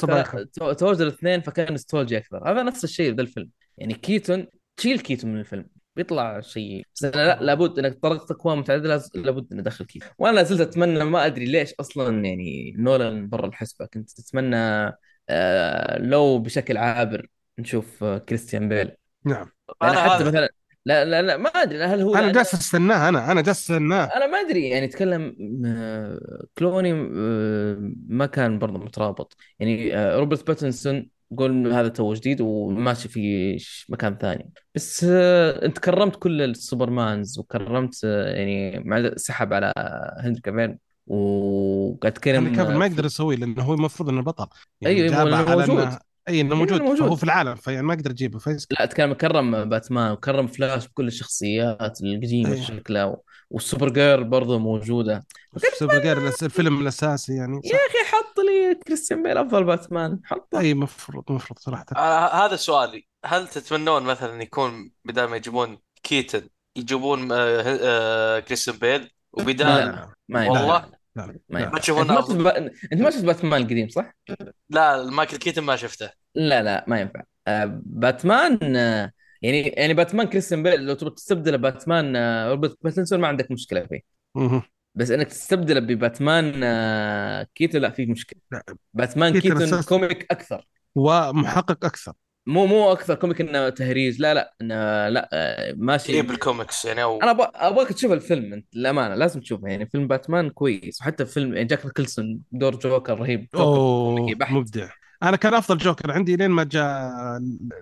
تواجد الاثنين فكان نوستالجيا أكثر. هذا نفس الشيء ذا الفيلم. يعني كيتون تشيل كيتون من الفيلم. بيطلع شيء. بس أنا لا لابد إنك طرقت اكوان متعددة لابد اني ادخل كذا وأنا لا زلت أتمنى ما أدري ليش أصلا يعني نولان برا الحسبة. كنت أتمنى آه لو بشكل عابر نشوف آه كريستيان بيل. نعم. لأن أنا حتى هذا. مثلا لا لا لا ما أدري هل هو أنا لأن جالس أستناه أنا أنا جالس أستناه. أنا ما أدري يعني اتكلم آه، كلوني آه، ما كان برضه مترابط. يعني روبرت باتنسون قول هذا تو جديد وماشي في مكان ثاني. بس أنت كرمت كل السوبرمانز وكرمت يعني مع سحب على هنري كافيل وقاعد هنري تتكلم كافل آه، ما. يقدر يسويه لأنه هو المفروض إنه بطل. يعني أيوه على موجود. اي إنه موجود إنه فهو موجود. في العالم فيعني ما يقدر يجيبه. فيسكت لا أتكلم كرم باتمان وكرم فلاش بكل الشخصيات القديمة اي شكلها و... والسوبر جيرل برضه موجودة. سوبر جيرل الفيلم الأساسي يعني يا صح؟ أخي حط لي كريستيان بيل أفضل باتمان حطه. اي مفروض مفروض صراحة. آه هذا سؤالي. هل تتمنون مثلا يكون بدل ما يجيبون كيتن يجيبون آه آه كريستيان بيل؟ وبدال لا ما والله؟ لا, ما تشوفون أنت ما شفت ب... أنت ما شفت باتمان القديم صح؟ لا مايكل كيتن ما شفته. لا لا ما ينفع. آه باتمان آه يعني يعني باتمان كريستيان بيل لو تبغى تستبدله باتمان آه روبرت باتنسون ما عندك مشكلة فيه. مه. بس إنك تستبدله بباتمان آه كيتون لا فيه مشكلة. لا. باتمان كيتن أساس comic أكثر. ومحقق أكثر. مو مو أكثر comic إنه تهريج لا لا إنه لا آه ماشي قريب الكوميكس يعني أو أنا أبغاك تشوف الفيلم أنت للأمانة لازم تشوفه. يعني فيلم باتمان كويس وحتى فيلم يعني جاك نيكلسون دور جوكر رهيب جوكر أوه بحت. مبدع. أنا كان أفضل جوكر عندي لين ما جاء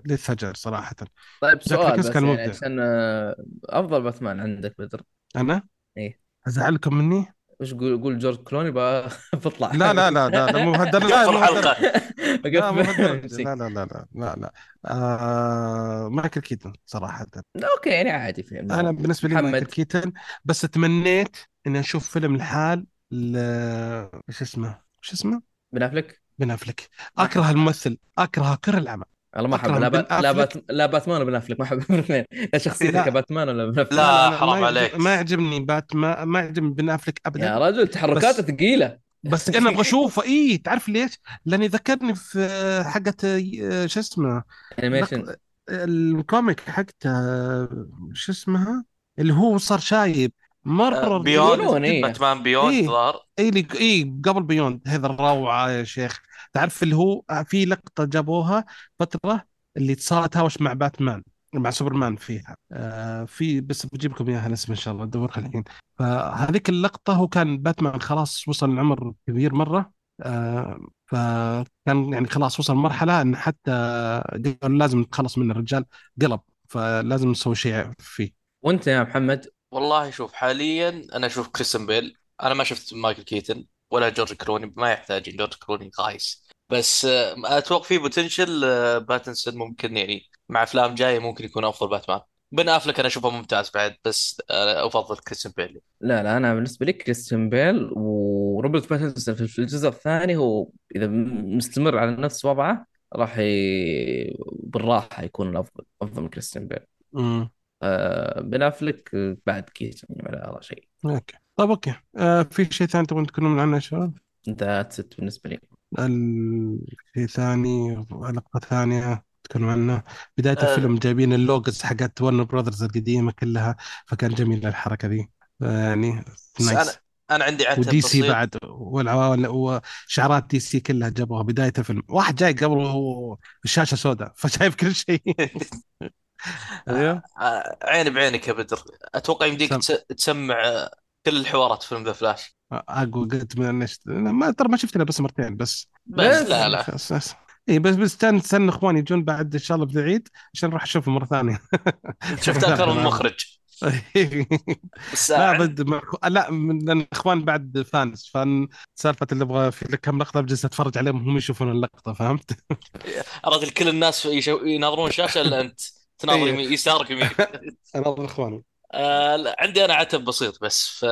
ليدجر صراحة. طيب سؤال بس كان يعني مبدع. عشان آه، أفضل باتمان عندك بدر. أنا؟ إيه. أزعلكم مني؟ وش قول قول جورج كلوني؟ بقى [LAUGHS] بطلع. لا لا لا لا لا مو بهالدرجة لا [LAUGHS] لا مو بهالدرجة. [LAUGHS] بقفل لا لا لا لا لا لا. آه مايكل كيتن صراحة. أوكي يعني عادي في أنا بالنسبة لي مايكل كيتن بس تمنيت إني أشوف فيلم الحال ل إيش اسمه؟ إيش اسمه؟ بن أفلك؟ بن أفلك. أكره الممثل أكره كره العمى والله ما احب لا بات... لا بات... لا باتمان ولا بن أفلك. ما احب الاثنين لا شخصيته لا. كباتمان ولا بن أفلك. لا أنا حرام عليك. ما يعجبني بات ما, ما يعجبني بن أفلك ابدا. يا رجل تحركاته بس ثقيلة. بس أنا أبغى اشوفه اي تعرف ليش؟ لاني ذكرني في حقة آه، شو اسمه؟ animation. ال comic حقته شو اسمها؟ اللي هو صار شايب. مرة beyond. يقولون جدا إيه. باتمان beyond ظهر اي اي قبل beyond. هذا الروعة يا شيخ. تعرف اللي هو في لقطة جابوها فترة اللي صار تهاوش مع باتمان مع سوبرمان فيها. آه في بس بجيب لكم إياها الاسم إن شاء الله ادورها الحين. فهذيك اللقطة هو كان باتمان خلاص وصل لعمر كبير مرة. آه فكان يعني خلاص وصل مرحلة إن حتى قالوا لازم نتخلص من الرجال قلب. فلازم نسوي شيء فيه. وأنت يا محمد؟ والله شوف حاليا أنا أشوف كريستن بيل. أنا ما شفت مايكل كيتن. ولا جورج كلوني ما يحتاج جورج كلوني guys بس آه، أتوقع في potential باتنسون ممكن يعني مع أفلام جاية ممكن يكون أفضل باتمان. بن أفليك أنا أشوفه ممتاز بعد بس آه، أفضل كريستن بيل. لا لا أنا بالنسبة لي كريستيان بيل وروبرت باتنسون في الجزء الثاني هو إذا مستمر على نفس وضعه راح ي... بالراحة يكون الأفضل أفضل من كريستيان بيل. امم آه بن أفليك آه، بعد كيتن يعني ولا شيء. أوكي. طيب أوكي. آه في شيء ثاني تبغون تكونوا عنه يا شباب؟ انت ست بالنسبة لي. ال- شيء ثاني لقطة ثانية تكلم عنه. بداية آه، الفيلم جايبين اللوجز حقت ورنر براذرز القديمة كلها فكان جميل الحركة ذي. يعني بس أنا نايس أنا عندي عتب ودي سي بسيط. بعد والعوالم وشعارات دي سي كلها جابوها بداية الفيلم. واحد جاي قبل وهو الشاشة سوداء فشايف كل شيء. [LAUGHS] أيوه. آه، عيني بعينك يا بدر. أتوقع يمديك سم تس- تسمع آه، كل الحوارات في فيلم ذا فلاش. أقوى قلت من النشت ما ترى ما شفت إلا بس مرتين بس. بس لا لا. اي بس بس استنى استنى إخواني يجون بعد إن شاء الله بالعيد عشان نروح أشوفه مرة ثانية. [LAUGHS] شفت أكثر ثالثه من معهم [LAUGHS] مخرج. بس آه، لا بد مع... لا من لأن الاخوان بعد fans fan سالفة اللي أبغى في كم لقطة بجلس أتفرج عليهم هم يشوفون اللقطة فهمت؟ [LAUGHS] اراجل كل الناس يشو... يناظرون الشاشة إلا أنت. تناظر اي يمين يسارك يمينك أنا اظن إخواني. آه عندي أنا عتب بسيط بس في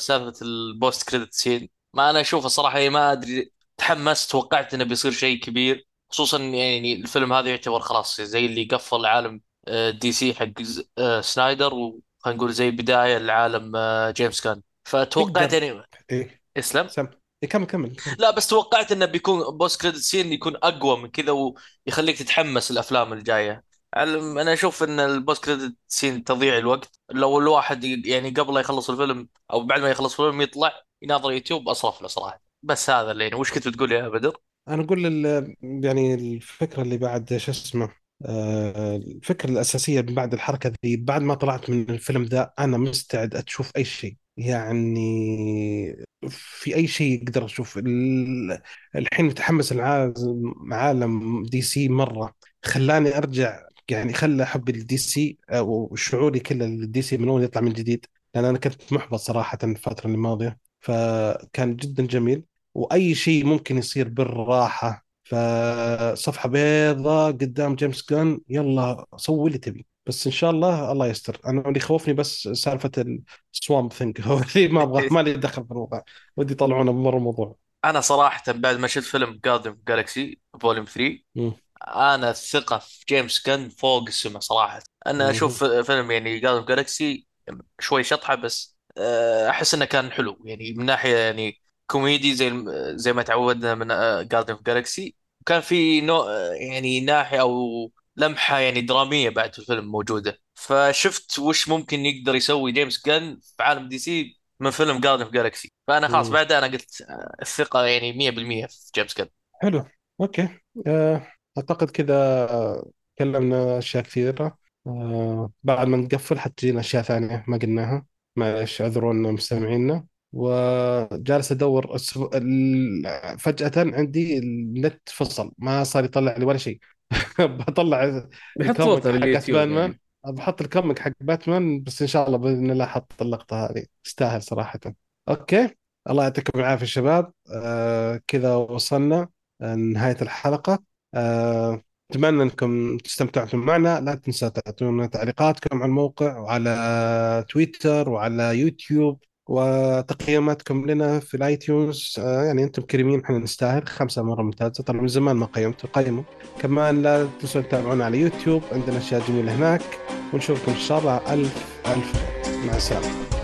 سالفة ال post credit scene ما أنا أشوفه الصراحه هي ما أدري تحمست توقعت إنه بيصير شيء كبير. خصوصا يعني الفيلم هذا يعتبر خلاص زي اللي قفل عالم آه، دي سي حق آه، سنايدر وخلينا نقول زي بداية لعالم آه، جيمس جن فتوقعت يعني إيه. اسلم سم. إيه كمل كمل. لا بس توقعت إنه بيكون post credit scene يكون أقوى من كذا ويخليك تتحمس الأفلام الجاية. أنا أشوف إن ال post credit scene تضييع الوقت. لو الواحد يعني قبل لا يخلص الفيلم أو بعد ما يخلص الفيلم يطلع يناظر يوتيوب أصرف له صراحة. بس هذا اللي يعني وش كنت بتقول يا بدر؟ أنا أقول يعني الفكرة اللي بعد شو اسمه آه، الفكرة الأساسية من بعد الحركة ذي بعد ما طلعت من الفيلم ذا أنا مستعد أشوف أي شيء. يعني في أي شيء أقدر أشوف. ال- الحين متحمس العالم عالم دي سي مرة. خلاني أرجع يعني خلى حبي للدي سي وشعوري كله للدي سي من أول يطلع من جديد. لأن أنا كنت محبط صراحة الفترة الماضيه فكان جدا جميل. وأي شيء ممكن يصير بالراحة. فصفحة بيضاء قدام جيمس جن يلا سوي اللي تبي. بس إن شاء الله الله يستر. أنا اللي يخوفني بس سالفة ال Swamp Thing [LAUGHS] هو اللي ما أبغى ما لي دخل في الموضوع ودي يطلعونه من مرة الموضوع. أنا صراحة بعد ما شفت فيلم Guardians Galaxy Volume 3 مم. أنا الثقة في جيمس جن فوق السماء صراحة. أنا. أشوف فيلم يعني Guardians Galaxy شوي شطحة بس آه، أحس إنه كان حلو. يعني من ناحية يعني كوميدي زي زي ما تعودنا من Guardians of Galaxy وكان في نوع يعني ناحية أو لمحة يعني درامية بعد في الفيلم موجودة. فشفت وش ممكن يقدر يسوي جيمس جن في عالم دي سي من فيلم Guardians of Galaxy فأنا خلاص. بعدها أنا قلت آه، الثقة يعني 100% في جيمس جن. حلو. أوكي. آه، أعتقد كذا تكلمنا أشياء كثيرة. آه، بعد ما نقفل حتجينا أشياء ثانية ما قلناها. معلش اعذرونا مستمعينا. وجالس ال- فجأة عندي النت فصل. ما صار يطلع لي ولا شيء. [LAUGHS] بطلع بحط لليوتيوب باتمان. يعني. بحط ال comic حق باتمان بس إن شاء الله بإذن الله أحط اللقطة هذه. تستاهل صراحة. أوكي. الله يعطيكم العافية شباب. آه كذا وصلنا آه، نهاية الحلقة. أتمنى أنكم استمتعتم معنا. لا تنسوا تعطونا تعليقاتكم على الموقع وعلى تويتر وعلى يوتيوب وتقييماتكم لنا في ال iTunes آه يعني أنتم كريمين إحنا نستاهل. خمسة مرة ممتازة. طبعا من زمان ما قيمتوا قيموا. كمان لا تنسوا تتابعونا على يوتيوب. عندنا أشياء جميلة هناك. ونشوفكم إن شاء الله ألف ألف. مع السلامة.